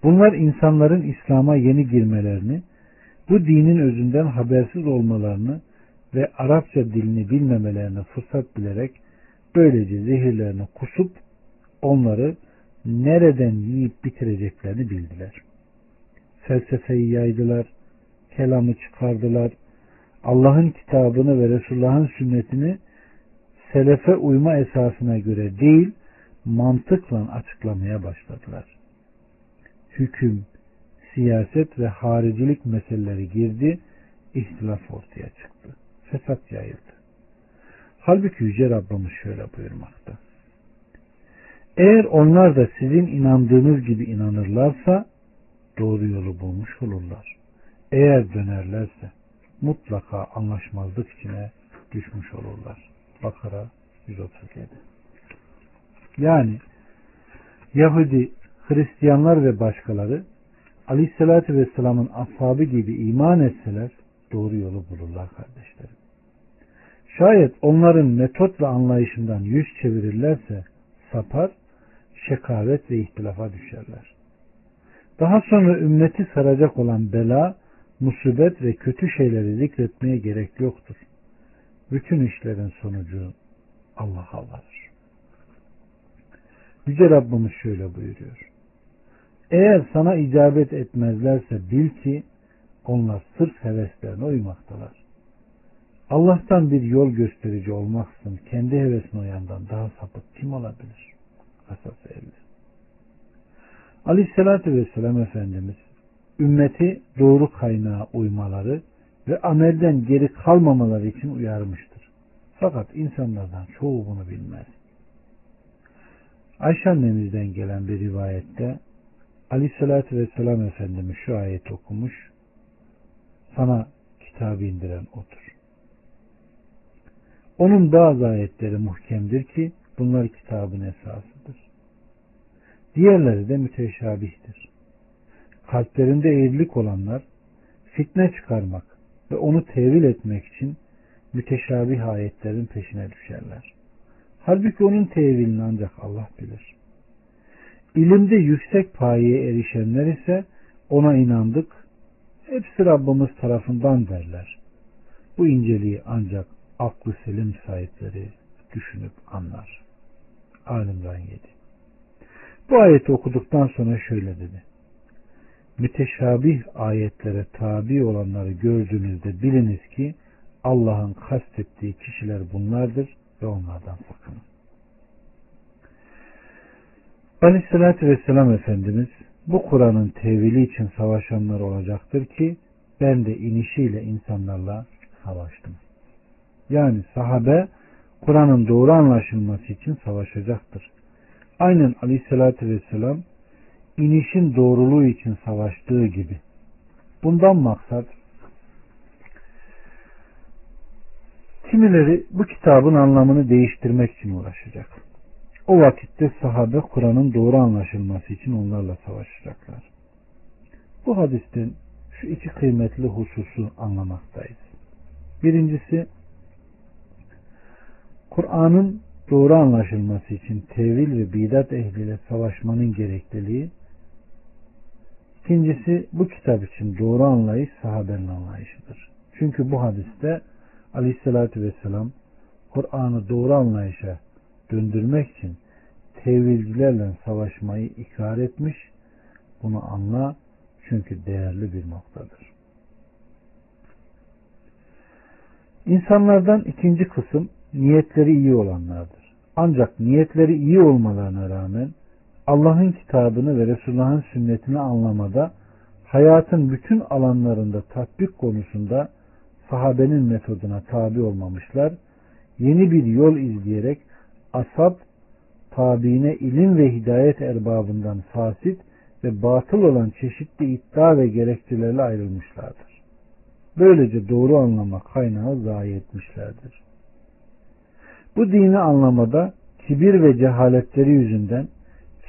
Bunlar insanların İslam'a yeni girmelerini, bu dinin özünden habersiz olmalarını ve Arapça dilini bilmemelerini fırsat bilerek böylece zehirlerini kusup onları nereden yiyip bitireceklerini bildiler. Felsefeyi yaydılar, kelamı çıkardılar, Allah'ın kitabını ve Resulullah'ın sünnetini selefe uyma esasına göre değil, mantıkla açıklamaya başladılar. Hüküm, siyaset ve haricilik meseleleri girdi, ihtilaf ortaya çıktı. Fesat yayıldı. Halbuki Yüce Rabbimiz şöyle buyurmakta. Eğer onlar da sizin inandığınız gibi inanırlarsa doğru yolu bulmuş olurlar. Eğer dönerlerse mutlaka anlaşmazlık içine düşmüş olurlar. Bakara 137 Yani Yahudi, Hristiyanlar ve başkaları Aleyhisselatü Vesselam'ın ashabı gibi iman etseler doğru yolu bulurlar kardeşlerim. Şayet onların metot ve anlayışından yüz çevirirlerse sapar, şekavet ve ihtilafa düşerler. Daha sonra ümmeti saracak olan bela, musibet ve kötü şeyleri zikretmeye gerek yoktur. Bütün işlerin sonucu Allah'a varır. Yüce Rabbimiz şöyle buyuruyor. Eğer sana icabet etmezlerse bil ki onlar sırf heveslerine uymaktalar. Allah'tan bir yol gösterici olmaksın kendi hevesine uyandan daha sapık kim olabilir? Kasas 50 Aleyhisselatü Vesselam Efendimiz ümmeti doğru kaynağa uymaları ve amelden geri kalmamaları için uyarmıştır. Fakat insanlardan çoğu bunu bilmez. Ayşe annemizden gelen bir rivayette Aleyhisselatü Vesselam Efendimiz şu ayet okumuş. Sana kitabı indiren otur. Onun bazı ayetleri muhkemdir ki bunlar kitabın esasıdır. Diğerleri de müteşabihtir. Kalplerinde eğrilik olanlar fitne çıkarmak ve onu tevil etmek için müteşabih ayetlerin peşine düşerler. Halbuki onun tevilini ancak Allah bilir. İlimde yüksek payeye erişenler ise ona inandık, hepsi Rabbimiz tarafından derler. Bu inceliği ancak aklı selim sahipleri düşünüp anlar. Alimran 7 Bu ayeti okuduktan sonra şöyle dedi. Müteşabih ayetlere tabi olanları gördüğünüzde biliniz ki Allah'ın kastettiği kişiler bunlardır ve onlardan sakının. Aleyhissalatü Vesselam Efendimiz bu Kur'an'ın tevili için savaşanlar olacaktır ki ben de inişiyle insanlarla savaştım. Yani sahabe Kur'an'ın doğru anlaşılması için savaşacaktır. Aynen Aleyhissalatü Vesselam inişin doğruluğu için savaştığı gibi. Bundan maksat kimileri bu kitabın anlamını değiştirmek için uğraşacak. O vakitte sahabe Kur'an'ın doğru anlaşılması için onlarla savaşacaklar. Bu hadisten şu iki kıymetli hususu anlamaktayız. Birincisi Kur'an'ın doğru anlaşılması için tevil ve bidat ehliyle savaşmanın gerekliliği. İkincisi bu kitap için doğru anlayış sahabenin anlayışıdır. Çünkü bu hadiste aleyhissalatü vesselam Kur'an'ı doğru anlayışa döndürmek için tevilcilerle savaşmayı ikrar etmiş. Bunu anla çünkü değerli bir noktadır. İnsanlardan ikinci kısım niyetleri iyi olanlardır. Ancak niyetleri iyi olmalarına rağmen Allah'ın kitabını ve Resulullah'ın sünnetini anlamada hayatın bütün alanlarında tatbik konusunda sahabenin metoduna tabi olmamışlar. Yeni bir yol izleyerek asab tabiine ilim ve hidayet erbabından fasit ve batıl olan çeşitli iddia ve gerekçelerle ayrılmışlardır. Böylece doğru anlama kaynağı zayi etmişlerdir. Bu dini anlamada kibir ve cehaletleri yüzünden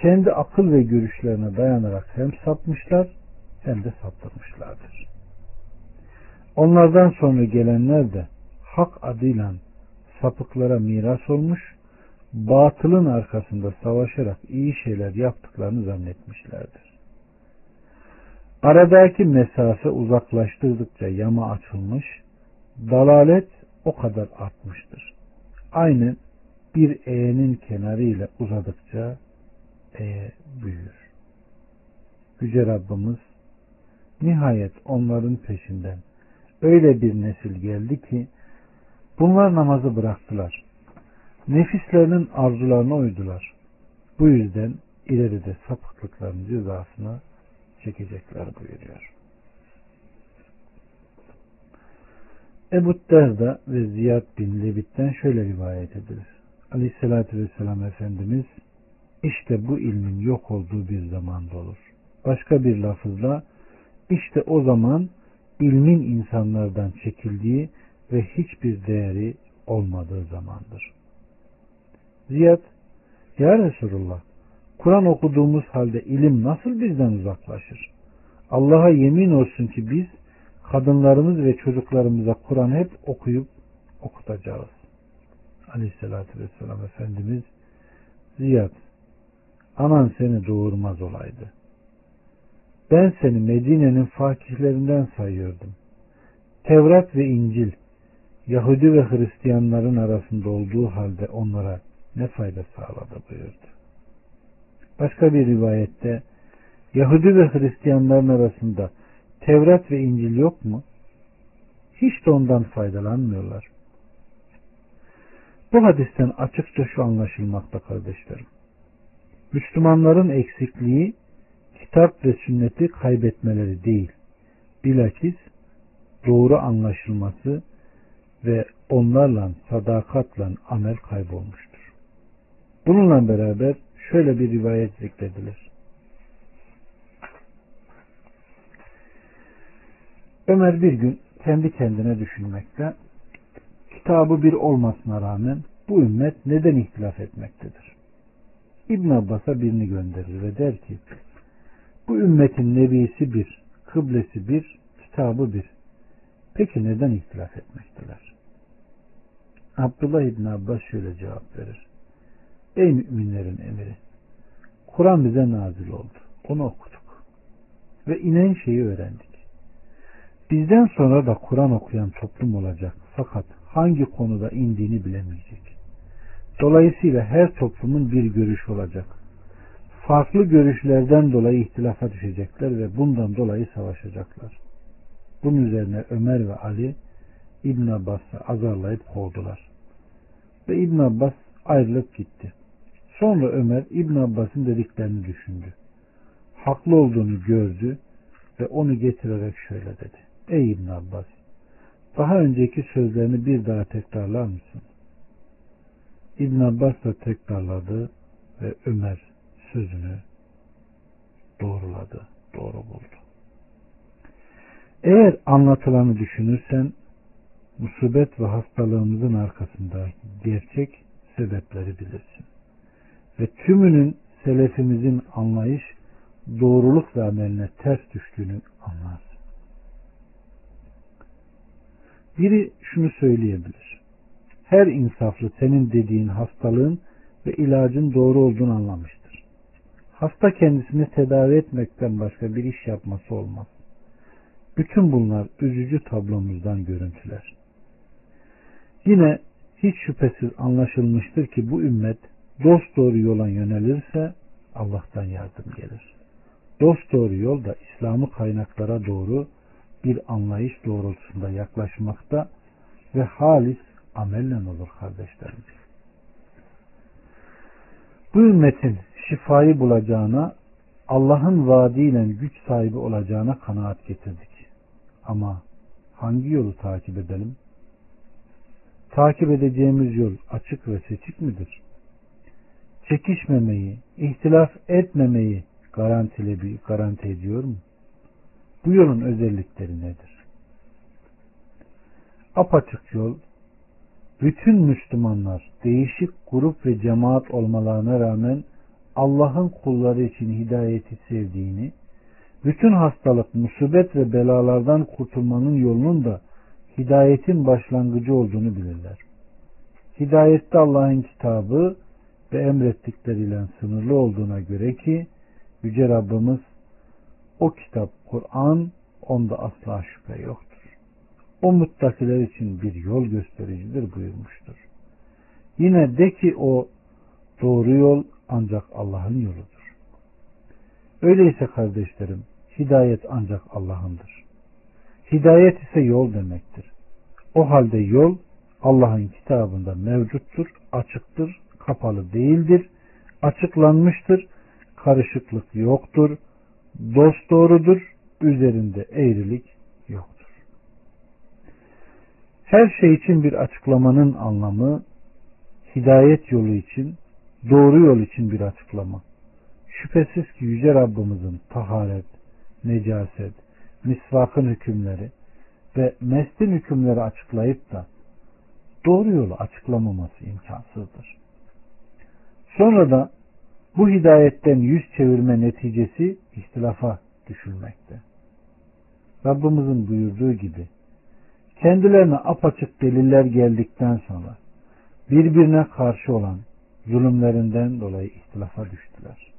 kendi akıl ve görüşlerine dayanarak hem sapmışlar hem de saptırmışlardır. Onlardan sonra gelenler de hak adıyla sapıklara miras olmuş, batılın arkasında savaşarak iyi şeyler yaptıklarını zannetmişlerdir. Aradaki mesafe uzaklaştırdıkça yama açılmış, dalalet o kadar artmıştır. Aynı bir eğenin kenarı ile uzadıkça e büyür. Yüce Rabbimiz nihayet onların peşinden öyle bir nesil geldi ki bunlar namazı bıraktılar. Nefislerinin arzularına uydular. Bu yüzden ileride sapıklıkların cezasını çekecekler buyuruyor. Ebu Derda ve Ziyad bin Lebit'ten şöyle rivayet edilir. Aleyhissalatü Vesselam Efendimiz işte bu ilmin yok olduğu bir zamanda olur. Başka bir lafızla işte o zaman ilmin insanlardan çekildiği ve hiçbir değeri olmadığı zamandır. Ziyad, Ya Resulullah, Kur'an okuduğumuz halde ilim nasıl bizden uzaklaşır? Allah'a yemin olsun ki biz kadınlarımız ve çocuklarımıza Kur'an hep okuyup okutacağız. Aleyhissalatü vesselam Efendimiz Ziyad anan seni doğurmaz olaydı. Ben seni Medine'nin fakihlerinden sayıyordum. Tevrat ve İncil Yahudi ve Hristiyanların arasında olduğu halde onlara ne fayda sağladı buyurdu. Başka bir rivayette Yahudi ve Hristiyanların arasında Tevrat ve İncil yok mu? Hiç de ondan faydalanmıyorlar. Bu hadisten açıkça şu anlaşılmakta kardeşlerim. Müslümanların eksikliği kitap ve sünneti kaybetmeleri değil. Bilakis doğru anlaşılması ve onlarla sadakatla amel kaybolmuştur. Bununla beraber şöyle bir rivayet zikredilir. Ömer bir gün kendi kendine düşünmekte, kitabı bir olmasına rağmen bu ümmet neden ihtilaf etmektedir? İbn Abbas'a birini gönderir ve der ki, bu ümmetin nebisi bir, kıblesi bir, kitabı bir. Peki neden ihtilaf etmekteler? Abdullah İbn Abbas şöyle cevap verir. Ey müminlerin emiri! Kur'an bize nazil oldu. Onu okuduk. Ve inen şeyi öğrendik. Bizden sonra da Kur'an okuyan toplum olacak. Fakat hangi konuda indiğini bilemeyecek. Dolayısıyla her toplumun bir görüş olacak. Farklı görüşlerden dolayı ihtilafa düşecekler ve bundan dolayı savaşacaklar. Bunun üzerine Ömer ve Ali İbn Abbas'ı azarlayıp kovdular. Ve İbn Abbas ayrılıp gitti. Sonra Ömer İbn Abbas'ın dediklerini düşündü. Haklı olduğunu gördü ve onu getirerek şöyle dedi. Ey İbn Abbas daha önceki sözlerini bir daha tekrarlar mısın? İbn Abbas da tekrarladı ve Ömer sözünü doğruladı, doğru buldu. Eğer anlatılanı düşünürsen musibet ve hastalığımızın arkasında gerçek sebepleri bilirsin. Ve tümünün selefimizin anlayış, doğruluk ve ameline ters düştüğünü anlarsın. Biri şunu söyleyebilir. Her insaflı senin dediğin hastalığın ve ilacın doğru olduğunu anlamıştır. Hasta kendisini tedavi etmekten başka bir iş yapması olmaz. Bütün bunlar üzücü tablomuzdan görüntüler. Yine hiç şüphesiz anlaşılmıştır ki bu ümmet dost doğru yola yönelirse Allah'tan yardım gelir. Dost doğru yol da İslam'ı kaynaklara doğru bir anlayış doğrultusunda yaklaşmakta ve halis amelle olur kardeşlerim. Bu ümmetin şifayı bulacağına Allah'ın vaadiyle güç sahibi olacağına kanaat getirdik. Ama hangi yolu takip edelim? Takip edeceğimiz yol açık ve seçik midir? Çekişmemeyi, ihtilaf etmemeyi garantili, garanti ediyor mu? Bu yolun özellikleri nedir? Apaçık yol, bütün Müslümanlar değişik grup ve cemaat olmalarına rağmen Allah'ın kulları için hidayeti sevdiğini, bütün hastalık, musibet ve belalardan kurtulmanın yolunun da hidayetin başlangıcı olduğunu bilirler. Hidayette Allah'ın kitabı ve emrettikleriyle sınırlı olduğuna göre ki Yüce Rabbimiz o kitap Kur'an onda asla şüphe yoktur. O muttakiler için bir yol göstericidir buyurmuştur. Yine de ki o doğru yol ancak Allah'ın yoludur. Öyleyse kardeşlerim hidayet ancak Allah'ındır. Hidayet ise yol demektir. O halde yol Allah'ın kitabında mevcuttur, açıktır, kapalı değildir, açıklanmıştır, karışıklık yoktur, dost doğrudur, üzerinde eğrilik. Her şey için bir açıklamanın anlamı, hidayet yolu için, doğru yol için bir açıklama. Şüphesiz ki Yüce Rabbimizin taharet, necaset, misvakın hükümleri ve meslin hükümleri açıklayıp da doğru yolu açıklamaması imkansızdır. Sonra da bu hidayetten yüz çevirme neticesi ihtilafa düşülmekte. Rabbimizin buyurduğu gibi kendilerine apaçık deliller geldikten sonra birbirine karşı olan zulümlerinden dolayı ihtilafa düştüler.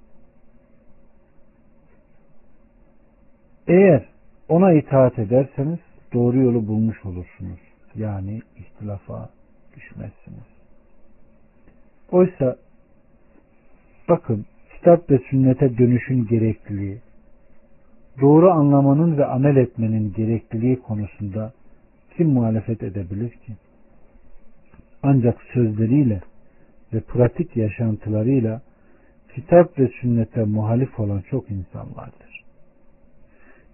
Eğer ona itaat ederseniz doğru yolu bulmuş olursunuz. Yani ihtilafa düşmezsiniz. Oysa bakın kitap ve sünnete dönüşün gerekliliği, doğru anlamanın ve amel etmenin gerekliliği konusunda kim muhalefet edebilir ki? Ancak sözleriyle ve pratik yaşantılarıyla kitap ve sünnete muhalif olan çok insan vardır.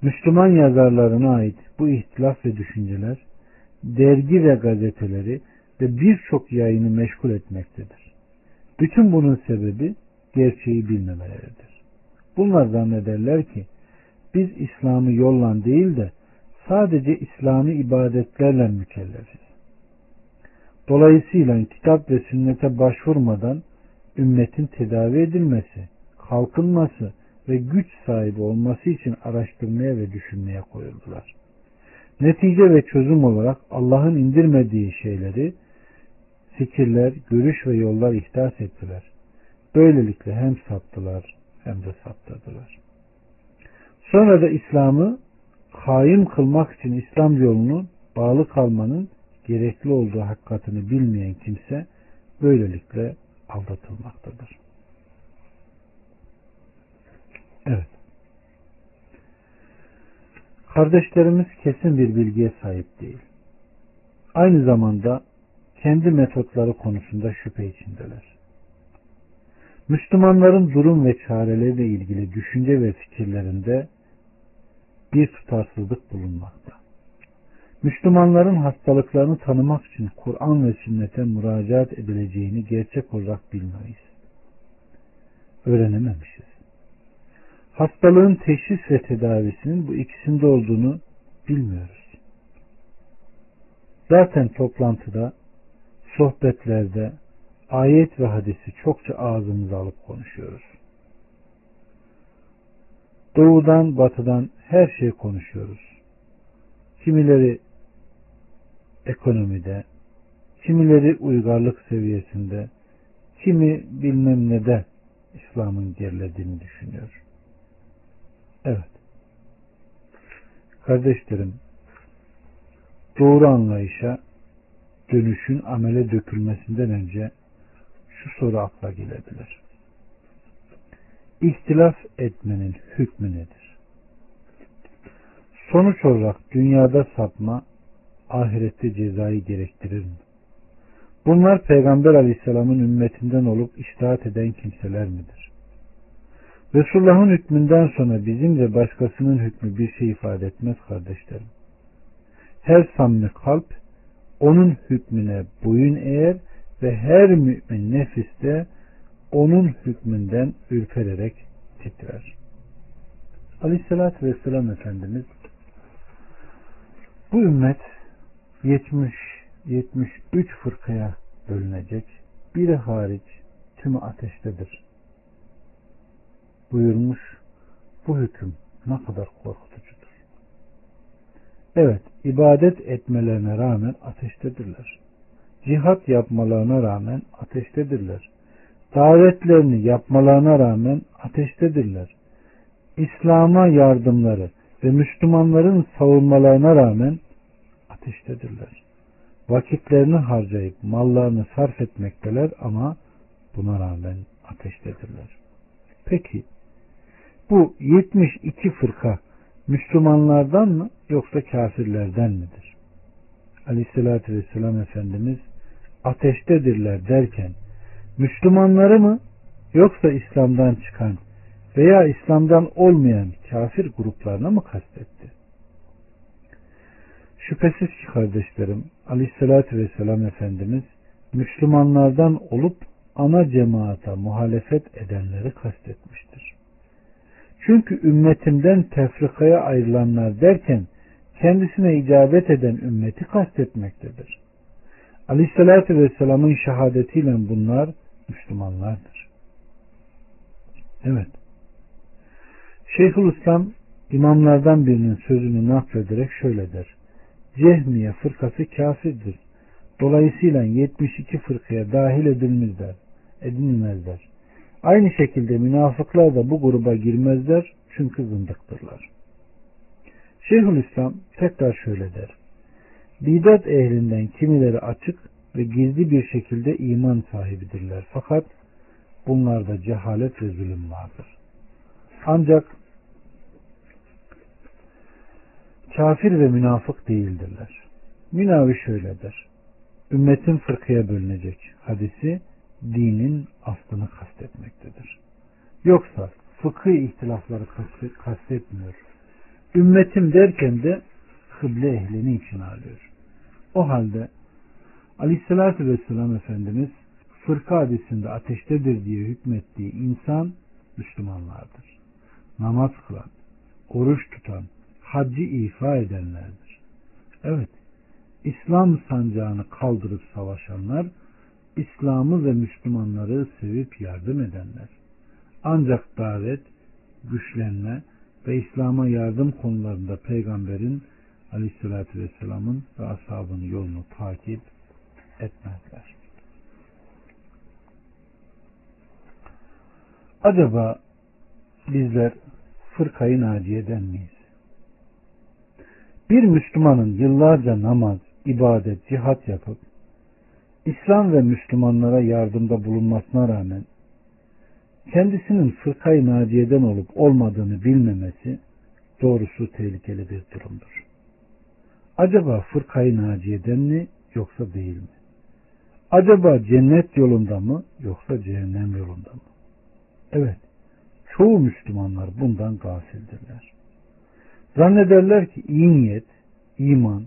Müslüman yazarlarına ait bu ihtilaf ve düşünceler dergi ve gazeteleri ve birçok yayını meşgul etmektedir. Bütün bunun sebebi gerçeği bilmemeleridir. Bunlar zannederler ki biz İslam'ı yolla değil de sadece İslami ibadetlerle mükellefiz. Dolayısıyla kitap ve sünnete başvurmadan ümmetin tedavi edilmesi, kalkınması ve güç sahibi olması için araştırmaya ve düşünmeye koyuldular. Netice ve çözüm olarak Allah'ın indirmediği şeyleri fikirler, görüş ve yollar ihdas ettiler. Böylelikle hem saptılar hem de saptırdılar. Sonra da İslam'ı kaim kılmak için İslam yolunu bağlı kalmanın gerekli olduğu hakikatini bilmeyen kimse böylelikle aldatılmaktadır. Evet. Kardeşlerimiz kesin bir bilgiye sahip değil. Aynı zamanda kendi metotları konusunda şüphe içindeler. Müslümanların durum ve çareleriyle ilgili düşünce ve fikirlerinde bir tutarsızlık bulunmakta. Müslümanların hastalıklarını tanımak için Kur'an ve sünnete müracaat edileceğini gerçek olarak bilmeyiz. Öğrenememişiz. Hastalığın teşhis ve tedavisinin bu ikisinde olduğunu bilmiyoruz. Zaten toplantıda, sohbetlerde ayet ve hadisi çokça ağzımıza alıp konuşuyoruz. Doğudan, batıdan her şey konuşuyoruz. Kimileri ekonomide, kimileri uygarlık seviyesinde, kimi bilmem ne de İslam'ın gerilediğini düşünüyor. Evet. Kardeşlerim, doğru anlayışa dönüşün amele dökülmesinden önce şu soru akla gelebilir. İhtilaf etmenin hükmü nedir? Sonuç olarak dünyada sapma ahirette cezayı gerektirir mi? Bunlar Peygamber Aleyhisselam'ın ümmetinden olup iştahat eden kimseler midir? Resulullah'ın hükmünden sonra bizim ve başkasının hükmü bir şey ifade etmez kardeşlerim. Her samimi kalp onun hükmüne boyun eğer ve her mümin nefiste onun hükmünden ürpererek titrer. Aleyhissalatü Vesselam Efendimiz bu ümmet 70 73 fırkaya bölünecek. Biri hariç tümü ateştedir. Buyurmuş bu hüküm ne kadar korkutucudur. Evet, ibadet etmelerine rağmen ateştedirler. Cihat yapmalarına rağmen ateştedirler. Davetlerini yapmalarına rağmen ateştedirler. İslam'a yardımları ve Müslümanların savunmalarına rağmen ateştedirler. Vakitlerini harcayıp mallarını sarf etmekteler ama buna rağmen ateştedirler. Peki bu 72 fırka Müslümanlardan mı yoksa kafirlerden midir? Aleyhissalatü Vesselam Efendimiz ateştedirler derken Müslümanları mı yoksa İslam'dan çıkan veya İslam'dan olmayan kafir gruplarına mı kastetti? Şüphesiz ki kardeşlerim Aleyhisselatü Vesselam Efendimiz Müslümanlardan olup ana cemaata muhalefet edenleri kastetmiştir. Çünkü ümmetimden tefrikaya ayrılanlar derken kendisine icabet eden ümmeti kastetmektedir. Aleyhissalatü Vesselam'ın şehadetiyle bunlar Müslümanlardır. Evet. Şeyhülislam imamlardan birinin sözünü naklederek şöyle der. Cehmiye fırkası kafirdir. Dolayısıyla 72 fırkaya dahil edilmezler. edilmezler. Aynı şekilde münafıklar da bu gruba girmezler çünkü zındıktırlar. Şeyhülislam tekrar şöyle der. Bidat ehlinden kimileri açık ve gizli bir şekilde iman sahibidirler. Fakat bunlarda cehalet ve zulüm vardır. Ancak kafir ve münafık değildirler. Münavi şöyledir. Ümmetin fırkıya bölünecek hadisi dinin aslını kastetmektedir. Yoksa fıkıh ihtilafları kastetmiyor. Ümmetim derken de kıble ehlini için alıyor. O halde Aleyhisselatü Vesselam Efendimiz fırka hadisinde ateştedir diye hükmettiği insan Müslümanlardır. Namaz kılan, oruç tutan, haccı ifa edenlerdir. Evet, İslam sancağını kaldırıp savaşanlar, İslam'ı ve Müslümanları sevip yardım edenler. Ancak davet, güçlenme ve İslam'a yardım konularında peygamberin aleyhissalatü vesselamın ve ashabının yolunu takip etmezler. Acaba bizler fırkayı naciyeden miyiz? Bir Müslümanın yıllarca namaz, ibadet, cihat yapıp İslam ve Müslümanlara yardımda bulunmasına rağmen kendisinin fırkayı naciyeden olup olmadığını bilmemesi doğrusu tehlikeli bir durumdur. Acaba fırkayı naciyeden mi yoksa değil mi? Acaba cennet yolunda mı yoksa cehennem yolunda mı? Evet, çoğu Müslümanlar bundan gafildirler. Zannederler ki iyi niyet, iman,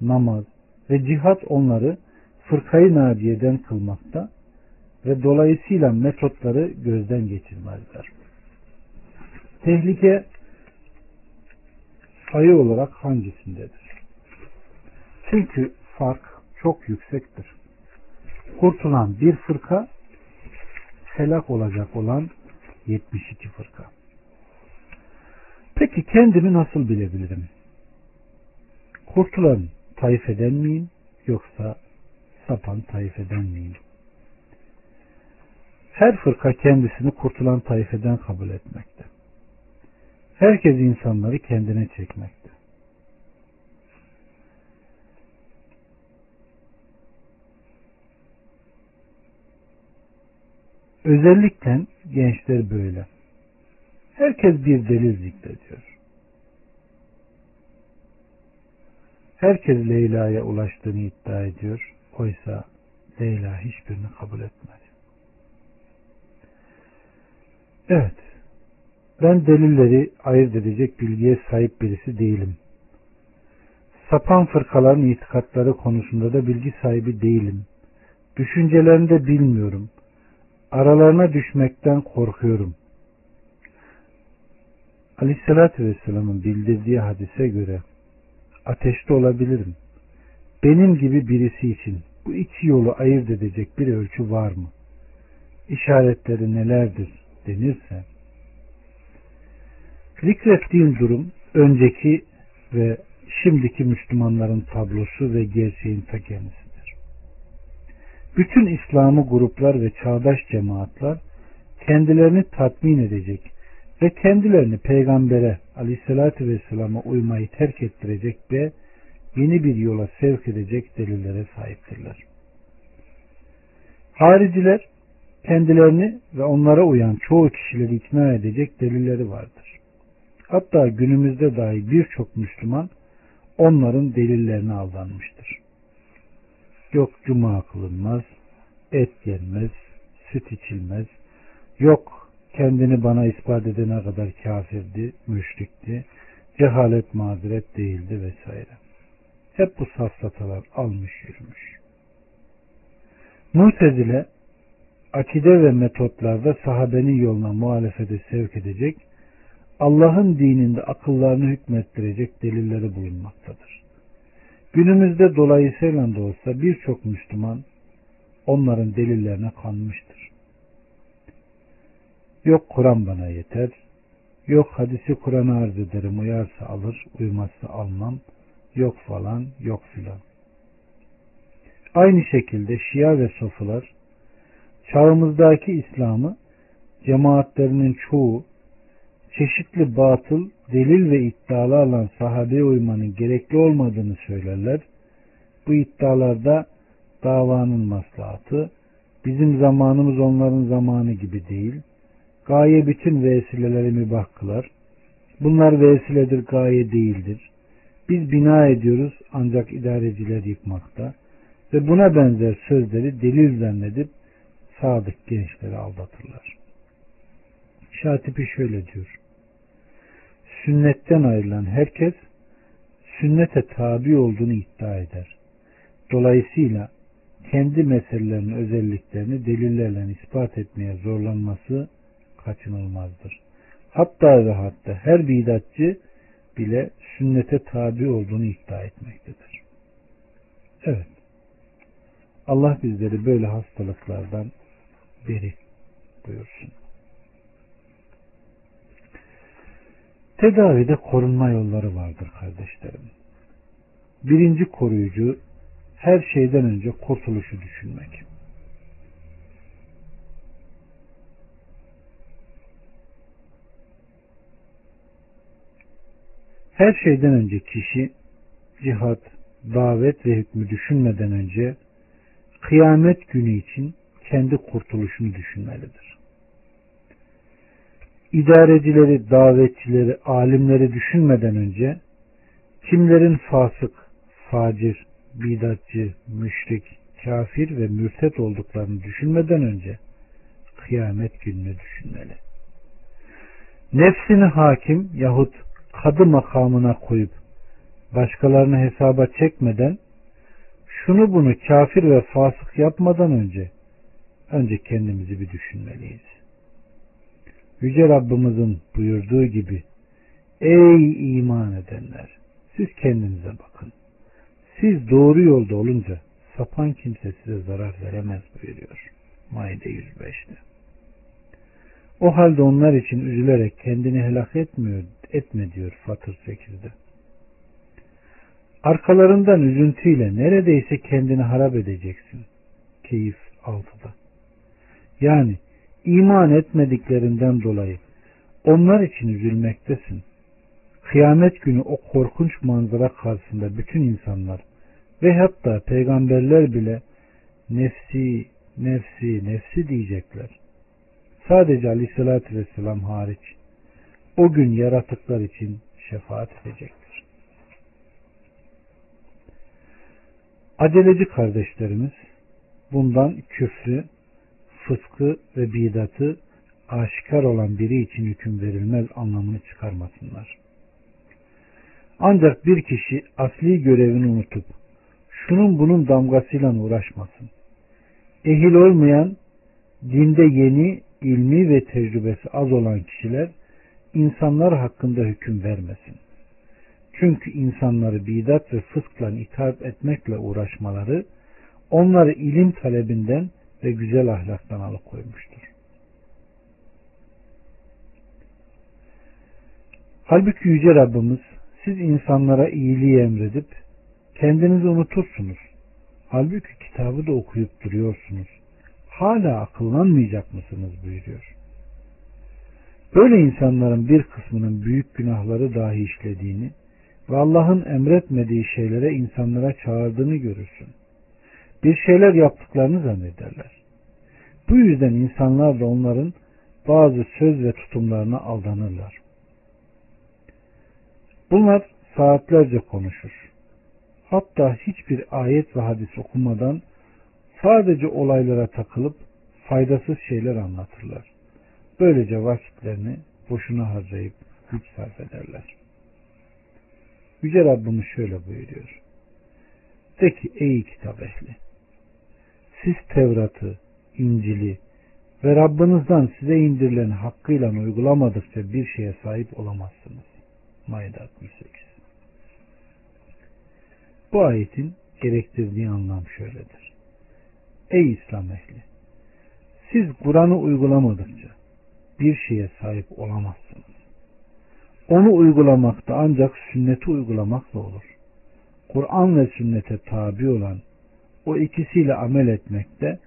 namaz ve cihat onları fırkayı naciyeden kılmakta ve dolayısıyla metotları gözden geçirmezler. Tehlike sayı olarak hangisindedir? Çünkü fark çok yüksektir. Kurtulan bir fırka helak olacak olan 72 fırka. Peki kendimi nasıl bilebilirim? Kurtulan taifeden miyim yoksa sapan taifeden miyim? Her fırka kendisini kurtulan taifeden kabul etmekte. Herkes insanları kendine çekmekte. Özellikle gençler böyle. Herkes bir delil zikrediyor. Herkes Leyla'ya ulaştığını iddia ediyor. Oysa Leyla hiçbirini kabul etmedi. Evet. Ben delilleri ayırt edecek bilgiye sahip birisi değilim. Sapan fırkaların itikatları konusunda da bilgi sahibi değilim. Düşüncelerini de bilmiyorum. Aralarına düşmekten korkuyorum. Aleyhissalatü Vesselam'ın bildirdiği hadise göre ateşte olabilirim. Benim gibi birisi için bu iki yolu ayırt edecek bir ölçü var mı? İşaretleri nelerdir denirse zikrettiğim durum önceki ve şimdiki Müslümanların tablosu ve gerçeğin ta kendisidir. Bütün İslam'ı gruplar ve çağdaş cemaatler kendilerini tatmin edecek ve kendilerini peygambere aleyhissalatü vesselama uymayı terk ettirecek ve yeni bir yola sevk edecek delillere sahiptirler. Hariciler kendilerini ve onlara uyan çoğu kişileri ikna edecek delilleri vardır. Hatta günümüzde dahi birçok Müslüman onların delillerine aldanmıştır. Yok cuma kılınmaz, et yenmez, süt içilmez, yok kendini bana ispat edene kadar kafirdi, müşrikti, cehalet mazeret değildi vesaire. Hep bu safsatalar almış yürümüş. Mutezile akide ve metotlarda sahabenin yoluna muhalefete sevk edecek Allah'ın dininde akıllarını hükmettirecek delilleri bulunmaktadır. Günümüzde dolayısıyla da olsa birçok Müslüman onların delillerine kanmıştır. Yok Kur'an bana yeter, yok hadisi Kur'an'a arz ederim uyarsa alır, uymazsa almam, yok falan, yok filan. Aynı şekilde Şia ve Sofular çağımızdaki İslam'ı cemaatlerinin çoğu çeşitli batıl, delil ve iddialarla sahabeye uymanın gerekli olmadığını söylerler. Bu iddialarda davanın maslahatı, bizim zamanımız onların zamanı gibi değil, gaye bütün vesileleri mübah kılar. Bunlar vesiledir, gaye değildir. Biz bina ediyoruz ancak idareciler yıkmakta ve buna benzer sözleri delil zannedip sadık gençleri aldatırlar. Şatipi şöyle diyor. Sünnetten ayrılan herkes sünnete tabi olduğunu iddia eder. Dolayısıyla kendi meselelerinin özelliklerini delillerle ispat etmeye zorlanması kaçınılmazdır. Hatta ve hatta her bidatçı bile sünnete tabi olduğunu iddia etmektedir. Evet. Allah bizleri böyle hastalıklardan beri buyursun. Tedavide korunma yolları vardır kardeşlerim. Birinci koruyucu her şeyden önce kurtuluşu düşünmek. Her şeyden önce kişi cihat, davet ve hükmü düşünmeden önce kıyamet günü için kendi kurtuluşunu düşünmelidir. İdarecileri, davetçileri, alimleri düşünmeden önce kimlerin fasık, facir, bidatçı, müşrik, kafir ve mürtet olduklarını düşünmeden önce kıyamet gününü düşünmeli. Nefsini hakim yahut kadı makamına koyup başkalarını hesaba çekmeden şunu bunu kafir ve fasık yapmadan önce önce kendimizi bir düşünmeliyiz. Yüce Rabbimizin buyurduğu gibi Ey iman edenler! Siz kendinize bakın. Siz doğru yolda olunca sapan kimse size zarar veremez buyuruyor. Maide 105'te. O halde onlar için üzülerek kendini helak etmiyor, etme diyor Fatır 8'de. Arkalarından üzüntüyle neredeyse kendini harap edeceksin. Keyif 6'da. Yani iman etmediklerinden dolayı onlar için üzülmektesin. Kıyamet günü o korkunç manzara karşısında bütün insanlar ve hatta peygamberler bile nefsi, nefsi, nefsi diyecekler. Sadece aleyhissalatü vesselam hariç o gün yaratıklar için şefaat edecektir. Aceleci kardeşlerimiz bundan küfrü, fıskı ve bidatı aşikar olan biri için hüküm verilmez anlamını çıkarmasınlar. Ancak bir kişi asli görevini unutup şunun bunun damgasıyla uğraşmasın. Ehil olmayan, dinde yeni, ilmi ve tecrübesi az olan kişiler insanlar hakkında hüküm vermesin. Çünkü insanları bidat ve fıskla ithaf etmekle uğraşmaları onları ilim talebinden ve güzel ahlaktan alıkoymuştur. Halbuki Yüce Rabbimiz siz insanlara iyiliği emredip kendinizi unutursunuz. Halbuki kitabı da okuyup duruyorsunuz. Hala akıllanmayacak mısınız buyuruyor. Böyle insanların bir kısmının büyük günahları dahi işlediğini ve Allah'ın emretmediği şeylere insanlara çağırdığını görürsün. Bir şeyler yaptıklarını zannederler. Bu yüzden insanlar da onların bazı söz ve tutumlarına aldanırlar. Bunlar saatlerce konuşur. Hatta hiçbir ayet ve hadis okumadan sadece olaylara takılıp faydasız şeyler anlatırlar. Böylece vakitlerini boşuna harcayıp güç sarf ederler. Yüce Rabbimiz şöyle buyuruyor. De ki ey kitap ehli siz Tevrat'ı, İncil'i, ve Rabbinizden size indirilen hakkıyla uygulamadıkça bir şeye sahip olamazsınız. Maide 68 Bu ayetin gerektirdiği anlam şöyledir. Ey İslam ehli! Siz Kur'an'ı uygulamadıkça bir şeye sahip olamazsınız. Onu uygulamakta ancak sünneti uygulamakla olur. Kur'an ve sünnete tabi olan o ikisiyle amel etmekte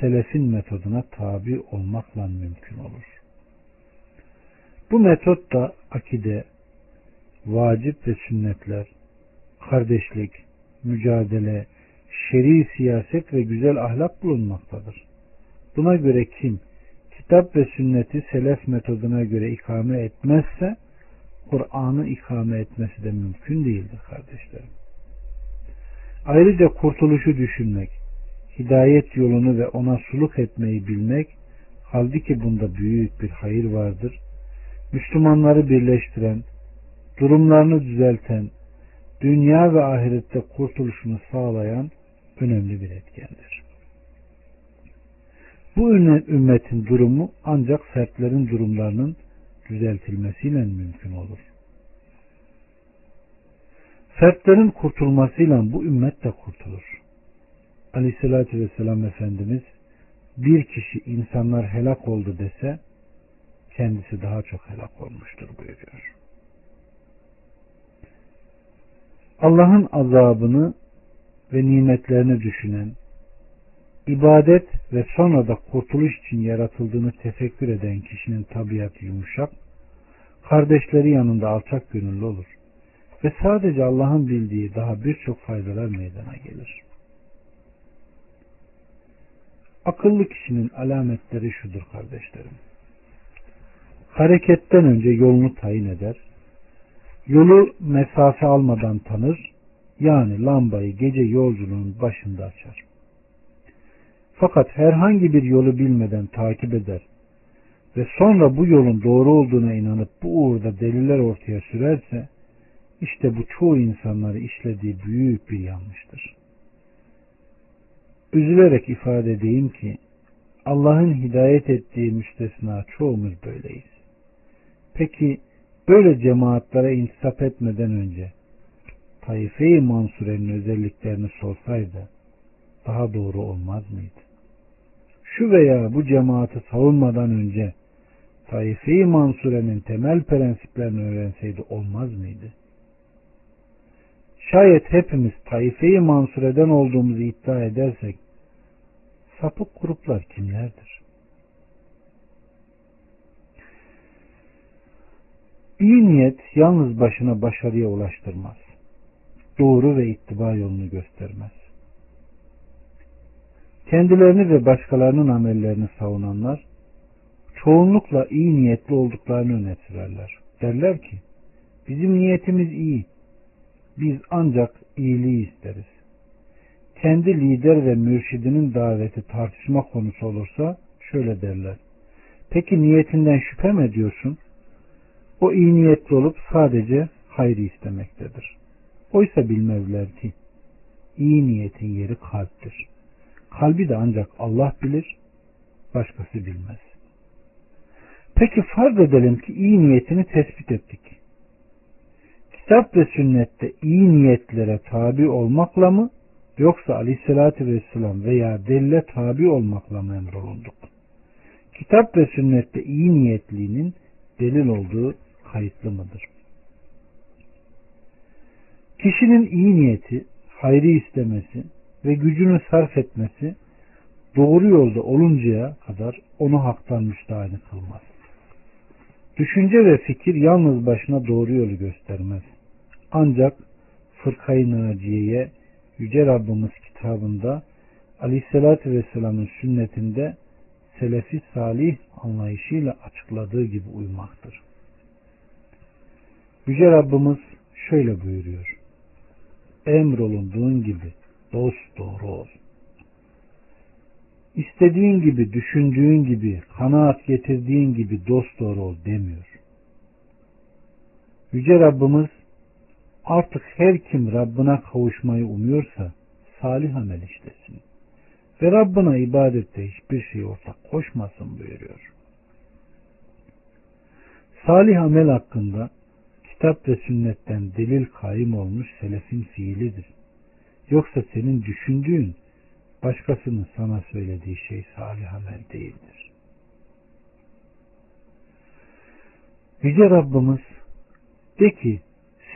selefin metoduna tabi olmakla mümkün olur. Bu metot da akide, vacip ve sünnetler, kardeşlik, mücadele, şer'i siyaset ve güzel ahlak bulunmaktadır. Buna göre kim kitap ve sünneti selef metoduna göre ikame etmezse Kur'an'ı ikame etmesi de mümkün değildir kardeşlerim. Ayrıca kurtuluşu düşünmek, hidayet yolunu ve ona suluk etmeyi bilmek, halbuki bunda büyük bir hayır vardır. Müslümanları birleştiren, durumlarını düzelten, dünya ve ahirette kurtuluşunu sağlayan önemli bir etkendir. Bu ümmetin durumu ancak fertlerin durumlarının düzeltilmesiyle mümkün olur. Fertlerin kurtulmasıyla bu ümmet de kurtulur. Aleyhissalatü vesselam Efendimiz bir kişi insanlar helak oldu dese kendisi daha çok helak olmuştur buyuruyor. Allah'ın azabını ve nimetlerini düşünen, ibadet ve sonra da kurtuluş için yaratıldığını tefekkür eden kişinin tabiatı yumuşak, kardeşleri yanında alçak gönüllü olur ve sadece Allah'ın bildiği daha birçok faydalar meydana gelir. Akıllı kişinin alametleri şudur kardeşlerim. Hareketten önce yolunu tayin eder, yolu mesafe almadan tanır, yani lambayı gece yolculuğun başında açar. Fakat herhangi bir yolu bilmeden takip eder ve sonra bu yolun doğru olduğuna inanıp bu uğurda deliller ortaya sürerse işte bu çoğu insanları işlediği büyük bir yanlıştır. Üzülerek ifade edeyim ki Allah'ın hidayet ettiği müstesna çoğumuz böyleyiz. Peki böyle cemaatlere intisap etmeden önce Taife-i Mansure'nin özelliklerini sorsaydı daha doğru olmaz mıydı? Şu veya bu cemaati savunmadan önce Taife-i Mansure'nin temel prensiplerini öğrenseydi olmaz mıydı? Şayet hepimiz Taife-i Mansure'den olduğumuzu iddia edersek sapık gruplar kimlerdir? İyi niyet yalnız başına başarıya ulaştırmaz. Doğru ve ittiba yolunu göstermez. Kendilerini ve başkalarının amellerini savunanlar çoğunlukla iyi niyetli olduklarını öne sürerler. Derler ki bizim niyetimiz iyi. Biz ancak iyiliği isteriz. Kendi lider ve mürşidinin daveti tartışma konusu olursa şöyle derler. Peki niyetinden şüphe mi ediyorsun? O iyi niyetli olup sadece hayrı istemektedir. Oysa bilmezler ki iyi niyetin yeri kalptir. Kalbi de ancak Allah bilir, başkası bilmez. Peki farz edelim ki iyi niyetini tespit ettik. Kitap ve sünnette iyi niyetlere tabi olmakla mı yoksa aleyhissalatü vesselam veya delile tabi olmakla mı emrolunduk? Kitap ve sünnette iyi niyetliğinin delil olduğu kayıtlı mıdır? Kişinin iyi niyeti, hayrı istemesi ve gücünü sarf etmesi doğru yolda oluncaya kadar onu haktan müstahane kılmaz. Düşünce ve fikir yalnız başına doğru yolu göstermez. Ancak fırkayı naciyeye Yüce Rabbimiz kitabında Aleyhisselatü Vesselam'ın sünnetinde selefi salih anlayışıyla açıkladığı gibi uymaktır. Yüce Rabbimiz şöyle buyuruyor. Emrolunduğun gibi dost doğru ol. İstediğin gibi, düşündüğün gibi, kanaat getirdiğin gibi dost doğru ol demiyor. Yüce Rabbimiz artık her kim Rabbına kavuşmayı umuyorsa salih amel işlesin. ve Rabbına ibadette hiçbir şey ortak koşmasın buyuruyor. Salih amel hakkında kitap ve sünnetten delil kaim olmuş selefin fiilidir. Yoksa senin düşündüğün başkasının sana söylediği şey salih amel değildir. Yüce Rabbimiz de ki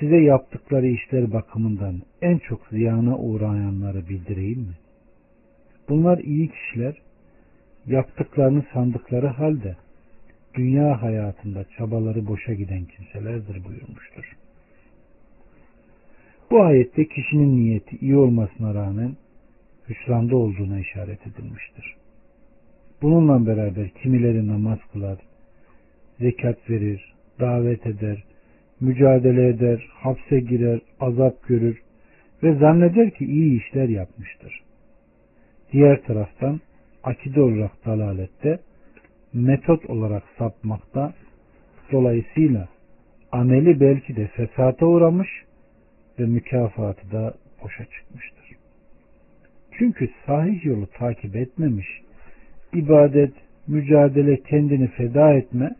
size yaptıkları işler bakımından en çok ziyana uğrayanları bildireyim mi? Bunlar iyi kişiler yaptıklarını sandıkları halde dünya hayatında çabaları boşa giden kimselerdir buyurmuştur. Bu ayette kişinin niyeti iyi olmasına rağmen hüsranda olduğuna işaret edilmiştir. Bununla beraber kimileri namaz kılar, zekat verir, davet eder, mücadele eder, hapse girer, azap görür ve zanneder ki iyi işler yapmıştır. Diğer taraftan akide olarak dalalette, metot olarak sapmakta, dolayısıyla ameli belki de fesata uğramış ve mükafatı da boşa çıkmıştır. Çünkü sahih yolu takip etmemiş, ibadet, mücadele, kendini feda etme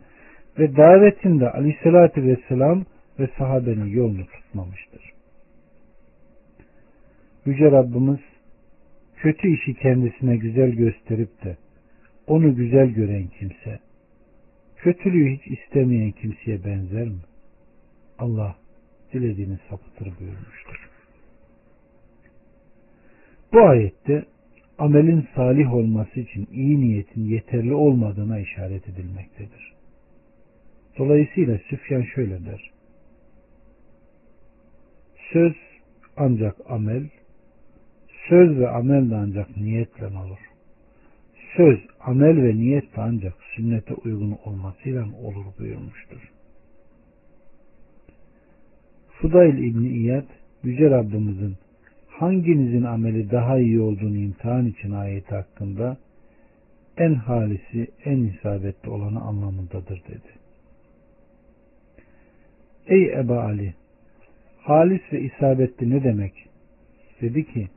ve davetinde aleyhissalatü vesselam ve sahabenin yolunu tutmamıştır. Yüce Rabbimiz kötü işi kendisine güzel gösterip de onu güzel gören kimse, kötülüğü hiç istemeyen kimseye benzer mi? Allah dilediğini sapıtır buyurmuştur. Bu ayette amelin salih olması için iyi niyetin yeterli olmadığına işaret edilmektedir. Dolayısıyla Süfyan şöyle der. Söz ancak amel, söz ve amel de ancak niyetle olur. Söz, amel ve niyet de ancak sünnete uygun olmasıyla olur buyurmuştur. Fudayl İbni İyad, Yüce Rabbimizin hanginizin ameli daha iyi olduğunu imtihan için ayeti hakkında en halisi, en isabetli olanı anlamındadır dedi. Ey Eba Ali! Halis ve isabetli ne demek? Dedi ki,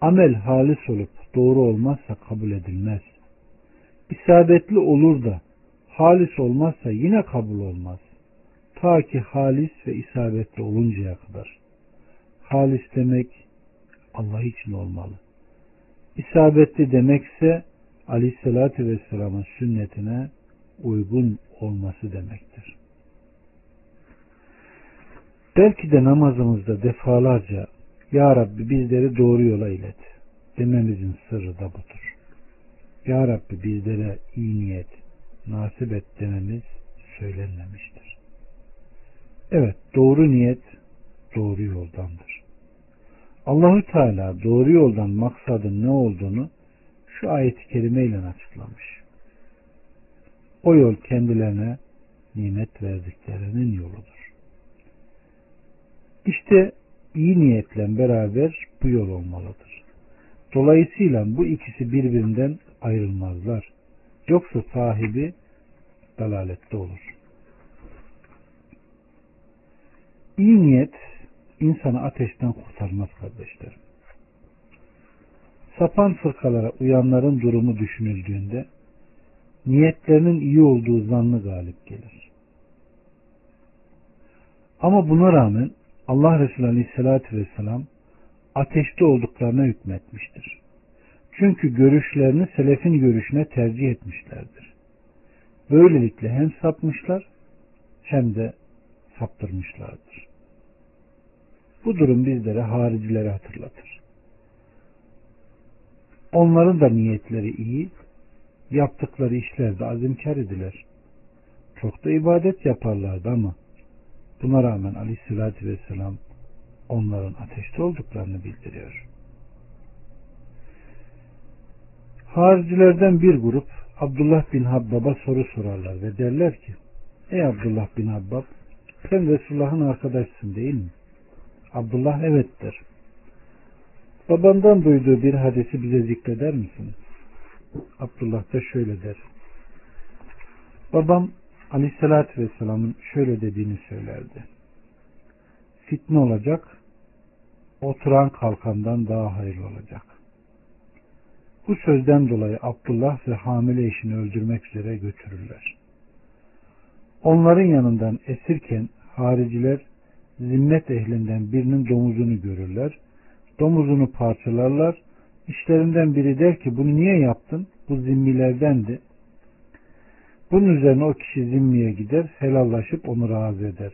amel halis olup doğru olmazsa kabul edilmez. İsabetli olur da halis olmazsa yine kabul olmaz. Ta ki halis ve isabetli oluncaya kadar. Halis demek Allah için olmalı. İsabetli demekse Aleyhisselatü Vesselam'ın sünnetine uygun olması demektir. Belki de namazımızda defalarca Ya Rabbi bizleri doğru yola ilet dememizin sırrı da budur. Ya Rabbi bizlere iyi niyet, nasip et dememiz söylenmemiştir. Evet doğru niyet doğru yoldandır. Allahü Teala doğru yoldan maksadın ne olduğunu şu ayet-i kerimeyle açıklamış. O yol kendilerine nimet verdiklerinin yoludur. İşte iyi niyetle beraber bu yol olmalıdır. Dolayısıyla bu ikisi birbirinden ayrılmazlar. Yoksa sahibi dalalette olur. İyi niyet insanı ateşten kurtarmaz kardeşlerim. Sapan fırkalara uyanların durumu düşünüldüğünde niyetlerinin iyi olduğu zannı galip gelir. Ama buna rağmen Allah Resulü Aleyhisselatü Vesselam ateşte olduklarına hükmetmiştir. Çünkü görüşlerini selefin görüşüne tercih etmişlerdir. Böylelikle hem sapmışlar hem de saptırmışlardır. Bu durum bizlere haricileri hatırlatır. Onların da niyetleri iyi, yaptıkları işlerde azimkar idiler. Çok da ibadet yaparlardı ama buna rağmen aleyhissalatü vesselam onların ateşte olduklarını bildiriyor. Haricilerden bir grup Abdullah bin Habbab'a soru sorarlar ve derler ki Ey Abdullah bin Habbab sen Resulullah'ın arkadaşsın değil mi? Abdullah evettir. Babandan duyduğu bir hadisi bize zikreder misin? Abdullah da şöyle der. Babam Aleyhisselatü Vesselam'ın şöyle dediğini söylerdi. Fitne olacak, oturan kalkandan daha hayırlı olacak. Bu sözden dolayı Abdullah ve hamile eşini öldürmek üzere götürürler. Onların yanından esirken hariciler zimmet ehlinden birinin domuzunu görürler. Domuzunu parçalarlar. İşlerinden biri der ki bunu niye yaptın? Bu zimmilerdendi. Bunun üzerine o kişi zimmiye gider, helallaşıp onu razı eder.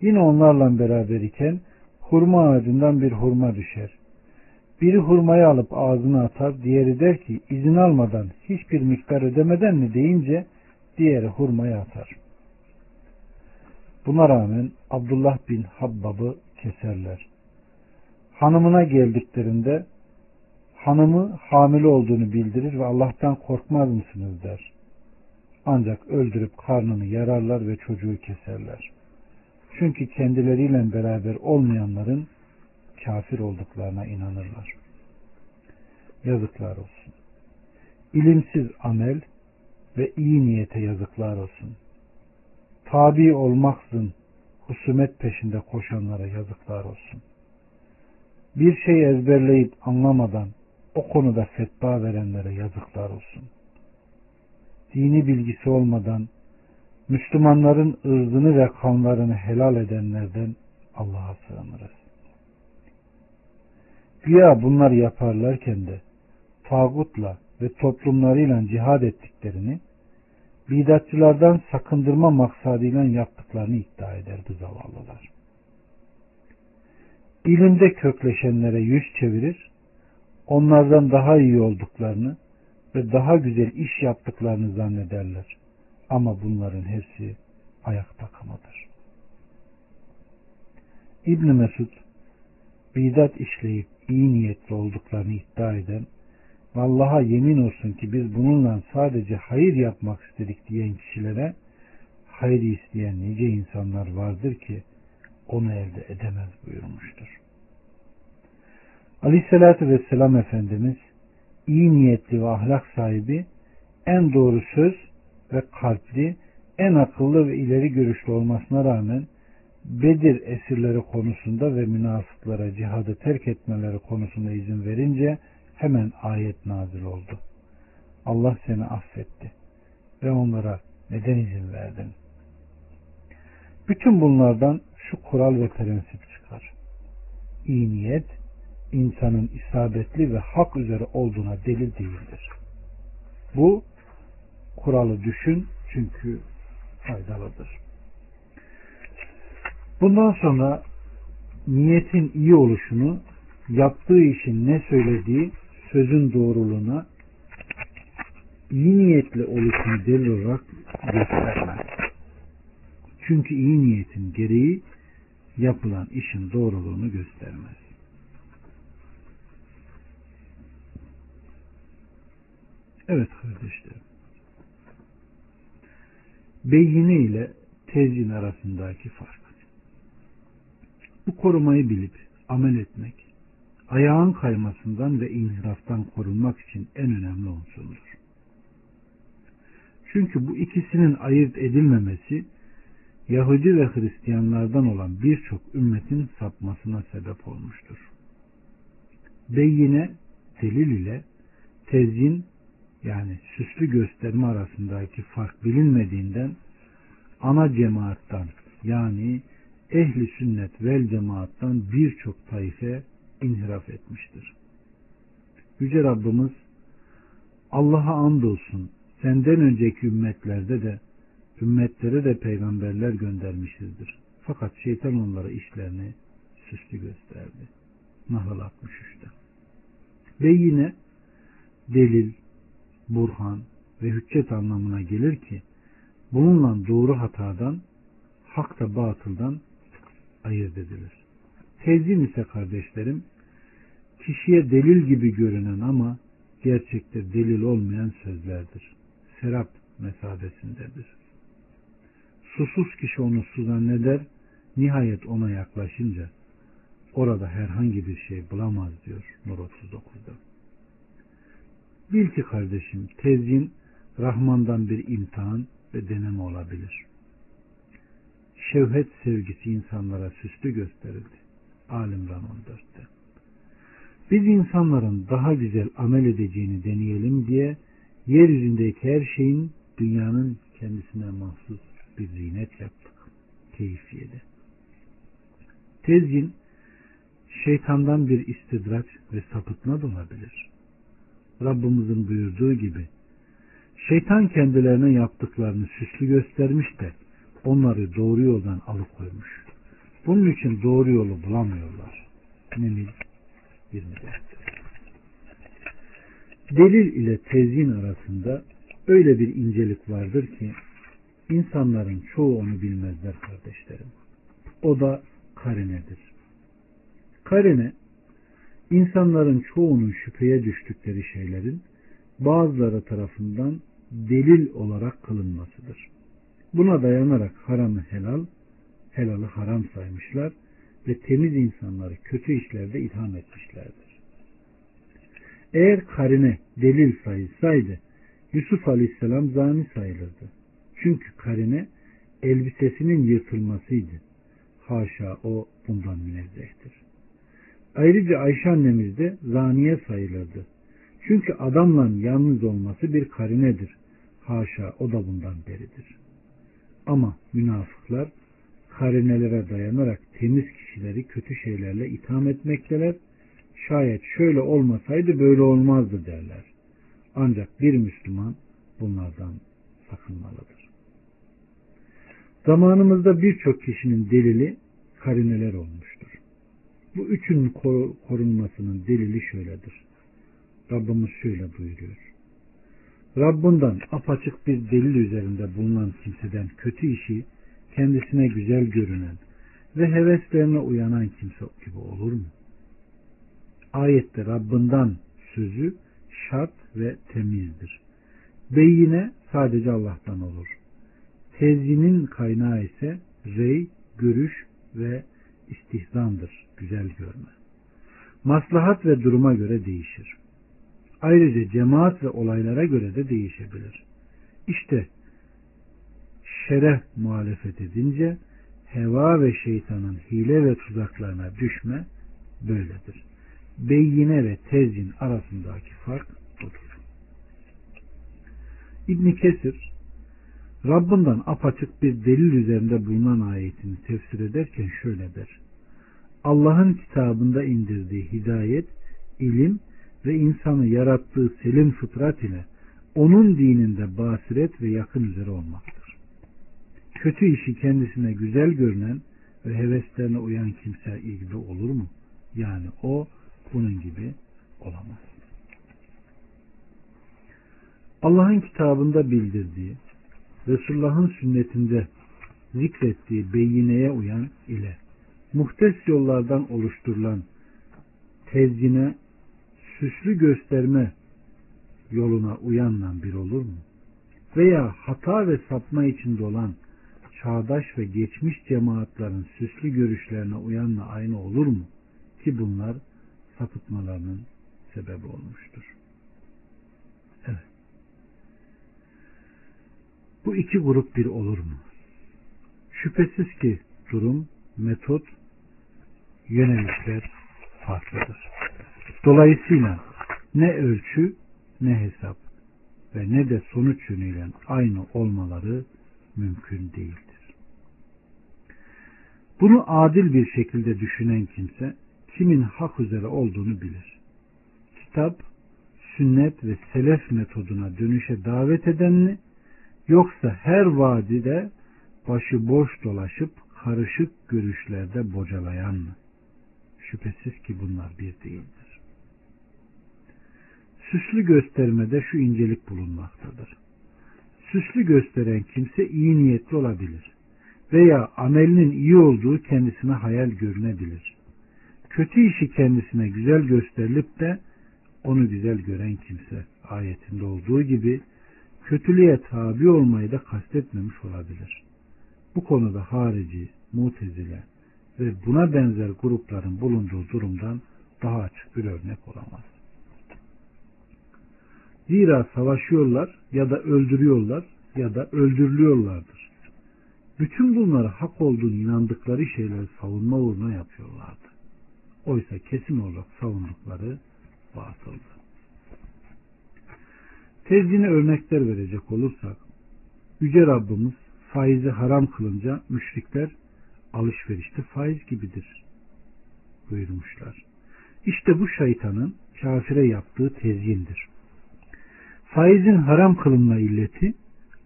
Yine onlarla beraber iken hurma ağacından bir hurma düşer. Biri hurmayı alıp ağzına atar, diğeri der ki izin almadan, hiçbir miktar ödemeden mi deyince diğeri hurmayı atar. Buna rağmen Abdullah bin Habbab'ı keserler. Hanımına geldiklerinde hanımı hamile olduğunu bildirir ve Allah'tan korkmaz mısınız der. Ancak öldürüp karnını yararlar ve çocuğu keserler. Çünkü kendileriyle beraber olmayanların kafir olduklarına inanırlar. Yazıklar olsun. İlimsiz amel ve iyi niyete yazıklar olsun. Tabi olmaksızın husumet peşinde koşanlara yazıklar olsun. Bir şey ezberleyip anlamadan o konuda fetva verenlere yazıklar olsun. Dini bilgisi olmadan Müslümanların ırzını ve kanlarını helal edenlerden Allah'a sığınırız. Güya bunlar yaparlarken de tağutla ve toplumlarıyla cihad ettiklerini bidatçılardan sakındırma maksadıyla yaptıklarını iddia eder bu zavallılar. İlimde kökleşenlere yüz çevirir, onlardan daha iyi olduklarını ve daha güzel iş yaptıklarını zannederler. Ama bunların hepsi ayak takımıdır. İbn Mesud bidat işleyip iyi niyetli olduklarını iddia eden Allah'a yemin olsun ki biz bununla sadece hayır yapmak istedik diyen kişilere hayır isteyen nice insanlar vardır ki onu elde edemez buyurmuştur. Aleyhissalatü Vesselam Efendimiz iyi niyetli ve ahlak sahibi en doğru söz ve kalpli, en akıllı ve ileri görüşlü olmasına rağmen Bedir esirleri konusunda ve münafıklara cihadı terk etmeleri konusunda izin verince hemen ayet nazil oldu. Allah seni affetti ve onlara neden izin verdin? Bütün bunlardan şu kural ve prensip çıkar. İyi niyet insanın isabetli ve hak üzere olduğuna delil değildir. Bu kuralı düşün çünkü faydalıdır. Bundan sonra niyetin iyi oluşunu yaptığı işin ne söylediği sözün doğruluğuna iyi niyetli oluşunu delil olarak göstermez. Çünkü iyi niyetin gereği yapılan işin doğruluğunu göstermez. Evet kardeşlerim. Beyine ile tezyin arasındaki fark. Bu korumayı bilip amel etmek, ayağın kaymasından ve inhiraftan korunmak için en önemli unsurdur. Çünkü bu ikisinin ayırt edilmemesi Yahudi ve Hristiyanlardan olan birçok ümmetin sapmasına sebep olmuştur. Beyine delil ile tezyin yani süslü gösterme arasındaki fark bilinmediğinden ana cemaattan yani ehli sünnet vel cemaattan birçok taife inhiraf etmiştir. Yüce Rabbimiz Allah'a andolsun senden önceki ümmetlerde de ümmetlere de peygamberler göndermişizdir. Fakat şeytan onlara işlerini süslü gösterdi. Nahl 63'te. Ve yine delil, burhan ve hüccet anlamına gelir ki bununla doğru hatadan, hak da batıldan ayırt edilir. Tezim ise kardeşlerim, kişiye delil gibi görünen ama gerçekte delil olmayan sözlerdir. Serap mesabesindedir. Susuz kişi onu su zanneder, nihayet ona yaklaşınca orada herhangi bir şey bulamaz diyor Nur 39'da. Bil ki kardeşim tezyin Rahman'dan bir imtihan ve deneme olabilir. Şevhet sevgisi insanlara süslü gösterildi. Alimran 14'te. Biz insanların daha güzel amel edeceğini deneyelim diye yeryüzündeki her şeyin dünyanın kendisine mahsus bir zinet yaptık. Keyfiyede. Tezgin şeytandan bir istidraç ve sapıtma da olabilir. Rabbimizin buyurduğu gibi şeytan kendilerine yaptıklarını süslü göstermiş de onları doğru yoldan alıkoymuş. Bunun için doğru yolu bulamıyorlar. Nemil 24 Delil ile tezyin arasında öyle bir incelik vardır ki insanların çoğu onu bilmezler kardeşlerim. O da karinedir. Karine insanların çoğunun şüpheye düştükleri şeylerin bazıları tarafından delil olarak kılınmasıdır. Buna dayanarak haramı helal, helalı haram saymışlar ve temiz insanları kötü işlerde itham etmişlerdir. Eğer karine delil sayılsaydı Yusuf Aleyhisselam zani sayılırdı. Çünkü karine elbisesinin yırtılmasıydı. Haşa o bundan münezzehtir. Ayrıca Ayşe annemiz de zaniye sayılırdı. Çünkü adamla yalnız olması bir karinedir. Haşa o da bundan beridir. Ama münafıklar karinelere dayanarak temiz kişileri kötü şeylerle itham etmekteler. Şayet şöyle olmasaydı böyle olmazdı derler. Ancak bir Müslüman bunlardan sakınmalıdır. Zamanımızda birçok kişinin delili karineler olmuştur. Bu üçünün korunmasının delili şöyledir. Rabbimiz şöyle buyuruyor. Rabbinden apaçık bir delil üzerinde bulunan kimseden kötü işi kendisine güzel görünen ve heveslerine uyanan kimse gibi olur mu? Ayette Rabbinden sözü şart ve temizdir. Beyine sadece Allah'tan olur. Tezinin kaynağı ise rey, görüş ve istihzandır, güzel görme. Maslahat ve duruma göre değişir. Ayrıca cemaat ve olaylara göre de değişebilir. İşte şeref muhalefet edince heva ve şeytanın hile ve tuzaklarına düşme böyledir. Beyine ve tezyin arasındaki fark budur. İbn Kesir Rabbinden apaçık bir delil üzerinde bulunan ayetini tefsir ederken şöyle der. Allah'ın kitabında indirdiği hidayet, ilim ve insanı yarattığı selim fıtrat ile onun dininde basiret ve yakın üzere olmaktır. Kötü işi kendisine güzel görünen ve heveslerine uyan kimse gibi olur mu? Yani o bunun gibi olamaz. Allah'ın kitabında bildirdiği, Resulullah'ın sünnetinde zikrettiği beyineye uyan ile muhtes yollardan oluşturulan tezyine süslü gösterme yoluna uyanla bir olur mu? Veya hata ve sapma içinde olan çağdaş ve geçmiş cemaatlerin süslü görüşlerine uyanla aynı olur mu? Ki bunlar sapıtmalarının sebebi olmuştur. Evet. Bu iki grup bir olur mu? Şüphesiz ki durum, metot, yönelikler farklıdır. Dolayısıyla ne ölçü ne hesap ve ne de sonuç yönüyle aynı olmaları mümkün değildir. Bunu adil bir şekilde düşünen kimse kimin hak üzere olduğunu bilir. Kitap, sünnet ve selef metoduna dönüşe davet eden mi yoksa her vadide başı boş dolaşıp karışık görüşlerde bocalayan mı? Şüphesiz ki bunlar bir değildir. Süslü göstermede şu incelik bulunmaktadır. Süslü gösteren kimse iyi niyetli olabilir veya amelinin iyi olduğu kendisine hayal görünebilir. Kötü işi kendisine güzel gösterilip de onu güzel gören kimse ayetinde olduğu gibi kötülüğe tabi olmayı da kastetmemiş olabilir. Bu konuda harici, mutezile ve buna benzer grupların bulunduğu durumdan daha açık bir örnek olamaz. Zira savaşıyorlar ya da öldürüyorlar ya da öldürülüyorlardır. Bütün bunları hak olduğunu inandıkları şeyleri savunma uğruna yapıyorlardı. Oysa kesin olarak savundukları batıldı. Tezgine örnekler verecek olursak, Yüce Rabbimiz faizi haram kılınca müşrikler alışverişte faiz gibidir buyurmuşlar. İşte bu şeytanın kafire yaptığı tezyindir. Faizin haram kılınma illeti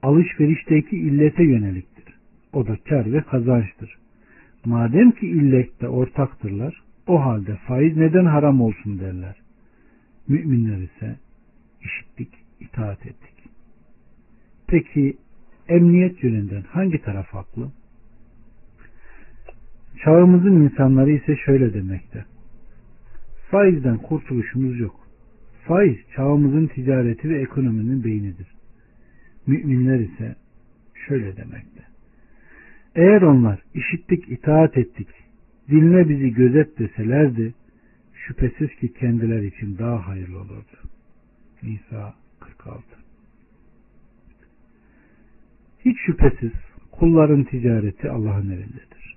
alışverişteki illete yöneliktir. O da kar ve kazançtır. Madem ki illette ortaktırlar, o halde faiz neden haram olsun derler. Müminler ise işittik, itaat ettik. Peki emniyet yönünden hangi taraf haklı? Çağımızın insanları ise şöyle demekte. Faizden kurtuluşumuz yok. Faiz çağımızın ticareti ve ekonominin beynidir. Müminler ise şöyle demekte. Eğer onlar işittik, itaat ettik, dinle bizi gözet deselerdi, şüphesiz ki kendiler için daha hayırlı olurdu. Nisa 46 Hiç şüphesiz kulların ticareti Allah'ın elindedir.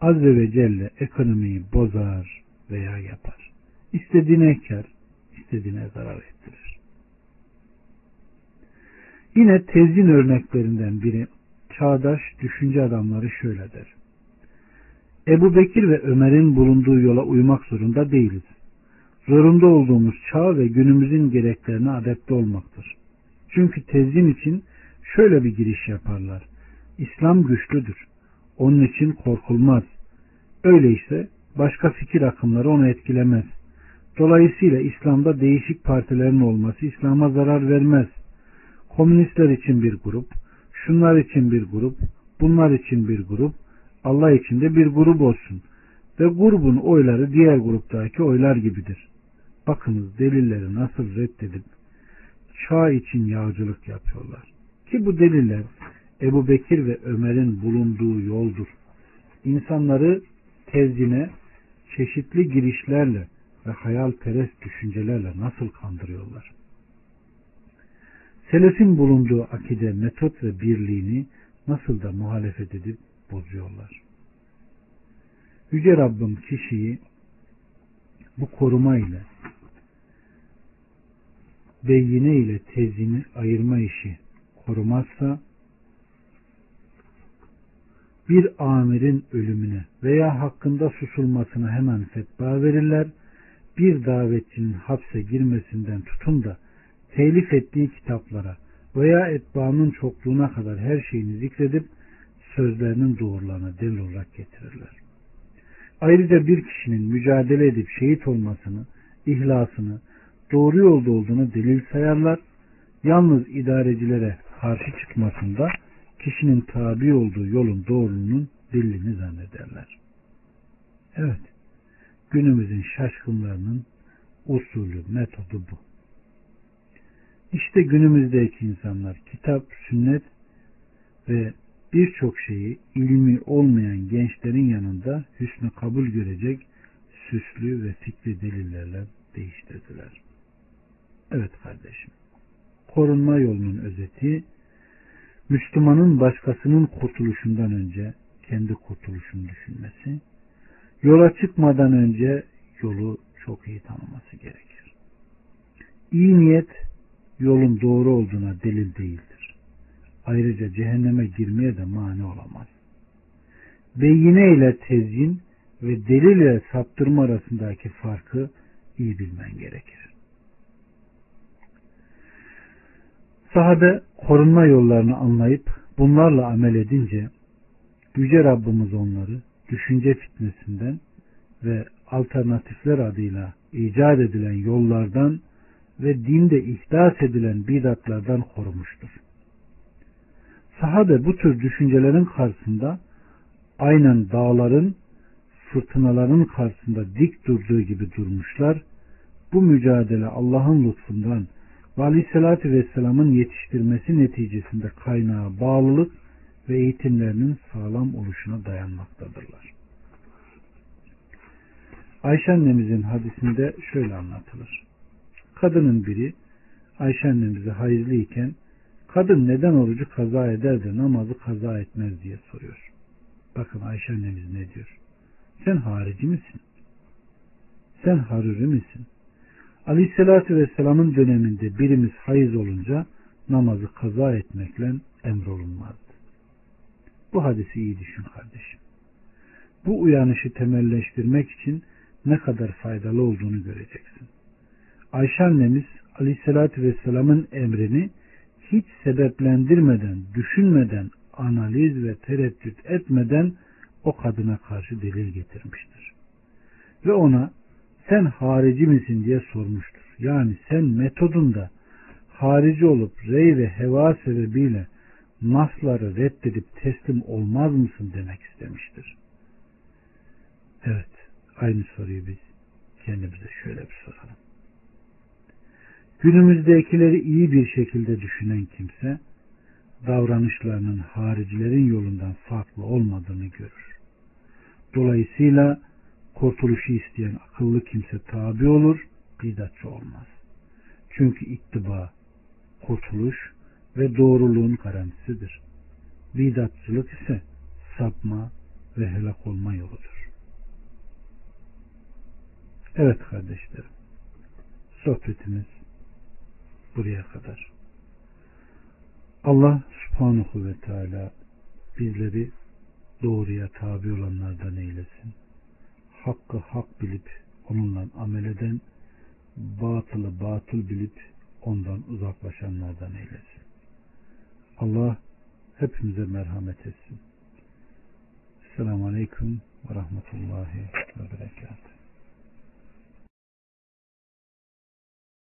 Azze ve Celle ekonomiyi bozar veya yapar. İstediğine kar, istediğine zarar ettirir. Yine tezyin örneklerinden biri çağdaş düşünce adamları şöyle der. Ebu Bekir ve Ömer'in bulunduğu yola uymak zorunda değiliz. Zorunda olduğumuz çağ ve günümüzün gereklerine adapte olmaktır. Çünkü tezyin için şöyle bir giriş yaparlar. İslam güçlüdür. Onun için korkulmaz. Öyleyse başka fikir akımları onu etkilemez. Dolayısıyla İslam'da değişik partilerin olması İslam'a zarar vermez. Komünistler için bir grup, şunlar için bir grup, bunlar için bir grup, Allah için de bir grup olsun. Ve grubun oyları diğer gruptaki oylar gibidir. Bakınız delilleri nasıl reddedip çağ için yağcılık yapıyorlar. Ki bu deliller Ebu Bekir ve Ömer'in bulunduğu yoldur. İnsanları tezine çeşitli girişlerle ve hayalperest düşüncelerle nasıl kandırıyorlar. Selefin bulunduğu akide, metot ve birliğini nasıl da muhalefet edip bozuyorlar. Yüce Rabbim kişiyi bu koruma ile beyine ile tezini ayırma işi korumazsa bir amirin ölümüne veya hakkında susulmasına hemen fetva verirler. Bir davetçinin hapse girmesinden tutun da telif ettiği kitaplara veya etbaanın çokluğuna kadar her şeyini zikredip sözlerinin doğrularına delil olarak getirirler. Ayrıca bir kişinin mücadele edip şehit olmasını, ihlasını, doğru yolda olduğunu delil sayarlar. Yalnız idarecilere karşı çıkmasında kişinin tabi olduğu yolun doğruluğunun delilini zannederler. Evet, günümüzün şaşkınlarının usulü, metodu bu. İşte günümüzdeki insanlar kitap, sünnet ve birçok şeyi ilmi olmayan gençlerin yanında hüsnü kabul görecek süslü ve fikri delillerle değiştirdiler. Evet kardeşim. Korunma yolunun özeti Müslümanın başkasının kurtuluşundan önce kendi kurtuluşunu düşünmesi, yola çıkmadan önce yolu çok iyi tanıması gerekir. İyi niyet yolun doğru olduğuna delil değildir. Ayrıca cehenneme girmeye de mani olamaz. Beyine ile tezyin ve delil ile saptırma arasındaki farkı iyi bilmen gerekir. Sahabe korunma yollarını anlayıp bunlarla amel edince Yüce Rabbimiz onları düşünce fitnesinden ve alternatifler adıyla icat edilen yollardan ve dinde ihdas edilen bidatlardan korumuştur. Sahabe bu tür düşüncelerin karşısında aynen dağların, fırtınaların karşısında dik durduğu gibi durmuşlar. Bu mücadele Allah'ın lütfundan ve Aleyhisselatü Vesselam'ın yetiştirmesi neticesinde kaynağı bağlılık ve eğitimlerinin sağlam oluşuna dayanmaktadırlar. Ayşe annemizin hadisinde şöyle anlatılır. Kadının biri Ayşe annemize hayızlıyken kadın neden orucu kaza eder de namazı kaza etmez diye soruyor. Bakın Ayşe annemiz ne diyor? Sen harici misin? sen haruri misin? Aleyhisselatü Vesselam'ın döneminde birimiz hayız olunca namazı kaza etmekle emrolunmazdı. Bu hadisi iyi düşün kardeşim. Bu uyanışı temelleştirmek için ne kadar faydalı olduğunu göreceksin. Ayşe annemiz Aleyhisselatü Vesselam'ın emrini hiç sebeplendirmeden, düşünmeden, analiz ve tereddüt etmeden o kadına karşı delil getirmiştir. Ve ona sen harici misin diye sormuştur. Yani sen metodunda harici olup rey ve heva sebebiyle nasları reddedip teslim olmaz mısın demek istemiştir. Evet, aynı soruyu biz kendimize şöyle bir soralım. Günümüzdekileri iyi bir şekilde düşünen kimse davranışlarının haricilerin yolundan farklı olmadığını görür. Dolayısıyla kurtuluşu isteyen akıllı kimse tabi olur, bidatçı olmaz. Çünkü ittiba, kurtuluş ve doğruluğun garantisidir. Bidatçılık ise sapma ve helak olma yoludur. Evet kardeşlerim, sohbetimiz buraya kadar. Allah subhanahu ve teala bizleri doğruya tabi olanlardan eylesin. Hakkı hak bilip onunla amel eden, batılı batıl bilip ondan uzaklaşanlardan eylesin. Allah hepimize merhamet etsin. Selamun Aleyküm ve Rahmetullahi ve Berekatuhu.